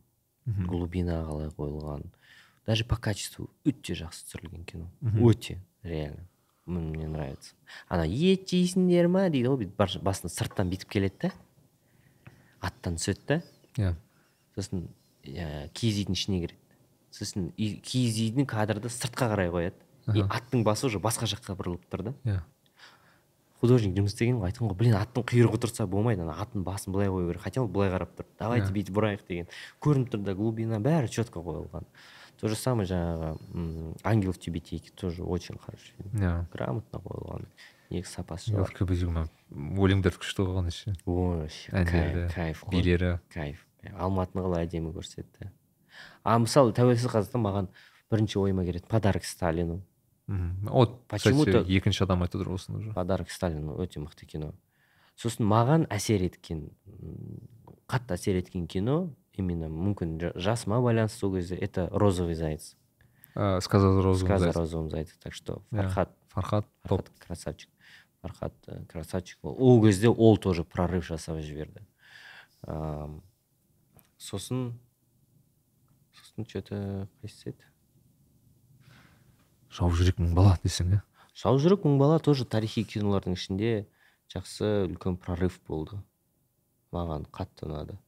глубина қалай қойылған даже по качеству өте жақсы түсірілген кино өте реально. Мне нравится. Ана ет жейсіңдер ма дейді ғой бүйтіп басында сырттан бүйтіп келеді да аттан түседі да иә сосын ә, киіз үйдің ішіне кіреді сосын үй- киіз үйдің кадрды сыртқа қарай қояды. И аттың басы уже басқа жаққа бұрылып тұр да. Иә художник жұмыс істеген ғой айтқан ғой блин аттың құйрығы тұрса болмайды ана аттың басын былай қою керек хотя ол былай қарап тұр. Давайте бүйтіп бұрайық деген көрініп тұр да глубина бәрі четко қойылған. То же самое жаңағы ангел в тюбетейке тоже очень хороший фильм. Иә грамотно қойылған негізі сапасы Көбезұлы өлеңдері күшті қойған еще вообще кайф билері кайф алматыны қалай әдемі көрсетті. А мысалы тәуелсіз қазақстан маған бірінші ойыма келеді. Подарок сталину вот Почему-то- кстати екінші адам айтып отыр осыны уже. Подарок сталину өте мықты кино. Сосын маған әсер еткен қатты әсер еткен кино именно мүмкін жа- жасыма байланысты сол кезде это розовый заяц. Ә, сказа за розовым сказ о зайцем. розовом зайце так что фархат фархат топ. красавчик фархат э, красавчик. Ол кезде ол тоже прорыв жасап жіберді Ам, сосын сосын че то қайсысы еді жау жүрек мың бала десең иә саужүрек мың бала тоже тарихи кинолардың ішінде жақсы үлкен прорыв болды. Маған қатты ұнады.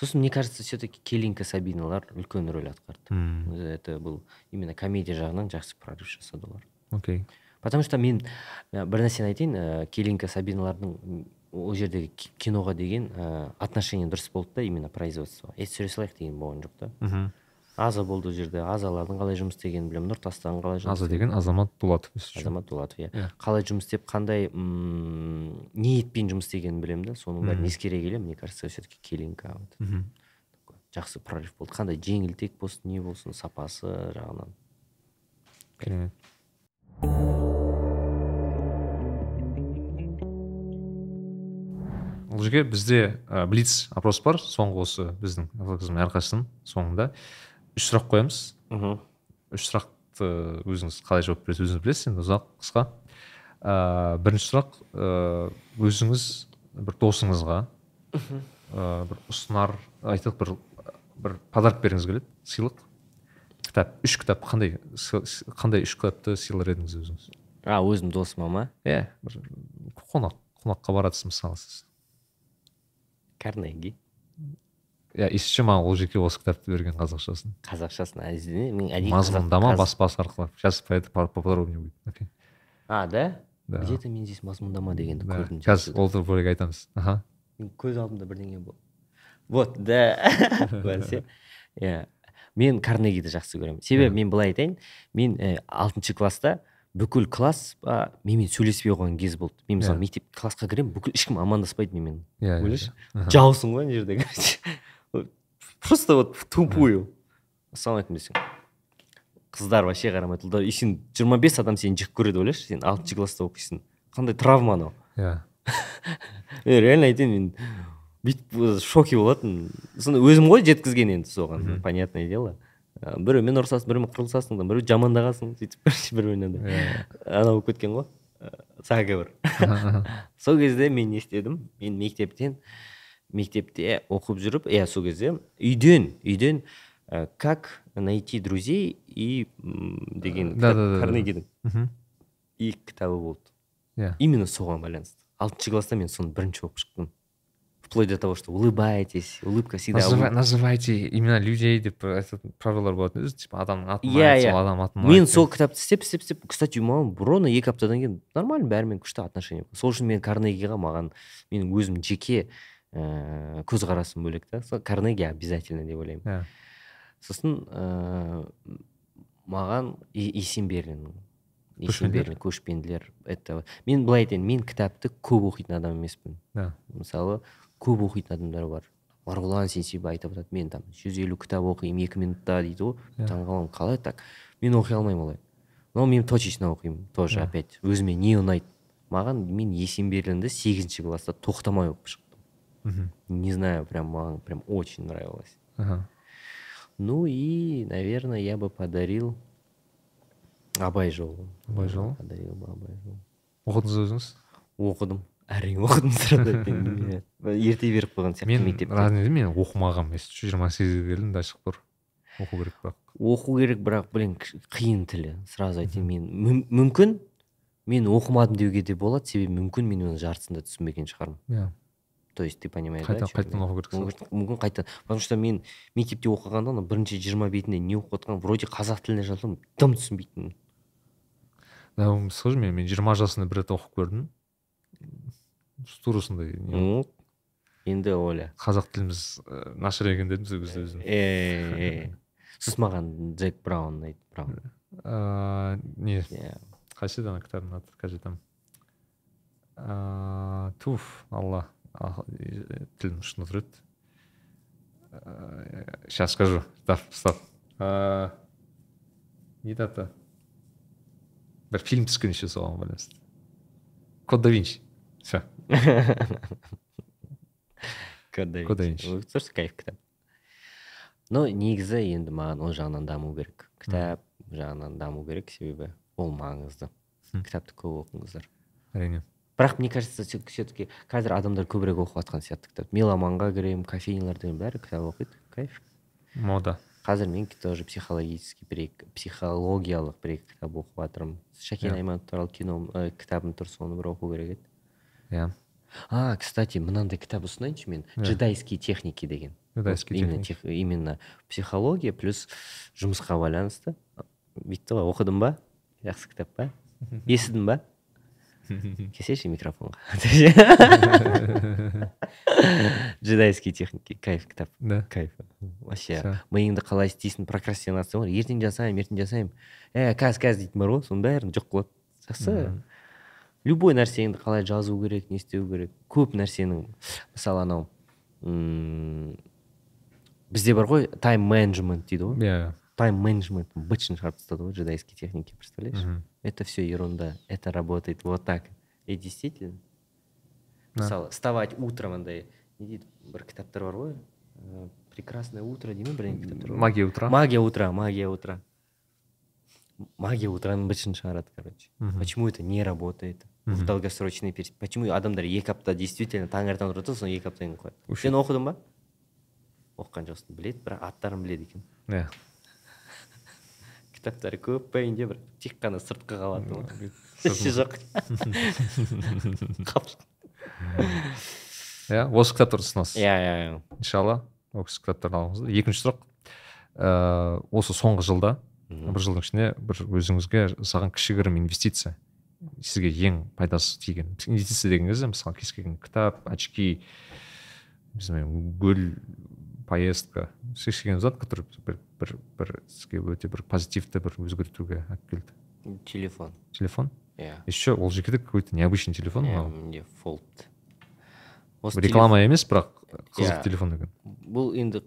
Сосын мне кажется все таки келинка сабиналар үлкен рөл атқарды. М, это был именно комедия жағынан жақсы прорыв жасады олар. Окей. Потому что мен ә, бір нәрсені айтайын ә, келинка сабиналардың ол жердегі ки- киноға деген ә, отношение дұрыс болды да именно производство. Ет түсіре салайық деген болған жоқ та. Мхм аза болды ол жерде азалардың қалай жұмыс істегенін білемін нұртастың қалай жұмыс аза деген азамат дулатов азамат дулатов иә. Иә. қалай жұмыс істеп қандай м, ниетпен жұмыс істегенін білемін да соның бәрін ескере келе мне кажется все таки келинка вот жақсы прорыв болды. Қандай жеңілтек болсын не болсын сапасы жағынан. Керемет. Бұл жерге бізде ә, блиц опрос бар. Соңғы осы біздің әрқайсысының соңында. Үш сұрақ қоямыз. Мхм. Үш сұрақты өзіңіз қалай жауап бересіз? Өзіңіз білесіз енді ұзақ қысқа. Ә, бірінші сұрақ ә, өзіңіз бір досыңызға ә, бір ұсынар айтайық бір бір подарок бергіңіз келеді сыйлық. Кітап үш кітап қандай қандай үш кітапты сыйлар едіңіз өзіңіз? А өзім досыма ма? Иә бір қонақ қонаққа барасыз мысалы сіз. Карнеги. Иә естіше маған ол жеке осы кітапты берген қазақшасын. Қазақшасын мен әдейі мазмұндама баспасы арқылы. Сейчас по это поподробнее будет. Окей. А да? Да. где то мен здесь мазмұндама дегенді көрдім қазір ол туралы бөлек айтамыз. Аха. Көз алдымда бірдеңе бол вот да. Иә. Мен карнегиді жақсы көремін. Себебі мен былай айтайын. Мен ә, алтыншы класста бүкіл класс а, менімен сөйлеспей қойған кез болды. Мен мысалы Иә. мектеп классқа кіремін бүкіл ешкім амандаспайды менімен. Иә иә, ойлашы? иә. Жаусың ғой ана жерде короче. Просто вот тупую. Ассалаумағалейкум десең қыздар вообще қарамайды ұлдар. И сен жиырма бес адам сені жек көреді ойлашы сен алтыншы класста оқисың. Қандай травма анау. Иә. Мен реально айтайын мен бүйтіп в шоке болатын соны өзім ғой жеткізген енді соған понятное дело. Ә, біреумен ұрысасың біреумен қырылысасың да біреу жамандағансың сөйтіп бір бірінен Иә. анау болып кеткен ғой. Ә, заговор. Сол кезде мен не істедім? Мен мектептен мектепте оқып жүріп иә сол кезде үйден үйден ә, как найти друзей и деген Да, да, да, карнегидің. Екі кітабы болды. Иә. Именно соған байланысты. Алтыншы класста мен соны бірінші оқып шықтым. Вплоть до того что улыбайтесь улыбка всегда Называ- называйте имена людей деп этот правилар болатын өзі типа адамның атын Иә, айт, иә. сол адам атын мен сол кітапты істеп істеп істеп кстати маған ровно екі аптадан кейін нормально бәрімен күшті отношение сол үшін мен карнегиға маған менің өзім жеке ііі көзқарасым бөлек та сол карнеги обязательно деп ойлаймын. Сосын ыыы маған Е- есенберлиннің Көшпенділер? есенберлин көшпенділер. Это мен былай айтайын мен кітапты көп оқитын адам емеспін. Мысалы көп оқитын адамдар бар. Марғұлан сейсебай айтып жатады мен там жүз елу кітап оқимын екі минутта дейді ғой. Таңқаламын қалай так? Мен оқи алмаймын олай. Но мен точечно оқимын тоже опять. Өзіме не ұнайды. Маған мен есенберлинді сегізінші класста тоқтамай оқып шықтым. Мхм. не знаю прям прям очень нравилось. Аха. ну и наверное я бы подарил абай жолы Абай жолы? подарил бы абай жолы оқыдыңыз өзіңіз оқыдым әрине оқыдым айтайын. ерте беріп қойған сияқты мен мектепте мен оқымағанмын если жиырма сегізге келдім да ашық тұр оқу керек бірақ. Оқу керек бірақ блин қиын тілі сразу айтайын мен мүм- мүмкін мен оқымадым деуге де болады себебі мүмкін мен оның жартысын да түсінбеген шығармын. Иә. То есть ты понимаешь да, қайтадан оқу керек мүмкін мүмкін қайтадан потому что мен мектепте оқығанда ана бірінші жиырма бетінде не оқып жатқан вроде қазақ тілінде жазылған дым түсінбейтінмін. Да ол сол мен мен жиырма жасымда бір рет оқып көрдім. Тура сондай енді ойла қазақ тіліміз ә, нашар екен дедім сол кезде өзім Э, сосын маған джек браун ұнайды браун. Ыыы не. Иә қайсы ана кітабын аты қазір айтамын ыыы туф алла. э, тілім ұшында тұр еді сейчас скажу. Стоп. Стоп не еді аты бір фильм түскен еще соған байланысты код да винчи. Все код да Винчи. Дұрыс кайф кітап но негізі енді маған ол жағынан даму керек кітап жағынан даму керек себебі ол маңызды кітапты көп оқыңыздар әрине бірақ мне кажется все таки қазір адамдар көбірек оқып жатқан сияқты кітап. Меломанға кіремін кофейняларда бәрі кітап оқиды. Кайф. Мода. Қазір мен тоже психологический бір психологиялық бір екі кітап оқып жатырмын. Шәкен Иә. айманов туралы кино ә, кітабым тұр соны бір оқу керек еді. Иә. А кстати мынандай кітап ұсынайыншы мен. Иә. джедайские техники деген. Джедайские именно, тех- именно психология плюс жұмысқа байланысты. Бүйтті ғой оқыдың ба? Жақсы кітап па? Естідің ба? келсейші микрофонға джедайские техники. Кайф кітап да. Кайф. Вообще миыңды қалай істейсің прокрастинация ғой ертең жасаймын ертең жасаймын ә қазір қазір дейтін бар ғой соның бәрін жоқ қылады жақсы любой нәрсеңді қалай жазу керек не істеу керек көп нәрсенің мысалы анау бізде бар ғой тайм менеджмент дейді ғой иә тайм менеджмент бытшын шығарып тастады ғой джедайские техники представляешь. это все ерунда это работает вот так и действительно Да. мысалы вставать утром андай не дейді бір кітаптар бар ғой ә, прекрасное утро дей ма бірдеңе кітаптар бар ғой. магия утра магия утра магия утра магия утраны бытшын шығарады короче Мгм. почему это не работает в Мгм. долгосрочной перспективе почему адамдар екі апта действительно таңертең тұрады да соны екі аптадан кейін қояды Вообще- сен оқыдың ба оқыған жоқсың біледі бірақ аттарын біледі екен иә Кітаптары көп па үйінде бір тек қана сыртқы Сыртын- іші жоқ. иә осы кітаптарды ұсынасыз? Иә иә иә. Иншалла осы кітаптарды алыңыз. Екінші сұрақ. Ыыы осы соңғы жылда бір жылдың ішінде бір өзіңізге жасаған кішігірім инвестиция сізге ең пайдасы тиген инвестиция деген кезде мысалы кез келген кітап очки знаю гүл поездка келген зат который бір бір бір сізге өте бір позитивті бір өзгертуге алып келді телефон. Телефон? Иә еще ол жекеде какой то необычный телефон мынау менде фолд осы реклама емес бірақ қызық Иә. телефон екен бұл енді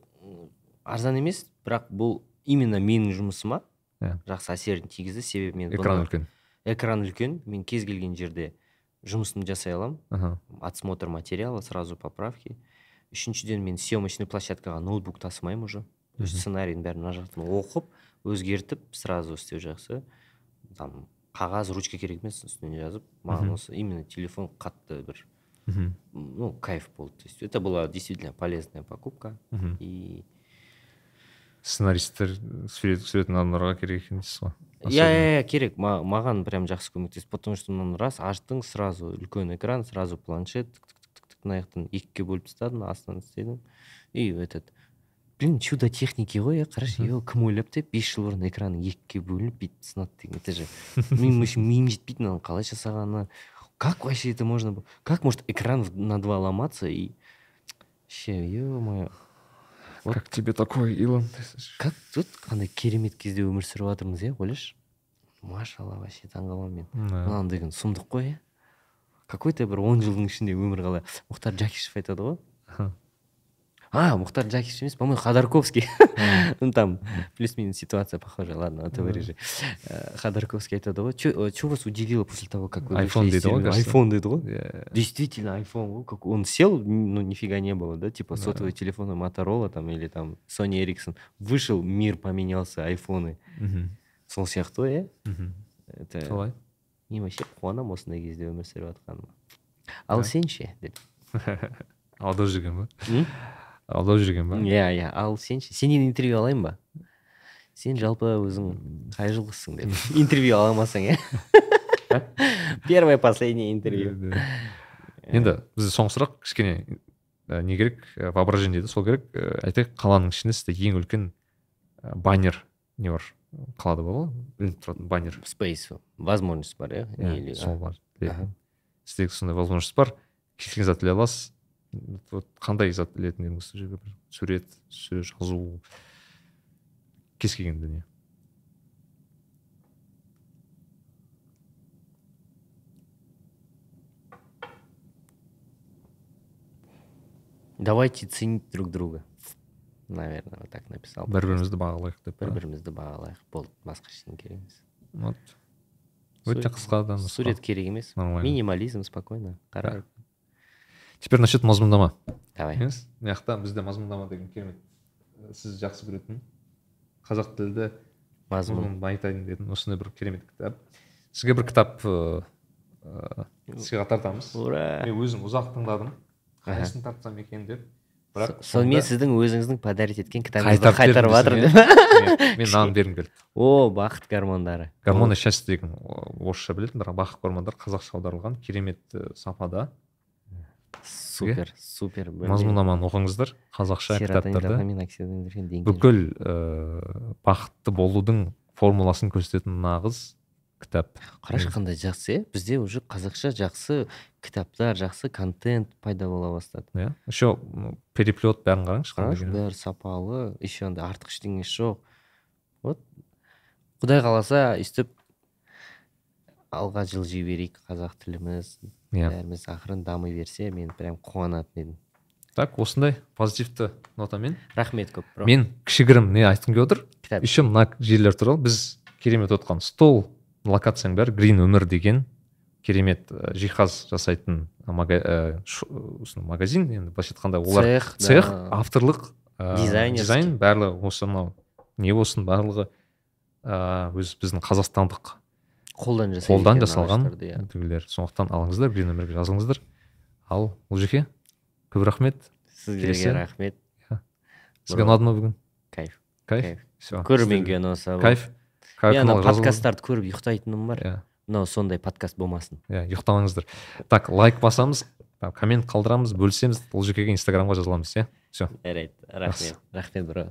арзан емес бірақ бұл именно менің жұмысыма. Иә. жақсы әсерін тигізді себебі мен экран бұны- үлкен. Экран үлкен. Мен кез келген жерде жұмысымды жасай аламын. Аха отсмотр материала сразу поправки. Үшіншіден мен съемочный площадкаға ноутбук тасымаймын уже. То есть сценарийдің бәрін мына жақтан оқып өзгертіп сразу істеу жақсы. Там қағаз ручка керек емес үстіне жазып маған осы именно телефон қатты бір мхм ну кайф болды. То есть это была действительно полезная покупка. И сценаристтер сурет түсіретін адамдарға керек екен дейсіз ғой иә иә керек. Ма- маған прям жақсы көмектесті. Потому что мынаны рас аштың сразу үлкен экран сразу планшет тік тік тік тік тік мына жақтан екіге бөліп тастадым астынан істедім и этот блин чудо техники ғой иә қарашы е кім ойлапты бес жыл бұрын экраны екіге бөлініп бүйтіп сынады деген это же менің вообще миым жетпейді мынаны қалай жасағаны как вообще это можно было как может экран в- на два ломаться и вообще е мое Вот. как тебе такой илон как тут қандай керемет кезде өмір сүріп жатырмыз иә ойлашы машалла вообще таңқаламын мен мынаны деген сұмдық қой иә какой то бір он жылдың ішінде өмір қалай мұхтар джакишев айтады ғой а мұхтар джакишев емес по моему ходорковский ну там плюс минус ситуация похожая ладно это вырежи Э, ходорковский айтады ғой че вас удивило после того как вы iPhone вышли из дейді ғой, тюрьмы?» кажется. iPhone дейді ғой иә Действительно, iPhone, о, как он сел, ну нифига не было, да, типа Да. сотовые телефоны Motorola там или там Sony Ericsson, вышел, мир поменялся, айфоны. мхм Сол сияқты ғой иә мхм это солай мен вообще қуанамын осындай кезде өмір сүріп жатқаныма ал сен ше деп алдап жүрген ба? Алдап жүрген ба? Иә иә ал сен ше. Сенен интервью алайын ба? Сен жалпы өзің қай жылғысың деп интервью ала алмасаң иә первое последнее интервью енді бізде соңғы сұрақ кішкене не керек воображение дейді сол керек айтайық қаланың ішінде сізде ең үлкен баннер не бар қалада бар ғой ілініп тұратын баннер спейс возможность бар иә Или- сол бар Аха. сізде сондай возможность бар кез келген зат іле аласыз вот қандай зат ілетін едіңіз сол жерге бір сурет сөз жазу кез келген дүние давайте ценить друг друга. Наверное вот так написал. Бір бірімізді бағалайық деп бір бірімізді бағалайық болды басқа ештеңе керек емес вот. Өте қысқа да сурет керек емес Нормально. минимализм спокойно қарайық теперь насчет мазмұндама давай. Мына жақта бізде мазмұндама деген керемет. Сіз жақсы көретін. Қазақ тілді мазмұн мазмұнды айтайын дедің осындай бір керемет кітап. Сізге бір кітап ыыы ыыы, сыйға тартамыз. Ура! Мен өзім ұзақ тыңдадым. Қайсысын тартсам екен деп. Бірақ сонымен сіздің өзіңіздің подарить еткен кітабыңызды қайтарып жатырмын мен мынаны бергім келді о бақыт гормондары. Гормоны счастья деген орысша білетін бірақ бақыт гормондар қазақша аударылған керемет э, сапада. Супер супер мазмұнаманы оқыңыздар қазақша кітаптарды. Бүкіл ыыы бақытты болудың формуласын көрсететін нағыз кітап. Қарашы қандай жақсы иә бізде уже қазақша жақсы кітаптар жақсы контент пайда бола бастады. Иә? Еще переплет бәрін қараңызшы керемет. бәрі сапалы еще андай артық ештеңесі жоқ. Вот. Құдай қаласа өйстіп алға жылжи берейік қазақ тіліміз. Иә. Бәріміз ақырын дами берсе мен прям қуанатын едім. Так осындай позитивті нотамен. Рахмет көп бро. Мен кішігірім не айтқым келіп отыр. Кітап. Еще мына жерлер туралы. Біз керемет отқан стол локацияның бәрі грин өмір деген керемет ә, жиһаз жасайтын ш- осы магазин енді былайша айтқанда олар цех цех да. авторлық ә, Дизайнерский. дизайн барлығы осы мынау не болсын барлығы ә, өз біздің қазақстандық қолдан жасай қолдан жасалған иә. дүниелер сондықтан алыңыздар грин өмірге жазылыңыздар ал ұлжеке көп рахмет. Сіздерге рахмет. Сізге Бро. ұнады ма бүгін? Кайф. Кайф? Все. Көрерменге ұнаса кайф. иә ана подкасттарды көріп ұйықтайтыным бар. Иә. Мынау сондай подкаст болмасын. Иә ұйықтамаңыздар. Так лайк басамыз коммент қалдырамыз бөлісеміз. Ұлжекеге инстаграмға жазыламыз иә. Все жарайды. Рахмет. Рахмет бро.